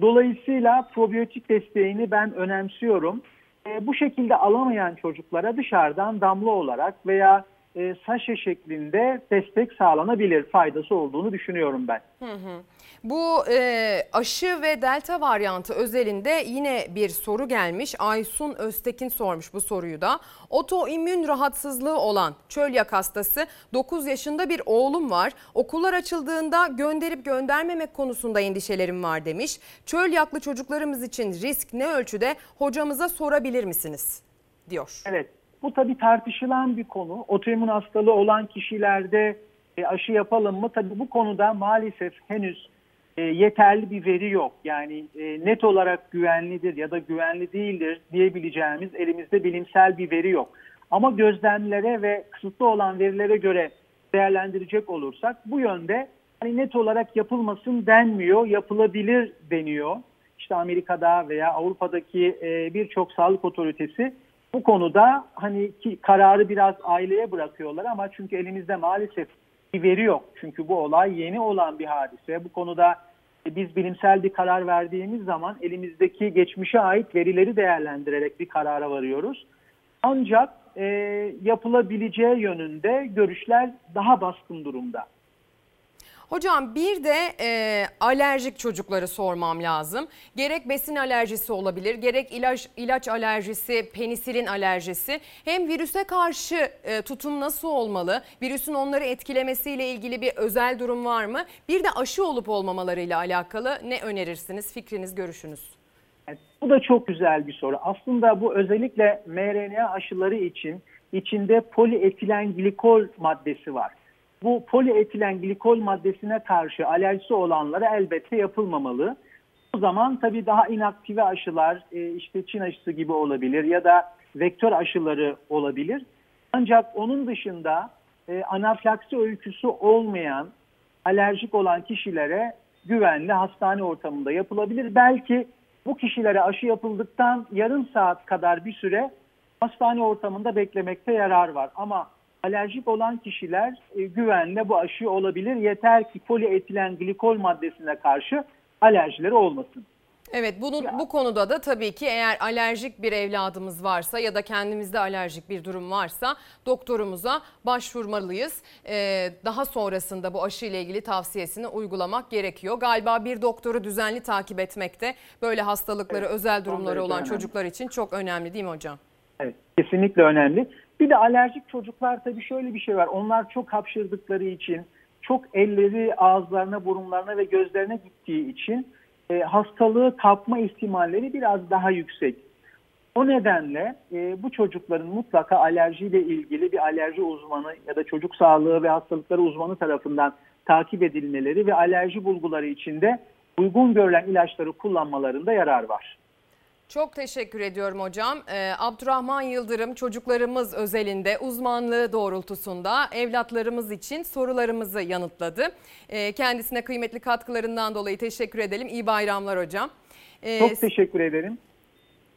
Dolayısıyla probiyotik desteğini ben önemsiyorum. E, bu şekilde alamayan çocuklara dışarıdan damla olarak veya e, saşe şeklinde destek sağlanabilir faydası olduğunu düşünüyorum ben. Hı hı. Bu e, aşı ve delta varyantı özelinde yine bir soru gelmiş. Aysun Öztekin sormuş bu soruyu da. Otoimmün rahatsızlığı olan çölyak hastası 9 yaşında bir oğlum var. Okullar açıldığında gönderip göndermemek konusunda endişelerim var demiş. Çölyaklı çocuklarımız için risk ne ölçüde hocamıza sorabilir misiniz? diyor. Evet bu tabii tartışılan bir konu. Otoimmün hastalığı olan kişilerde e, aşı yapalım mı? Tabii bu konuda maalesef henüz e, yeterli bir veri yok. Yani e, net olarak güvenlidir ya da güvenli değildir diyebileceğimiz elimizde bilimsel bir veri yok. Ama gözlemlere ve kısıtlı olan verilere göre değerlendirecek olursak bu yönde hani net olarak yapılmasın denmiyor, yapılabilir deniyor. İşte Amerika'da veya Avrupa'daki birçok sağlık otoritesi bu konuda hani ki kararı biraz aileye bırakıyorlar ama çünkü elimizde maalesef bir veri yok. Çünkü bu olay yeni olan bir hadise. Bu konuda biz bilimsel bir karar verdiğimiz zaman elimizdeki geçmişe ait verileri değerlendirerek bir karara varıyoruz. Ancak e, yapılabileceği yönünde görüşler daha baskın durumda. Hocam bir de e, alerjik çocukları sormam lazım. Gerek besin alerjisi olabilir, gerek ilaç ilaç alerjisi, penisilin alerjisi. Hem virüse karşı e, tutum nasıl olmalı? Virüsün onları etkilemesiyle ilgili bir özel durum var mı? Bir de aşı olup olmamalarıyla alakalı ne önerirsiniz? Fikriniz, görüşünüz. Evet, bu da çok güzel bir soru. Aslında bu özellikle mRNA aşıları için içinde polietilen glikol maddesi var bu polietilen glikol maddesine karşı alerjisi olanlara elbette yapılmamalı. O zaman tabii daha inaktive aşılar e, işte Çin aşısı gibi olabilir ya da vektör aşıları olabilir. Ancak onun dışında e, anafilaksi öyküsü olmayan alerjik olan kişilere güvenli hastane ortamında yapılabilir. Belki bu kişilere aşı yapıldıktan yarım saat kadar bir süre hastane ortamında beklemekte yarar var. Ama alerjik olan kişiler e, güvenle bu aşıyı olabilir. Yeter ki polietilen glikol maddesine karşı alerjileri olmasın. Evet bunu bu konuda da tabii ki eğer alerjik bir evladımız varsa ya da kendimizde alerjik bir durum varsa doktorumuza başvurmalıyız. Ee, daha sonrasında bu aşı ile ilgili tavsiyesini uygulamak gerekiyor. Galiba bir doktoru düzenli takip etmekte böyle hastalıkları Evet, özel durumları olan önemli. çocuklar için çok önemli değil mi hocam? Evet, kesinlikle önemli. Bir de alerjik çocuklar tabii şöyle bir şey var. Onlar çok hapşırdıkları için, çok elleri ağızlarına, burunlarına ve gözlerine gittiği için e, hastalığı kapma ihtimalleri biraz daha yüksek. O nedenle e, bu çocukların mutlaka alerjiyle ilgili bir alerji uzmanı ya da çocuk sağlığı ve hastalıkları uzmanı tarafından takip edilmeleri ve alerji bulguları içinde uygun görülen ilaçları kullanmalarında yarar var. Çok teşekkür ediyorum hocam. Ee, Abdurrahman Yıldırım çocuklarımız özelinde uzmanlığı doğrultusunda evlatlarımız için sorularımızı yanıtladı. Ee, kendisine kıymetli katkılarından dolayı teşekkür edelim. İyi bayramlar hocam. Ee, Çok teşekkür ederim.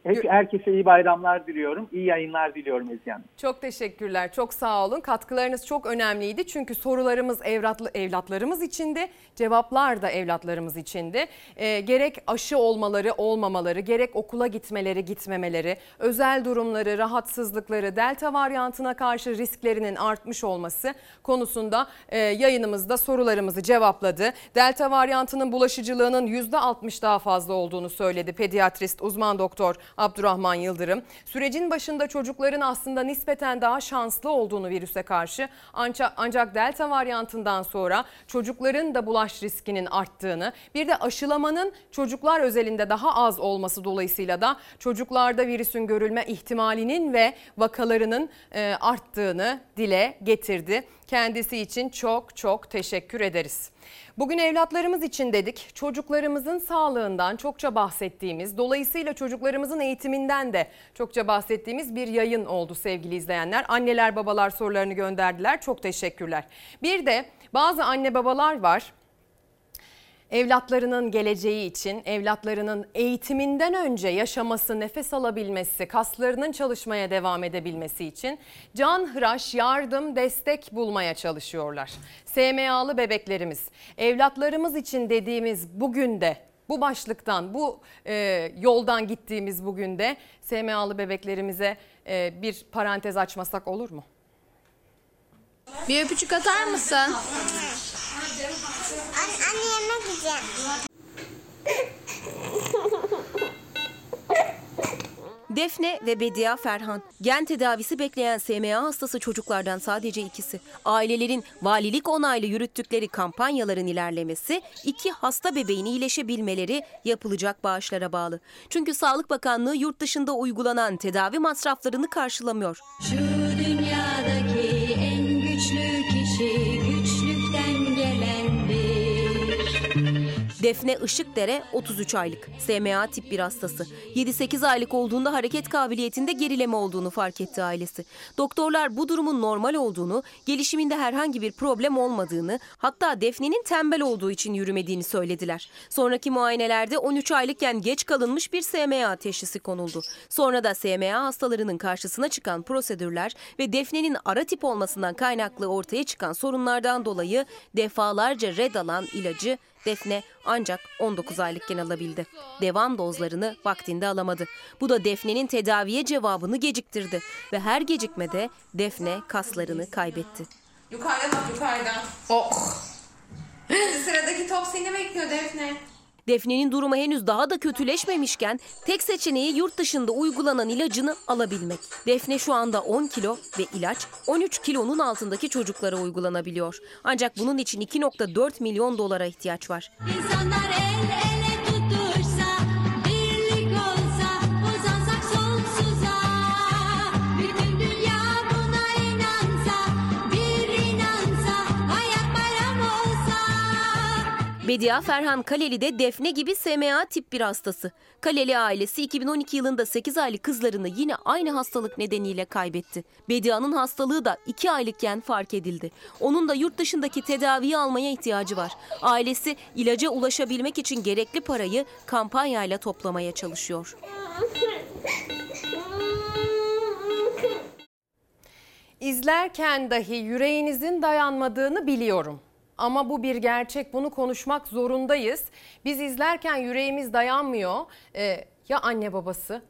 Hep, herkese iyi bayramlar diliyorum. İyi yayınlar diliyorum Ezgi Hanım. Çok teşekkürler. Çok sağ olun. Katkılarınız çok önemliydi. Çünkü sorularımız evlatlı, evlatlarımız içindi. Cevaplar da evlatlarımız içindi. Ee, gerek aşı olmaları, olmamaları, gerek okula gitmeleri, gitmemeleri, özel durumları, rahatsızlıkları, delta varyantına karşı risklerinin artmış olması konusunda e, yayınımızda sorularımızı cevapladı. Delta varyantının bulaşıcılığının %60 daha fazla olduğunu söyledi pediatrist uzman doktor Abdurrahman Yıldırım. Sürecin başında çocukların aslında nispeten daha şanslı olduğunu virüse karşı ancak, ancak delta varyantından sonra çocukların da bulaş riskinin arttığını bir de aşılamanın çocuklar özelinde daha az olması dolayısıyla da çocuklarda virüsün görülme ihtimalinin ve vakalarının e, arttığını dile getirdi. Kendisi için çok çok teşekkür ederiz. Bugün evlatlarımız için dedik. Çocuklarımızın sağlığından çokça bahsettiğimiz, dolayısıyla çocuklarımızın eğitiminden de çokça bahsettiğimiz bir yayın oldu sevgili izleyenler. Anneler babalar sorularını gönderdiler. Çok teşekkürler. Bir de bazı anne babalar var evlatlarının geleceği için, evlatlarının eğitiminden önce yaşaması, nefes alabilmesi, kaslarının çalışmaya devam edebilmesi için canhıraş yardım, destek bulmaya çalışıyorlar. SMA'lı bebeklerimiz, evlatlarımız için dediğimiz bugün de bu başlıktan, bu e, yoldan gittiğimiz bugün de SMA'lı bebeklerimize e, bir parantez açmasak olur mu? Bir öpücük atar mısın? Defne ve Bedia Ferhan. Gen tedavisi bekleyen SMA hastası çocuklardan sadece ikisi. Ailelerin valilik onaylı yürüttükleri kampanyaların ilerlemesi, iki hasta bebeğin iyileşebilmeleri yapılacak bağışlara bağlı. Çünkü Sağlık Bakanlığı yurt dışında uygulanan tedavi masraflarını karşılamıyor. Şu dünyadaki en güçlü kişi Defne Işıkdere 33 aylık. SMA tip 1 hastası. 7-8 aylık olduğunda hareket kabiliyetinde gerileme olduğunu fark etti ailesi. Doktorlar bu durumun normal olduğunu, gelişiminde herhangi bir problem olmadığını, hatta Defne'nin tembel olduğu için yürümediğini söylediler. Sonraki muayenelerde 13 aylıkken geç kalınmış bir SMA teşhisi konuldu. Sonra da SMA hastalarının karşısına çıkan prosedürler ve Defne'nin ara tip olmasından kaynaklı ortaya çıkan sorunlardan dolayı defalarca red alan ilacı Defne ancak 19 aylıkken alabildi. Devam dozlarını vaktinde alamadı. Bu da Defne'nin tedaviye cevabını geciktirdi ve her gecikmede Defne kaslarını kaybetti. Yukarıdan bak yukarıdan. Oh. Sıradaki top seni bekliyor Defne. Defne'nin durumu henüz daha da kötüleşmemişken tek seçeneği yurt dışında uygulanan ilacını alabilmek. Defne şu anda 10 kilo ve ilaç 13 kilonun altındaki çocuklara uygulanabiliyor. Ancak bunun için 2.4 milyon dolara ihtiyaç var. İnsanlar el ele Bedia Ferhan Kaleli de Defne gibi SMA tip 1 hastası. Kaleli ailesi 2012 yılında 8 aylık kızlarını yine aynı hastalık nedeniyle kaybetti. Bedia'nın hastalığı da 2 aylıkken fark edildi. Onun da yurt dışındaki tedaviyi almaya ihtiyacı var. Ailesi ilaca ulaşabilmek için gerekli parayı kampanyayla toplamaya çalışıyor. İzlerken dahi yüreğinizin dayanmadığını biliyorum. Ama bu bir gerçek. Bunu konuşmak zorundayız. Biz izlerken yüreğimiz dayanmıyor. Ee, ya anne babası?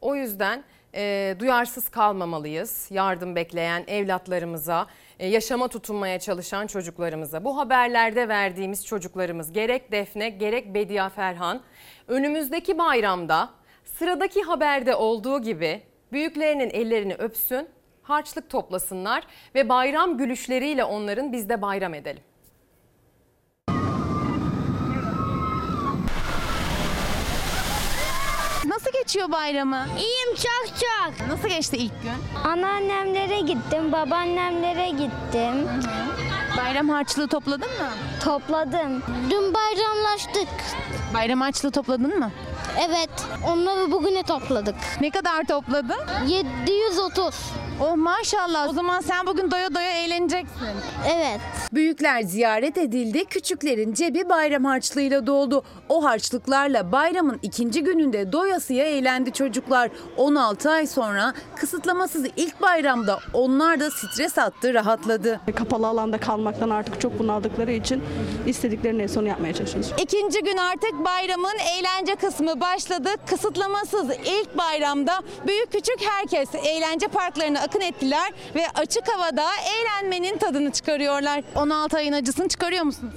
O yüzden e, duyarsız kalmamalıyız. Yardım bekleyen evlatlarımıza, e, yaşama tutunmaya çalışan çocuklarımıza. Bu haberlerde verdiğimiz çocuklarımız gerek Defne gerek Bediye Ferhan önümüzdeki bayramda sıradaki haberde olduğu gibi büyüklerinin ellerini öpsün, harçlık toplasınlar ve bayram gülüşleriyle onların biz de bayram edelim. Nasıl geçiyor bayramı? İyiyim çok çok. Nasıl geçti ilk gün? Anneannemlere gittim, babaannemlere gittim. Bayram harçlığı topladın mı? Topladım. Dün bayramlaştık. Bayram harçlığı topladın mı? Evet, onları bugüne topladık. Ne kadar topladın? 730. Oh maşallah. O zaman sen bugün doya doya eğleneceksin. Evet. Büyükler ziyaret edildi, küçüklerin cebi bayram harçlığıyla doldu. O harçlıklarla bayramın ikinci gününde doyasıya eğlendi çocuklar. 16 ay sonra kısıtlamasız ilk bayramda onlar da stres attı, rahatladı. Kapalı alanda kalmaktan artık çok bunaldıkları için istediklerini en son yapmaya çalışıyoruz. İkinci gün artık bayramın eğlence kısmı başladı. Kısıtlamasız ilk bayramda büyük küçük herkes eğlence parklarına akın ettiler ve açık havada eğlenmenin tadını çıkarıyorlar. 16 ayın acısını çıkarıyor musunuz?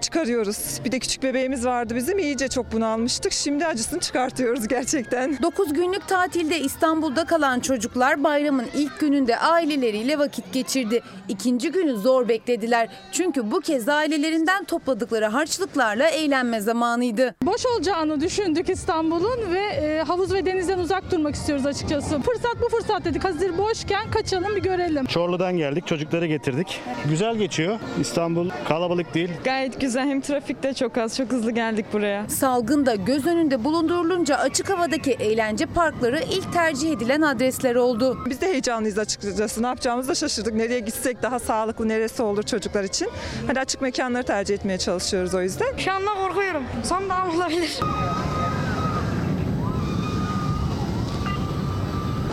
Çıkarıyoruz. Bir de küçük bebeğimiz vardı bizim. iyice çok bunalmıştık. Şimdi acısını çıkartıyoruz gerçekten. 9 günlük tatilde İstanbul'da kalan çocuklar bayramın ilk gününde aileleriyle vakit geçirdi. İkinci günü zor beklediler. Çünkü bu kez ailelerinden topladıkları harçlıklarla eğlenme zamanıydı. Boş olacağını düşündük İstanbul'un ve e, havuz ve denizden uzak durmak istiyoruz açıkçası. Fırsat bu fırsat dedik. Hazır boşken kaçalım bir görelim. Çorlu'dan geldik, çocukları getirdik. Güzel geçiyor. İstanbul kalabalık değil. Gayet güzel. Hem trafik de çok az. Çok hızlı geldik buraya. Salgın da göz önünde bulundurulunca açık havadaki eğlence parkları ilk tercih edilen adresler oldu. Biz de heyecanlıyız açıkçası. Ne yapacağımızı da şaşırdık. Nereye gitsek daha sağlıklı, neresi olur çocuklar için. Hani açık mekanları tercih etmeye çalışıyoruz o yüzden. Şu anda korkuyorum. Son daha olabilir.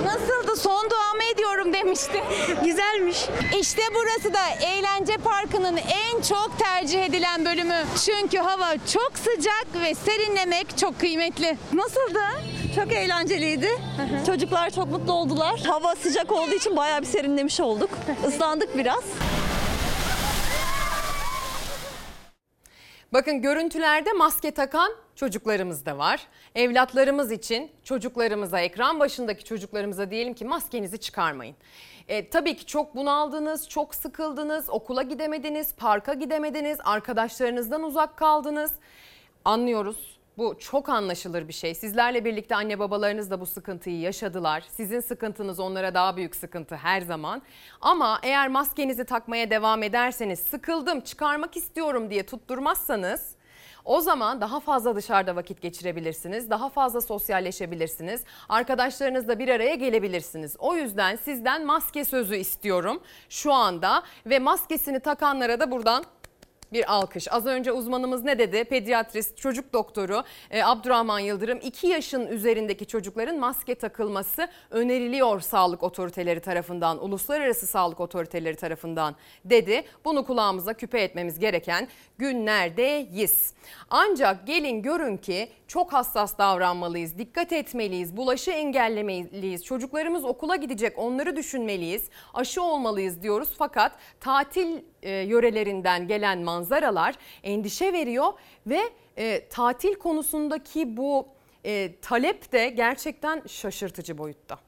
Nasıldı? Son duamı ediyorum demişti. Güzelmiş. İşte burası da eğlence parkının en çok tercih edilen bölümü. Çünkü hava çok sıcak ve serinlemek çok kıymetli. Nasıldı? Çok eğlenceliydi. Çocuklar çok mutlu oldular. Hava sıcak olduğu için bayağı bir serinlemiş olduk. Islandık biraz. Bakın görüntülerde maske takan çocuklarımız da var. Evlatlarımız için çocuklarımıza, ekran başındaki çocuklarımıza diyelim ki maskenizi çıkarmayın. E, tabii ki çok bunaldınız, çok sıkıldınız, okula gidemediniz, parka gidemediniz, arkadaşlarınızdan uzak kaldınız. Anlıyoruz. Bu çok anlaşılır bir şey. Sizlerle birlikte anne babalarınız da bu sıkıntıyı yaşadılar. Sizin sıkıntınız onlara daha büyük sıkıntı her zaman. Ama eğer maskenizi takmaya devam ederseniz sıkıldım, çıkarmak istiyorum diye tutturmazsanız o zaman daha fazla dışarıda vakit geçirebilirsiniz. Daha fazla sosyalleşebilirsiniz. Arkadaşlarınızla bir araya gelebilirsiniz. O yüzden sizden maske sözü istiyorum şu anda ve maskesini takanlara da buradan bir alkış. Az önce uzmanımız ne dedi? Pediatrist, çocuk doktoru e, Abdurrahman Yıldırım 2 yaşın üzerindeki çocukların maske takılması öneriliyor sağlık otoriteleri tarafından, uluslararası sağlık otoriteleri tarafından dedi. Bunu kulağımıza küpe etmemiz gereken günlerdeyiz. Ancak gelin görün ki çok hassas davranmalıyız, dikkat etmeliyiz, bulaşı engellemeliyiz. Çocuklarımız okula gidecek, onları düşünmeliyiz, aşı olmalıyız diyoruz. Fakat tatil e, yörelerinden gelen manzaralar endişe veriyor ve e, tatil konusundaki bu e, talep de gerçekten şaşırtıcı boyutta.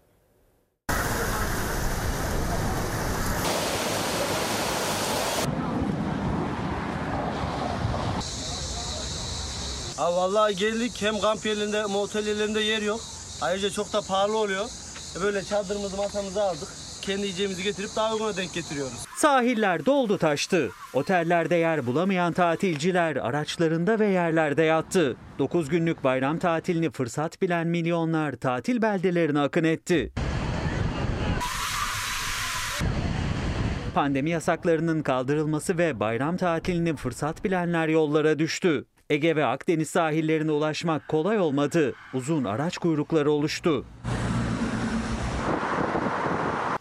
Ha vallahi geldik hem kamp yerlerinde hem otel yerlerinde yer yok. Ayrıca çok da pahalı oluyor. E Böyle çadırımızı masamızı aldık. Kendi yiyeceğimizi getirip daha uyguna denk getiriyoruz. Sahiller doldu taştı. Otellerde yer bulamayan tatilciler araçlarında ve yerlerde yattı. 9 günlük bayram tatilini fırsat bilen milyonlar tatil beldelerine akın etti. Pandemi yasaklarının kaldırılması ve bayram tatilini fırsat bilenler yollara düştü. Ege ve Akdeniz sahillerine ulaşmak kolay olmadı. Uzun araç kuyrukları oluştu.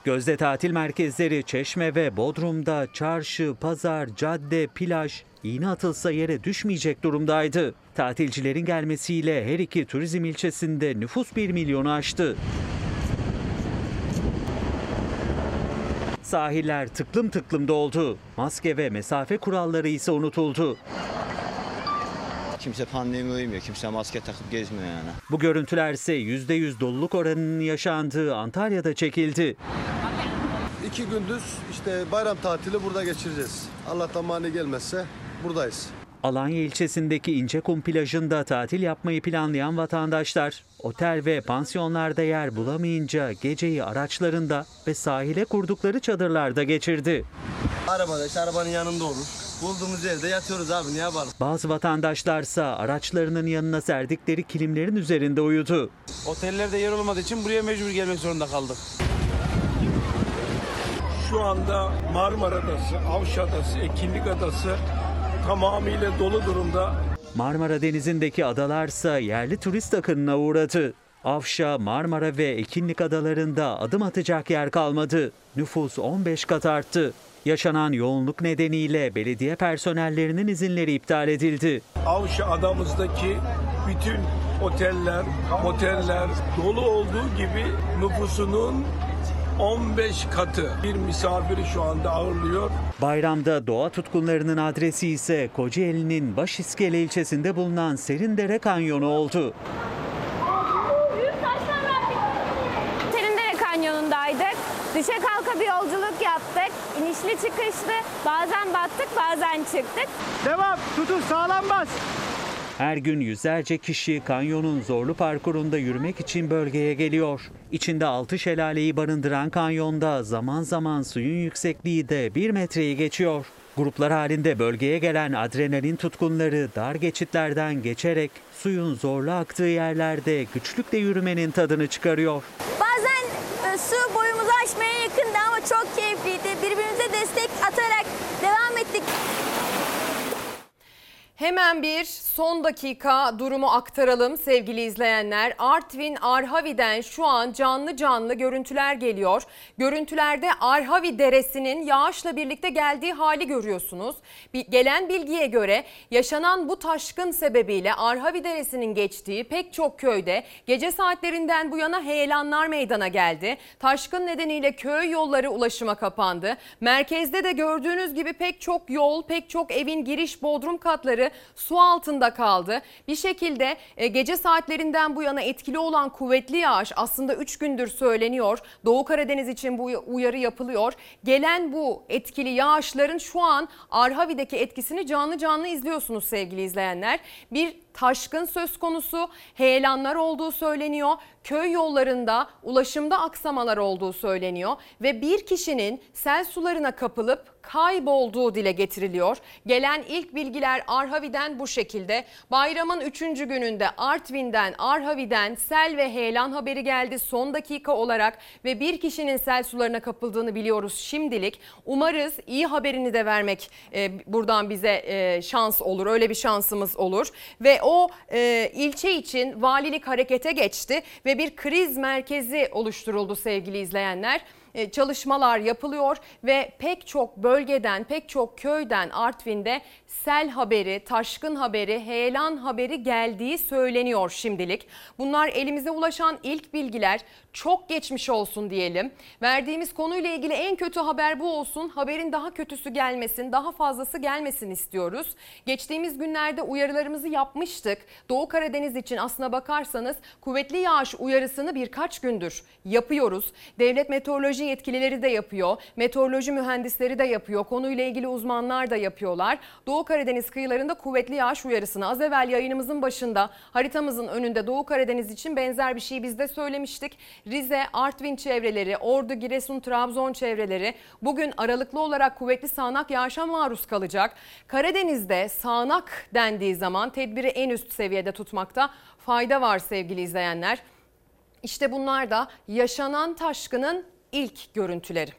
Gözde tatil merkezleri Çeşme ve Bodrum'da çarşı, pazar, cadde, plaj iğne atılsa yere düşmeyecek durumdaydı. Tatilcilerin gelmesiyle her iki turizm ilçesinde nüfus 1 milyonu aştı. Sahiller tıklım tıklım doldu. Maske ve mesafe kuralları ise unutuldu. Kimse pandemi uymuyor. Kimse maske takıp gezmiyor yani. Bu görüntüler ise %100 doluluk oranının yaşandığı Antalya'da çekildi. İki gündüz işte bayram tatili burada geçireceğiz. Allah'tan mani gelmezse buradayız. Alanya ilçesindeki İncekum plajında tatil yapmayı planlayan vatandaşlar otel ve pansiyonlarda yer bulamayınca geceyi araçlarında ve sahile kurdukları çadırlarda geçirdi. Arabada işte arabanın yanında olur. Bulduğumuz yerde yatıyoruz abi ne yapalım. Bazı vatandaşlarsa araçlarının yanına serdikleri kilimlerin üzerinde uyudu. Otellerde yer olmadığı için buraya mecbur gelmek zorunda kaldık. Şu anda Marmara Adası, Avşa Adası, Ekinlik Adası tamamıyla dolu durumda. Marmara Denizi'ndeki adalarsa yerli turist akınına uğradı. Afşa, Marmara ve Ekinlik adalarında adım atacak yer kalmadı. Nüfus 15 kat arttı. Yaşanan yoğunluk nedeniyle belediye personellerinin izinleri iptal edildi. Avşa adamızdaki bütün oteller, moteller dolu olduğu gibi nüfusunun 15 katı bir misafiri şu anda ağırlıyor. Bayramda doğa tutkunlarının adresi ise Kocaeli'nin Başiskele ilçesinde bulunan Serindere Kanyonu oldu. Serindere Kanyonu'ndaydık. Düşe kalka bir yolculuk yaptık. İnişli çıkışlı. Bazen battık bazen çıktık. Devam tutun sağlam bas. Her gün yüzlerce kişi kanyonun zorlu parkurunda yürümek için bölgeye geliyor. İçinde 6 şelaleyi barındıran kanyonda zaman zaman suyun yüksekliği de 1 metreyi geçiyor. Gruplar halinde bölgeye gelen adrenalin tutkunları dar geçitlerden geçerek suyun zorlu aktığı yerlerde güçlükle yürümenin tadını çıkarıyor. Bazen e, su boyumuzu aşmaya yakındı ama çok keyifliydi. Birbirimize destek atarak devam ettik. Hemen bir son dakika durumu aktaralım sevgili izleyenler. Artvin Arhavi'den şu an canlı canlı görüntüler geliyor. Görüntülerde Arhavi Deresi'nin yağışla birlikte geldiği hali görüyorsunuz. Gelen bilgiye göre yaşanan bu taşkın sebebiyle Arhavi Deresi'nin geçtiği pek çok köyde gece saatlerinden bu yana heyelanlar meydana geldi. Taşkın nedeniyle köy yolları ulaşıma kapandı. Merkezde de gördüğünüz gibi pek çok yol, pek çok evin giriş bodrum katları su altında kaldı. Bir şekilde e, gece saatlerinden bu yana etkili olan kuvvetli yağış aslında 3 gündür söyleniyor. Doğu Karadeniz için bu uyarı yapılıyor. Gelen bu etkili yağışların şu an Arhavi'deki etkisini canlı canlı izliyorsunuz sevgili izleyenler. Bir taşkın söz konusu, heyelanlar olduğu söyleniyor. Köy yollarında ulaşımda aksamalar olduğu söyleniyor ve bir kişinin sel sularına kapılıp kaybolduğu dile getiriliyor. Gelen ilk bilgiler Arhavi'den bu şekilde. Bayramın 3. gününde Artvin'den, Arhavi'den sel ve heyelan haberi geldi son dakika olarak ve bir kişinin sel sularına kapıldığını biliyoruz şimdilik. Umarız iyi haberini de vermek e, buradan bize e, şans olur. Öyle bir şansımız olur ve o e, ilçe için valilik harekete geçti ve bir kriz merkezi oluşturuldu sevgili izleyenler çalışmalar yapılıyor ve pek çok bölgeden, pek çok köyden Artvin'de sel haberi, taşkın haberi, heyelan haberi geldiği söyleniyor şimdilik. Bunlar elimize ulaşan ilk bilgiler. Çok geçmiş olsun diyelim. Verdiğimiz konuyla ilgili en kötü haber bu olsun. Haberin daha kötüsü gelmesin, daha fazlası gelmesin istiyoruz. Geçtiğimiz günlerde uyarılarımızı yapmıştık. Doğu Karadeniz için aslına bakarsanız kuvvetli yağış uyarısını birkaç gündür yapıyoruz. Devlet meteoroloji yetkilileri de yapıyor. Meteoroloji mühendisleri de yapıyor. Konuyla ilgili uzmanlar da yapıyorlar. Doğu Karadeniz kıyılarında kuvvetli yağış uyarısını az evvel yayınımızın başında haritamızın önünde Doğu Karadeniz için benzer bir şey biz de söylemiştik. Rize, Artvin çevreleri, Ordu, Giresun, Trabzon çevreleri bugün aralıklı olarak kuvvetli sağanak yağışa maruz kalacak. Karadeniz'de sağanak dendiği zaman tedbiri en üst seviyede tutmakta fayda var sevgili izleyenler. İşte bunlar da yaşanan taşkının ilk görüntüleri.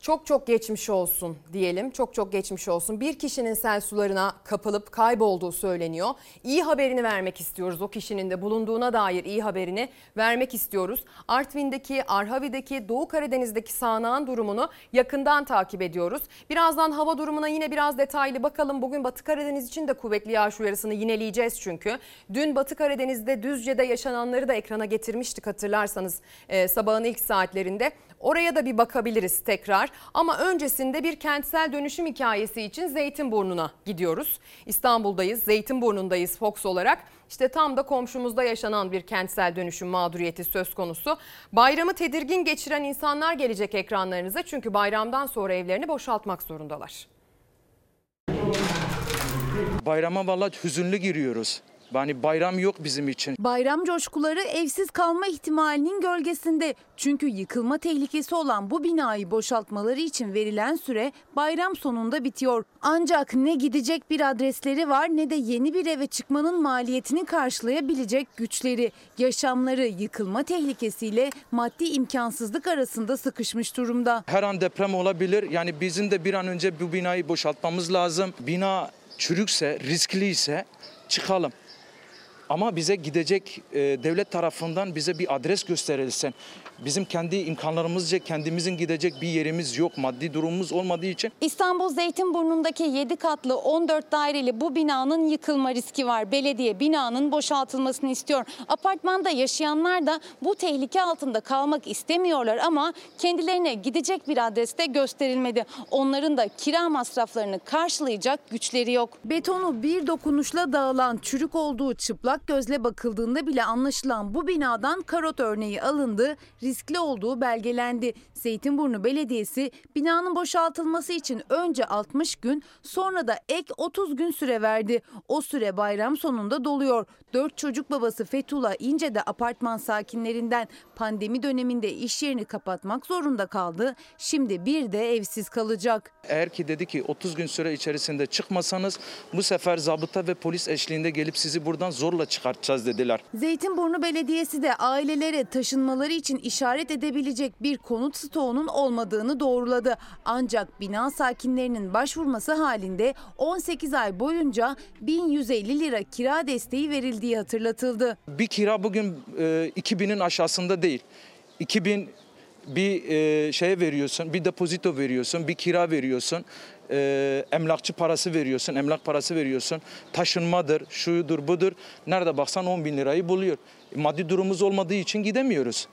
Çok çok geçmiş olsun diyelim. Çok çok geçmiş olsun. Bir kişinin sel sularına kapılıp kaybolduğu söyleniyor. İyi haberini vermek istiyoruz. O kişinin de bulunduğuna dair iyi haberini vermek istiyoruz. Artvin'deki, Arhavi'deki, Doğu Karadeniz'deki sağanağın durumunu yakından takip ediyoruz. Birazdan hava durumuna yine biraz detaylı bakalım. Bugün Batı Karadeniz için de kuvvetli yağış uyarısını yineleyeceğiz çünkü. Dün Batı Karadeniz'de Düzce'de yaşananları da ekrana getirmiştik hatırlarsanız e, sabahın ilk saatlerinde. Oraya da bir bakabiliriz tekrar. Ama öncesinde bir kentsel dönüşüm hikayesi için Zeytinburnu'na gidiyoruz. İstanbul'dayız, Zeytinburnu'ndayız Fox olarak. İşte tam da komşumuzda yaşanan bir kentsel dönüşüm mağduriyeti söz konusu. Bayramı tedirgin geçiren insanlar gelecek ekranlarınıza çünkü bayramdan sonra evlerini boşaltmak zorundalar. Bayrama vallahi hüzünlü giriyoruz. Yani bayram yok bizim için. Bayram coşkuları evsiz kalma ihtimalinin gölgesinde. Çünkü yıkılma tehlikesi olan bu binayı boşaltmaları için verilen süre bayram sonunda bitiyor. Ancak ne gidecek bir adresleri var ne de yeni bir eve çıkmanın maliyetini karşılayabilecek güçleri. Yaşamları yıkılma tehlikesiyle maddi imkansızlık arasında sıkışmış durumda. Her an deprem olabilir. Yani bizim de bir an önce bu binayı boşaltmamız lazım. Bina çürükse, riskliyse çıkalım. Ama bize gidecek e, devlet tarafından bize bir adres gösterilsin. Bizim kendi imkanlarımızca kendimizin gidecek bir yerimiz yok. Maddi durumumuz olmadığı için. İstanbul Zeytinburnu'ndaki 7 katlı 14 daireli bu binanın yıkılma riski var. Belediye binanın boşaltılmasını istiyor. Apartmanda yaşayanlar da bu tehlike altında kalmak istemiyorlar ama kendilerine gidecek bir adreste gösterilmedi. Onların da kira masraflarını karşılayacak güçleri yok. Betonu bir dokunuşla dağılan çürük olduğu çıplak gözle bakıldığında bile anlaşılan bu binadan karot örneği alındı. Riskli olduğu belgelendi. Zeytinburnu Belediyesi binanın boşaltılması için önce 60 gün sonra da ek 30 gün süre verdi. O süre bayram sonunda doluyor. 4 çocuk babası Fethullah İnce de apartman sakinlerinden pandemi döneminde iş yerini kapatmak zorunda kaldı. Şimdi bir de evsiz kalacak. Eğer ki dedi ki 30 gün süre içerisinde çıkmasanız bu sefer zabıta ve polis eşliğinde gelip sizi buradan zorla çıkartacağız dediler. Zeytinburnu Belediyesi de ailelere taşınmaları için işaret edebilecek bir konut stoğunun olmadığını doğruladı. Ancak bina sakinlerinin başvurması halinde 18 ay boyunca 1150 lira kira desteği verildiği hatırlatıldı. Bir kira bugün e, 2000'in aşağısında değil. 2000 bir e, şeye veriyorsun, bir depozito veriyorsun, bir kira veriyorsun, e, emlakçı parası veriyorsun, emlak parası veriyorsun, taşınmadır, şuyudur, budur. Nerede baksan 10 bin lirayı buluyor. Maddi durumumuz olmadığı için gidemiyoruz.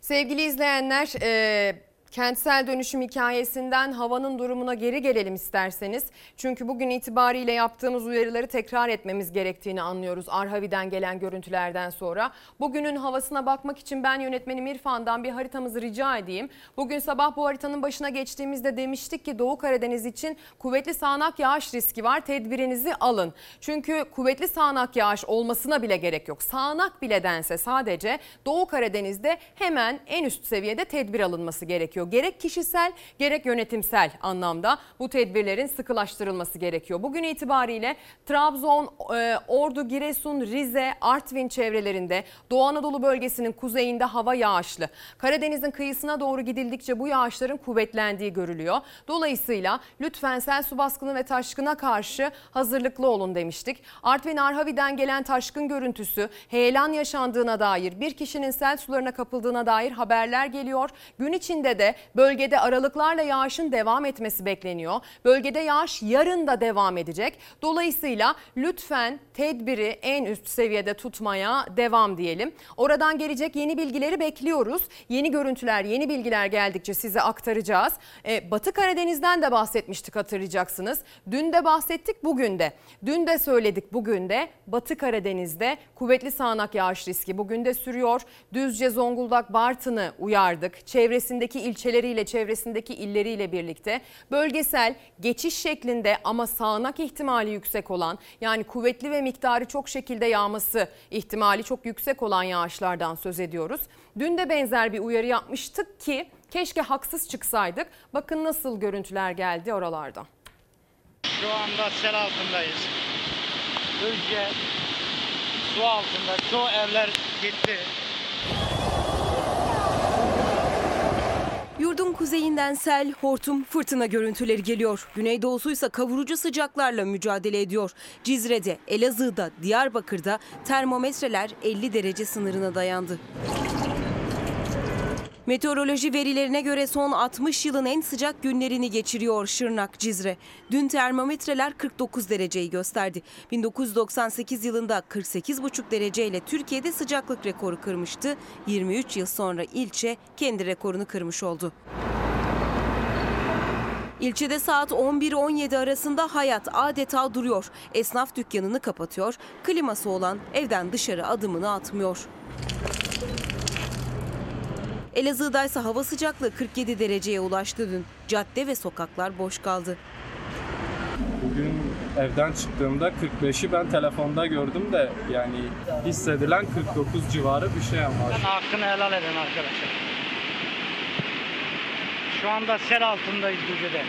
Sevgili izleyenler, e, kentsel dönüşüm hikayesinden havanın durumuna geri gelelim isterseniz. Çünkü bugün itibariyle yaptığımız uyarıları tekrar etmemiz gerektiğini anlıyoruz Arhavi'den gelen görüntülerden sonra. Bugünün havasına bakmak için ben yönetmenim İrfan'dan bir haritamızı rica edeyim. Bugün sabah bu haritanın başına geçtiğimizde demiştik ki Doğu Karadeniz için kuvvetli sağanak yağış riski var. Tedbirinizi alın. Çünkü kuvvetli sağanak yağış olmasına bile gerek yok. Sağanak bile dense sadece Doğu Karadeniz'de hemen en üst seviyede tedbir alınması gerekiyor. Gerek kişisel gerek yönetimsel anlamda bu tedbirlerin sıkılaştırılması gerekiyor. Bugün itibariyle Trabzon, e, Ordu, Giresun, Rize, Artvin çevrelerinde Doğu Anadolu bölgesinin kuzeyinde hava yağışlı. Karadeniz'in kıyısına doğru gidildikçe bu yağışların kuvvetlendiği görülüyor. Dolayısıyla lütfen sel su baskını ve taşkına karşı hazırlıklı olun demiştik. Artvin Arhavi'den gelen taşkın görüntüsü heyelan yaşandığına dair bir kişinin sel sularına kapıldığına dair haberler geliyor. Gün içinde de bölgede aralıklarla yağışın devam etmesi bekleniyor. Bölgede yağış yarın da devam edecek. Dolayısıyla lütfen tedbiri en üst seviyede tutmaya devam diyelim. Oradan gelecek yeni bilgileri bekliyoruz. Yeni görüntüler, yeni bilgiler geldikçe size aktaracağız. Ee, Batı Karadeniz'den de bahsetmiştik hatırlayacaksınız. Dün de bahsettik, bugün de. Dün de söyledik, bugün de Batı Karadeniz'de kuvvetli sağanak yağış riski bugün de sürüyor. Düzce, Zonguldak, Bartın'ı uyardık. Çevresindeki ilçeleriyle, çevresindeki illeriyle birlikte bölgesel geçiş şeklinde ama sağanak ihtimali yüksek olan yani kuvvetli ve miktarı çok şekilde yağması ihtimali çok yüksek olan yağışlardan söz ediyoruz. Dün de benzer bir uyarı yapmıştık ki keşke haksız çıksaydık. Bakın nasıl görüntüler geldi oralardan. Şu anda sel altındayız. Düzce su altında. Çoğu evler gitti. Yurdun kuzeyinden sel, hortum, fırtına görüntüleri geliyor. Güneydoğusuysa kavurucu sıcaklarla mücadele ediyor. Cizre'de, Elazığ'da, Diyarbakır'da termometreler 50 derece sınırına dayandı. Meteoroloji verilerine göre son 60 yılın en sıcak günlerini geçiriyor Şırnak, Cizre. Dün termometreler 49 dereceyi gösterdi. 1998 yılında 48,5 dereceyle Türkiye'de sıcaklık rekoru kırmıştı. 23 yıl sonra ilçe kendi rekorunu kırmış oldu. İlçede saat 11-17 arasında hayat adeta duruyor. Esnaf dükkanını kapatıyor, kliması olan evden dışarı adımını atmıyor. Elazığ'da ise hava sıcaklığı 47 dereceye ulaştı dün. Cadde ve sokaklar boş kaldı. Bugün evden çıktığımda 45'i ben telefonda gördüm de yani hissedilen 49 civarı bir şey ama. Hakkını helal edin arkadaşlar. Şu anda sel altındayız Düzce'de.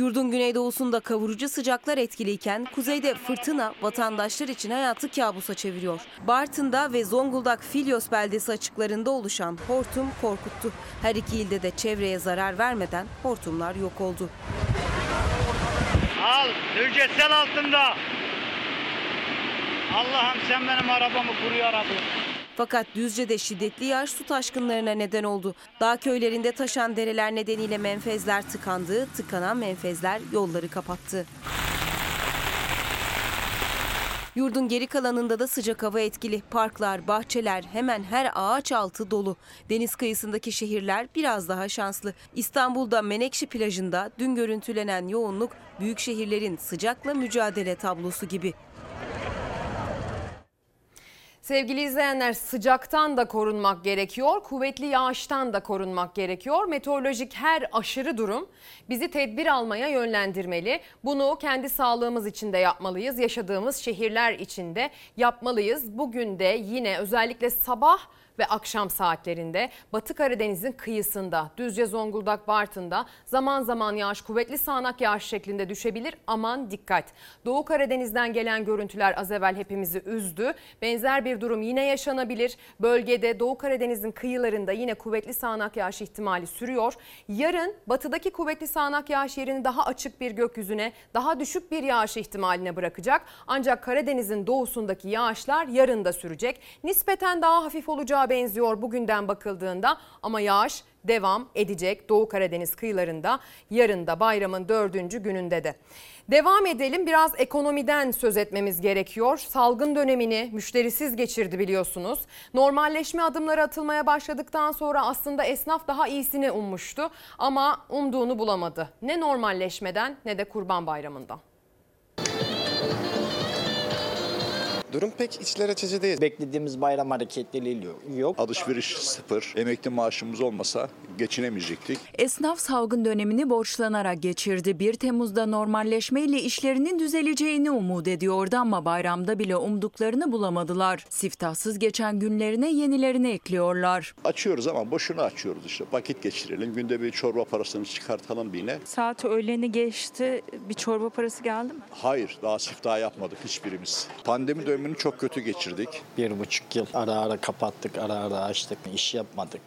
Yurdun güneydoğusunda kavurucu sıcaklar etkiliyken kuzeyde fırtına vatandaşlar için hayatı kabusa çeviriyor. Bartın'da ve Zonguldak Filyos beldesi açıklarında oluşan hortum korkuttu. Her iki ilde de çevreye zarar vermeden hortumlar yok oldu. Al Düzce sel altında. Allah'ım sen benim arabamı koru ya Rabbi. Fakat Düzce'de şiddetli yağış su taşkınlarına neden oldu. Dağ köylerinde taşan dereler nedeniyle menfezler tıkandı, tıkanan menfezler yolları kapattı. Yurdun geri kalanında da sıcak hava etkili. Parklar, bahçeler hemen her ağaç altı dolu. Deniz kıyısındaki şehirler biraz daha şanslı. İstanbul'da Menekşe plajında dün görüntülenen yoğunluk büyük şehirlerin sıcakla mücadele tablosu gibi. Sevgili izleyenler sıcaktan da korunmak gerekiyor, kuvvetli yağıştan da korunmak gerekiyor. Meteorolojik her aşırı durum bizi tedbir almaya yönlendirmeli. Bunu kendi sağlığımız için de yapmalıyız, yaşadığımız şehirler için de yapmalıyız. Bugün de yine özellikle sabah ve akşam saatlerinde Batı Karadeniz'in kıyısında, Düzce, Zonguldak, Bartın'da zaman zaman yağış kuvvetli sağanak yağış şeklinde düşebilir. Aman dikkat. Doğu Karadeniz'den gelen görüntüler az evvel hepimizi üzdü. Benzer bir durum yine yaşanabilir. Bölgede Doğu Karadeniz'in kıyılarında yine kuvvetli sağanak yağış ihtimali sürüyor. Yarın batıdaki kuvvetli sağanak yağış yerini daha açık bir gökyüzüne, daha düşük bir yağış ihtimaline bırakacak. Ancak Karadeniz'in doğusundaki yağışlar yarın da sürecek. Nispeten daha hafif olacağı benziyor bugünden bakıldığında ama yağış devam edecek Doğu Karadeniz kıyılarında yarın da bayramın dördüncü gününde de. Devam edelim biraz ekonomiden söz etmemiz gerekiyor. Salgın dönemini müşterisiz geçirdi biliyorsunuz. Normalleşme adımları atılmaya başladıktan sonra aslında esnaf daha iyisini ummuştu ama umduğunu bulamadı. Ne normalleşmeden ne de kurban bayramından. Durum pek içler açıcı değil. Beklediğimiz bayram hareketliliği yok. Alışveriş sıfır. Emekli maaşımız olmasa geçinemeyecektik. Esnaf salgın dönemini borçlanarak geçirdi. 1 Temmuz'da normalleşmeyle işlerinin düzeleceğini umut ediyordu ama bayramda bile umduklarını bulamadılar. Siftahsız geçen günlerine yenilerini ekliyorlar. Açıyoruz ama boşuna açıyoruz işte. Vakit geçirelim. Günde bir çorba parasını çıkartalım bir yine. Saat öğleni geçti. Bir çorba parası geldi mi? Hayır daha siftah yapmadık hiçbirimiz. Pandemi dönemini çok kötü geçirdik. Bir buçuk yıl ara ara kapattık, ara ara açtık, iş yapmadık.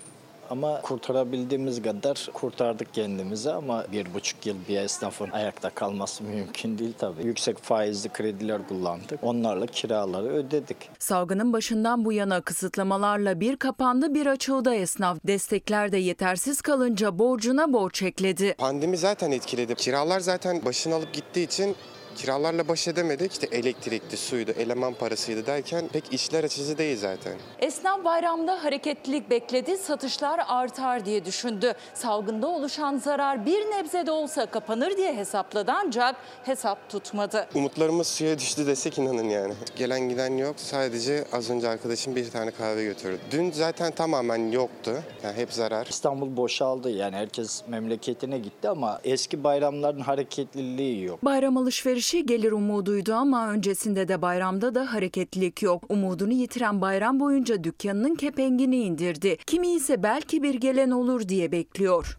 Ama kurtarabildiğimiz kadar kurtardık kendimizi ama bir buçuk yıl bir esnafın ayakta kalması mümkün değil tabii. Yüksek faizli krediler kullandık. Onlarla kiraları ödedik. Salgının başından bu yana kısıtlamalarla bir kapandı bir açıldı esnaf. Destekler de yetersiz kalınca borcuna borç ekledi. Pandemi zaten etkiledi. Kiralar zaten başını alıp gittiği için kiralarla baş edemedik. İşte elektrikti, suydu, eleman parasıydı derken pek işler açıcı değil zaten. Esnaf bayramda hareketlilik bekledi, satışlar artar diye düşündü. Salgında oluşan zarar bir nebze de olsa kapanır diye hesapladı ancak hesap tutmadı. Umutlarımız suya düştü desek inanın yani. Gelen giden yok. Sadece az önce arkadaşım bir tane kahve götürdü. Dün zaten tamamen yoktu. Yani hep zarar. İstanbul boşaldı yani herkes memleketine gitti ama eski bayramların hareketliliği yok. Bayram alışverişi gelir umuduydu ama öncesinde de bayramda da hareketlilik yok. Umudunu yitiren bayram boyunca dükkanının kepengini indirdi. Kimi ise belki bir gelen olur diye bekliyor.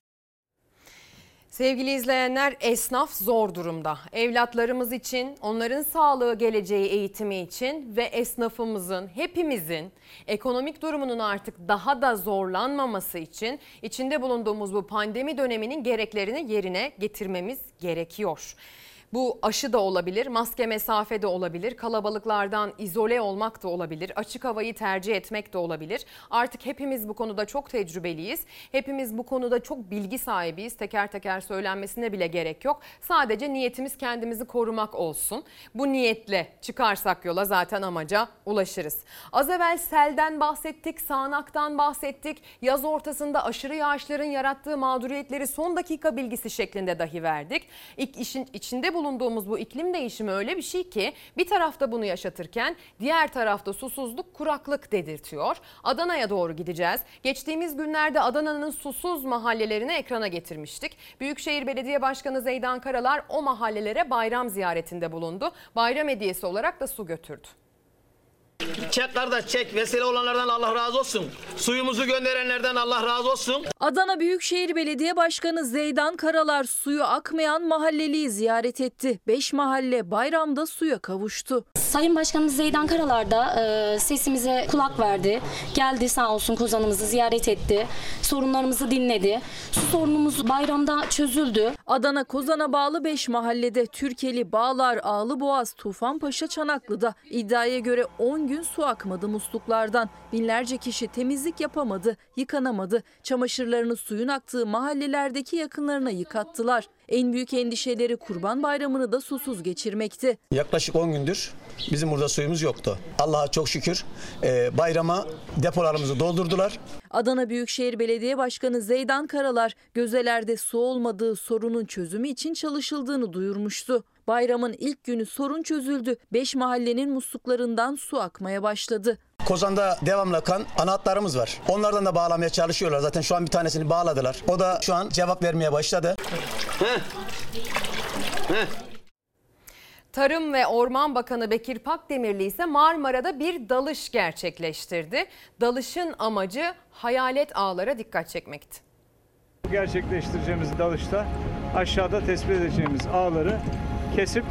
Sevgili izleyenler esnaf zor durumda. Evlatlarımız için, onların sağlığı, geleceği, eğitimi için ve esnafımızın, hepimizin ekonomik durumunun artık daha da zorlanmaması için içinde bulunduğumuz bu pandemi döneminin gereklerini yerine getirmemiz gerekiyor. Bu aşı da olabilir, maske mesafe de olabilir, kalabalıklardan izole olmak da olabilir, açık havayı tercih etmek de olabilir. Artık hepimiz bu konuda çok tecrübeliyiz. Hepimiz bu konuda çok bilgi sahibiyiz. Teker teker söylenmesine bile gerek yok. Sadece niyetimiz kendimizi korumak olsun. Bu niyetle çıkarsak yola zaten amaca ulaşırız. Az evvel selden bahsettik, sağanaktan bahsettik. Yaz ortasında aşırı yağışların yarattığı mağduriyetleri son dakika bilgisi şeklinde dahi verdik. İlk işin içinde bulunduğumuz bu iklim değişimi öyle bir şey ki bir tarafta bunu yaşatırken diğer tarafta susuzluk, kuraklık dedirtiyor. Adana'ya doğru gideceğiz. Geçtiğimiz günlerde Adana'nın susuz mahallelerini ekrana getirmiştik. Büyükşehir Belediye Başkanı Zeydan Karalar o mahallelere bayram ziyaretinde bulundu. Bayram hediyesi olarak da su götürdü. Çek kardeş çek. Vesile olanlardan Allah razı olsun. Suyumuzu gönderenlerden Allah razı olsun. Adana Büyükşehir Belediye Başkanı Zeydan Karalar suyu akmayan mahalleliyi ziyaret etti. 5 mahalle bayramda suya kavuştu. Sayın Başkanımız Zeydan Karalar da e, sesimize kulak verdi. Geldi sağ olsun Kozan'ımızı ziyaret etti. Sorunlarımızı dinledi. Su sorunumuz bayramda çözüldü. Adana Kozan'a bağlı 5 mahallede Türkeli, Bağlar, Ağlıboğaz, Tufanpaşa, Çanaklı'da iddiaya göre 10 gün su akmadı musluklardan. Binlerce kişi temizlik yapamadı, yıkanamadı. Çamaşırlarını suyun aktığı mahallelerdeki yakınlarına yıkattılar. En büyük endişeleri Kurban Bayramı'nı da susuz geçirmekti. Yaklaşık 10 gündür bizim burada suyumuz yoktu. Allah'a çok şükür e, bayrama depolarımızı doldurdular. Adana Büyükşehir Belediye Başkanı Zeydan Karalar gözelerde su olmadığı sorunun çözümü için çalışıldığını duyurmuştu. Bayramın ilk günü sorun çözüldü. 5 mahallenin musluklarından su akmaya başladı. Kozan'da devamlı akan ana hatlarımız var. Onlardan da bağlamaya çalışıyorlar. Zaten şu an bir tanesini bağladılar. O da şu an cevap vermeye başladı. Tarım ve Orman Bakanı Bekir Pakdemirli ise Marmara'da bir dalış gerçekleştirdi. Dalışın amacı hayalet ağlara dikkat çekmekti. Gerçekleştireceğimiz dalışta aşağıda tespit edeceğimiz ağları kesip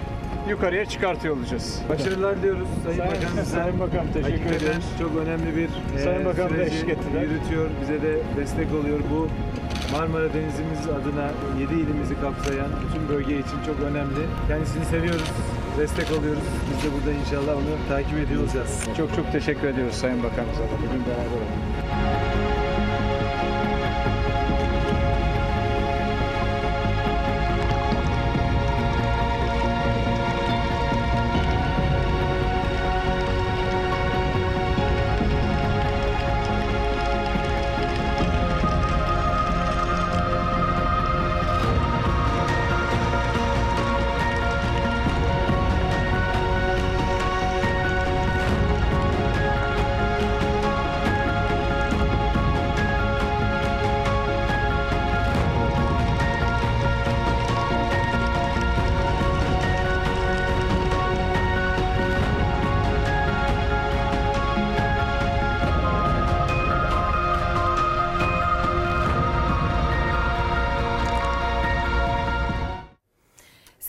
yukarıya çıkartıyor olacağız. Başarılar diliyoruz Sayın, Sayın- Bakanımıza. Sayın Bakanım, teşekkür ediyoruz. çok önemli bir Sayın e, Bakanım da süreci yürütüyor. Bize de destek oluyor. Bu Marmara Denizimiz adına 7 ilimizi kapsayan bütün bölge için çok önemli. Kendisini seviyoruz. Destek oluyoruz. Biz de burada inşallah onu takip ediyor olacağız. Çok çok teşekkür ediyoruz Sayın Bakanımıza da bugün beraber olduk.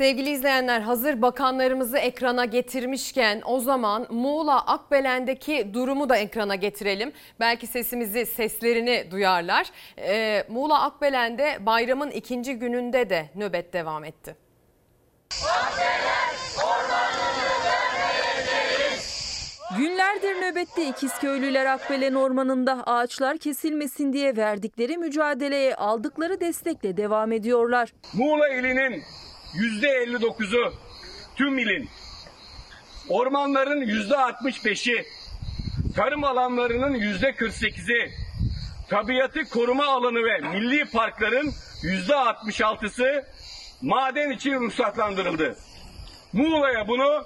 Sevgili izleyenler hazır bakanlarımızı ekrana getirmişken o zaman Muğla Akbelen'deki durumu da ekrana getirelim. Belki sesimizi, seslerini duyarlar. Ee, Muğla Akbelen'de bayramın ikinci gününde de nöbet devam etti. Günlerdir nöbette İkizköylüler Akbelen Ormanı'nda ağaçlar kesilmesin diye verdikleri mücadeleye aldıkları destekle devam ediyorlar. Muğla ilinin yüzde 59'u tüm ilin, ormanların yüzde 65'i, tarım alanlarının yüzde 48'i, tabiatı koruma alanı ve milli parkların yüzde 66'sı maden için ruhsatlandırıldı. Muğla'ya bunu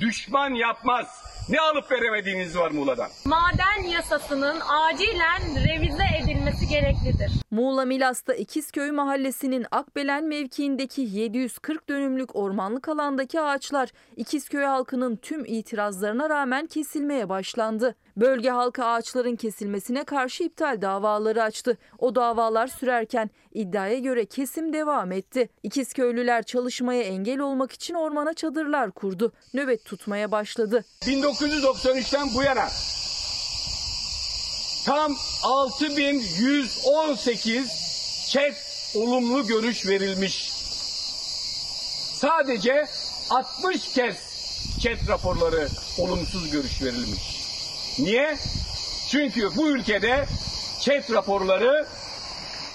düşman yapmaz. Ne alıp veremediğiniz var Muğla'dan? Maden yasasının acilen revize edilmesi edilmesi gereklidir. Muğla Milas'ta İkizköy Mahallesi'nin Akbelen mevkiindeki 740 dönümlük ormanlık alandaki ağaçlar İkizköy halkının tüm itirazlarına rağmen kesilmeye başlandı. Bölge halkı ağaçların kesilmesine karşı iptal davaları açtı. O davalar sürerken iddiaya göre kesim devam etti. İkizköylüler çalışmaya engel olmak için ormana çadırlar kurdu. Nöbet tutmaya başladı. 1993'ten bu yana tam 6118 çet olumlu görüş verilmiş. Sadece 60 kez çet raporları olumsuz görüş verilmiş. Niye? Çünkü bu ülkede çet raporları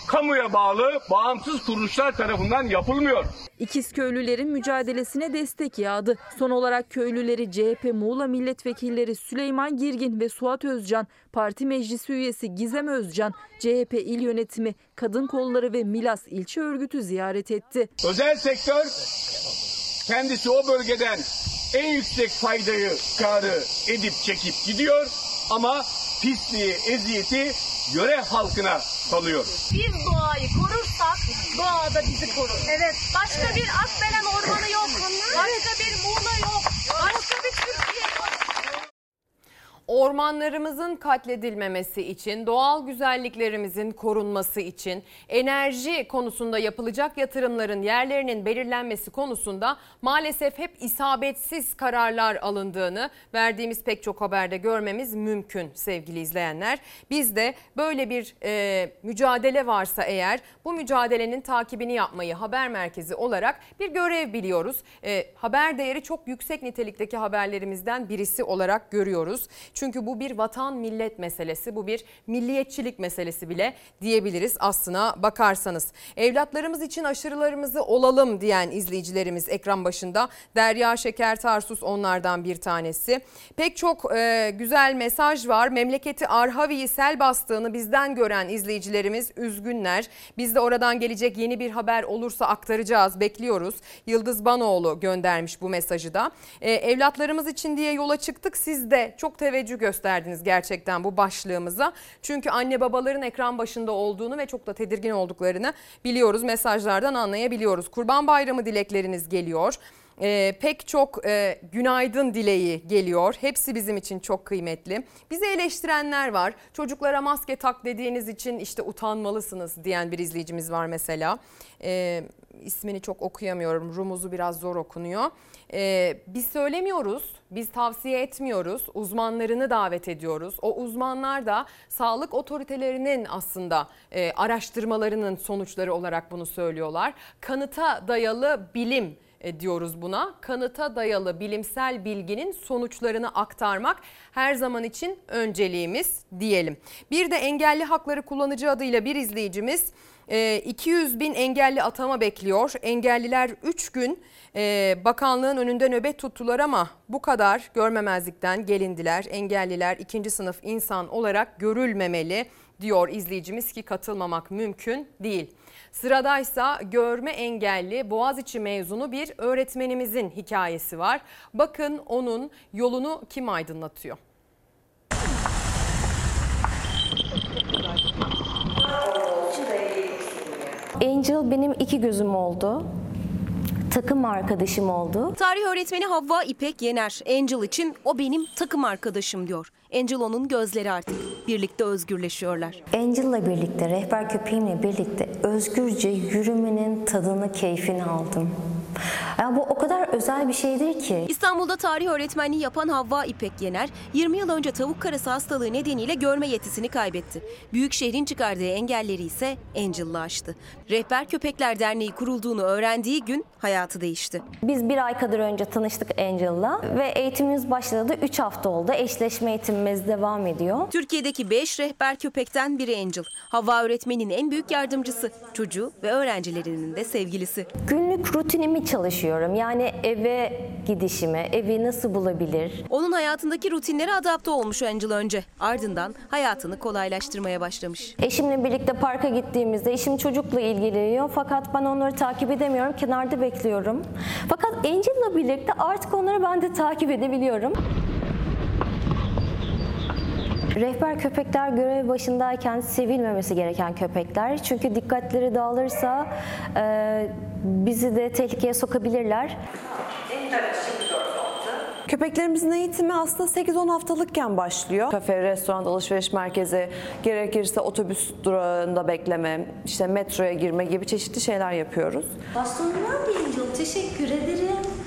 kamuya bağlı bağımsız kuruluşlar tarafından yapılmıyor. İkizköylülerin mücadelesine destek yağdı. Son olarak köylüleri CHP Muğla milletvekilleri Süleyman Girgin ve Suat Özcan, parti meclisi üyesi Gizem Özcan, CHP il yönetimi, kadın kolları ve Milas ilçe örgütü ziyaret etti. Özel sektör kendisi o bölgeden en yüksek faydayı karı edip çekip gidiyor ama pisliği, eziyeti yöre halkına kalıyor. Biz doğayı korursak doğa da bizi korur. Evet. Başka bir Akbelen ormanı yok. Başka bir Muğla yok. Başka bir Türkiye. Ormanlarımızın katledilmemesi için, doğal güzelliklerimizin korunması için, enerji konusunda yapılacak yatırımların yerlerinin belirlenmesi konusunda maalesef hep isabetsiz kararlar alındığını verdiğimiz pek çok haberde görmemiz mümkün sevgili izleyenler. Biz de böyle bir e, mücadele varsa eğer bu mücadelenin takibini yapmayı haber merkezi olarak bir görev biliyoruz. E, haber değeri çok yüksek nitelikteki haberlerimizden birisi olarak görüyoruz. Çünkü bu bir vatan millet meselesi, bu bir milliyetçilik meselesi bile diyebiliriz aslına bakarsanız. Evlatlarımız için aşırılarımızı olalım diyen izleyicilerimiz ekran başında. Derya Şeker Tarsus onlardan bir tanesi. Pek çok e, güzel mesaj var. Memleketi Arhavi'yi sel bastığını bizden gören izleyicilerimiz üzgünler. Biz de oradan gelecek yeni bir haber olursa aktaracağız, bekliyoruz. Yıldız Banoğlu göndermiş bu mesajı da. E, evlatlarımız için diye yola çıktık. Siz de çok teveccüh gösterdiniz gerçekten bu başlığımıza. Çünkü anne babaların ekran başında olduğunu ve çok da tedirgin olduklarını biliyoruz. Mesajlardan anlayabiliyoruz. Kurban Bayramı dilekleriniz geliyor. Ee, pek çok e, günaydın dileği geliyor. Hepsi bizim için çok kıymetli. Bizi eleştirenler var. Çocuklara maske tak dediğiniz için işte utanmalısınız diyen bir izleyicimiz var mesela. Ee, ismini çok okuyamıyorum. Rumuzu biraz zor okunuyor. Ee, biz söylemiyoruz, biz tavsiye etmiyoruz. Uzmanlarını davet ediyoruz. O uzmanlar da sağlık otoritelerinin aslında e, araştırmalarının sonuçları olarak bunu söylüyorlar. Kanıta dayalı bilim e, diyoruz buna. Kanıta dayalı bilimsel bilginin sonuçlarını aktarmak her zaman için önceliğimiz diyelim. Bir de engelli hakları kullanıcı adıyla bir izleyicimiz 200 bin engelli atama bekliyor. Engelliler 3 gün e, bakanlığın önünde nöbet tuttular ama bu kadar görmemezlikten gelindiler. Engelliler ikinci sınıf insan olarak görülmemeli diyor izleyicimiz ki katılmamak mümkün değil. Sıradaysa görme engelli Boğaziçi mezunu bir öğretmenimizin hikayesi var. Bakın onun yolunu kim aydınlatıyor? Angel benim iki gözüm oldu. Takım arkadaşım oldu. Tarih öğretmeni Havva İpek Yener, Angel için o benim takım arkadaşım diyor. Angel onun gözleri artık. Birlikte özgürleşiyorlar. Angel'la birlikte, rehber köpeğimle birlikte özgürce yürümenin tadını, keyfini aldım. Ya bu o kadar özel bir şeydir ki. İstanbul'da tarih öğretmenliği yapan Havva İpek Yener, 20 yıl önce tavuk karası hastalığı nedeniyle görme yetisini kaybetti. Büyük şehrin çıkardığı engelleri ise Angel'la aştı. Rehber Köpekler Derneği kurulduğunu öğrendiği gün hayatı değişti. Biz bir ay kadar önce tanıştık Angel'la ve eğitimimiz başladı. 3 hafta oldu. Eşleşme eğitimimiz devam ediyor. Türkiye'deki 5 rehber köpekten biri Angel. Havva öğretmenin en büyük yardımcısı, çocuğu ve öğrencilerinin de sevgilisi. Günlük rutinimi çalışıyorum. Yani eve gidişime, evi nasıl bulabilir? Onun hayatındaki rutinlere adapte olmuş Angel önce. Ardından hayatını kolaylaştırmaya başlamış. Eşimle birlikte parka gittiğimizde eşim çocukla ilgileniyor fakat ben onları takip edemiyorum. Kenarda bekliyorum. Fakat Angel'la birlikte artık onları ben de takip edebiliyorum. Rehber köpekler görev başındayken sevilmemesi gereken köpekler. Çünkü dikkatleri dağılırsa e, bizi de tehlikeye sokabilirler. Köpeklerimizin eğitimi aslında 8-10 haftalıkken başlıyor. Kafe, restoran, alışveriş merkezi, gerekirse otobüs durağında bekleme, işte metroya girme gibi çeşitli şeyler yapıyoruz. Bastonlar birinci oldu. Teşekkür ederim.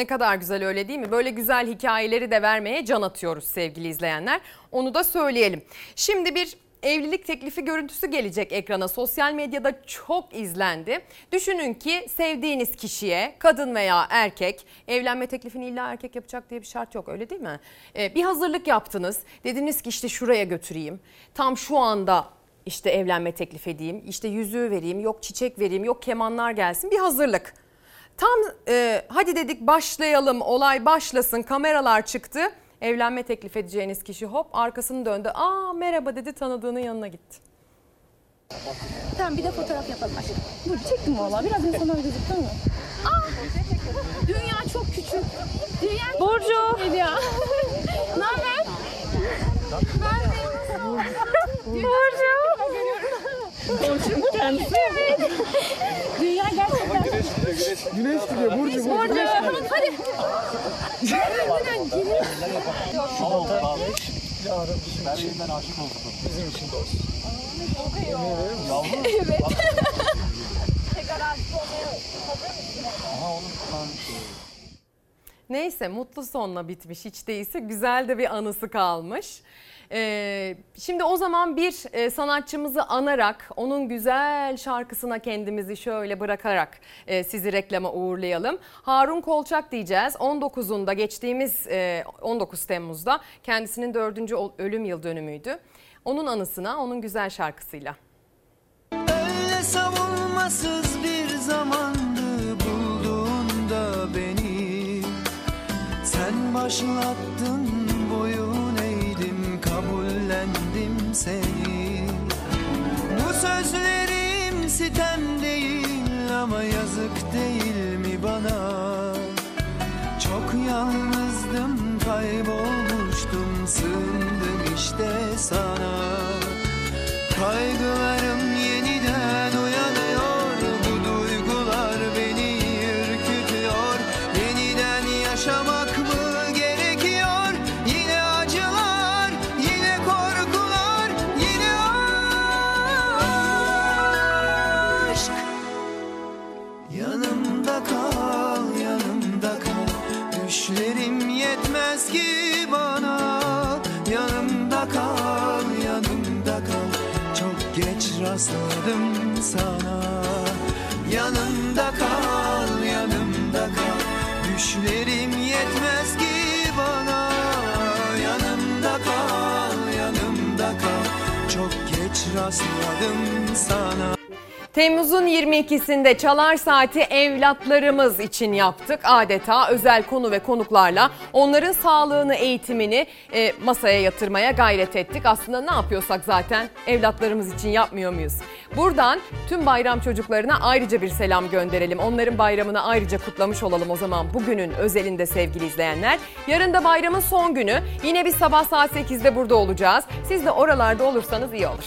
Ne kadar güzel öyle değil mi? Böyle güzel hikayeleri de vermeye can atıyoruz sevgili izleyenler. Onu da söyleyelim. Şimdi bir evlilik teklifi görüntüsü gelecek ekrana. Sosyal medyada çok izlendi. Düşünün ki sevdiğiniz kişiye kadın veya erkek evlenme teklifini illa erkek yapacak diye bir şart yok öyle değil mi? Ee, bir hazırlık yaptınız. Dediniz ki işte şuraya götüreyim. Tam şu anda işte evlenme teklif edeyim. işte yüzüğü vereyim, yok çiçek vereyim, yok kemanlar gelsin. Bir hazırlık. Tam e, hadi dedik başlayalım olay başlasın kameralar çıktı. Evlenme teklif edeceğiniz kişi hop arkasını döndü. Aa merhaba dedi tanıdığının yanına gitti. Tamam bir de fotoğraf yapalım aşkım. Dur çektim valla. Biraz insanlar gözüktü ama. Aa, dünya çok küçük. Dünya çok Burcu. küçük ya. ne haber? Ben de Burcu. Burcu kendisi. Evet. Dünya gerçekten. Güneş gidiyor, gidiyor, Burcu. Burcu. Burcu. Hadi. Ben yeniden aşık oldum. Bizim için de olsun. Evet. Aha oğlum lan. Neyse mutlu sonla bitmiş hiç değilse güzel de bir anısı kalmış. Ee, şimdi o zaman bir e, sanatçımızı anarak onun güzel şarkısına kendimizi şöyle bırakarak e, sizi reklama uğurlayalım. Harun Kolçak diyeceğiz 19'unda geçtiğimiz e, 19 Temmuz'da kendisinin 4. ölüm yıl dönümüydü. Onun anısına onun güzel şarkısıyla. Öyle savunmasız bir zamandı bulduğunda beni Sen başlattın seni Bu sözlerim sitem değil ama yazık değil mi bana? Çok yalnızdım kaybolmuştum sığındım işte sana. Kaygılarım rastladım sana. Yanımda kal, yanımda kal. Düşlerim yetmez ki bana. Yanımda kal, yanımda kal. Çok geç rastladım sana Temmuz'un 22'sinde Çalar Saati evlatlarımız için yaptık. Adeta özel konu ve konuklarla onların sağlığını, eğitimini e, masaya yatırmaya gayret ettik. Aslında ne yapıyorsak zaten evlatlarımız için yapmıyor muyuz? Buradan tüm bayram çocuklarına ayrıca bir selam gönderelim. Onların bayramını ayrıca kutlamış olalım o zaman bugünün özelinde sevgili izleyenler. Yarın da bayramın son günü. Yine bir sabah saat 8'de burada olacağız. Siz de oralarda olursanız iyi olur.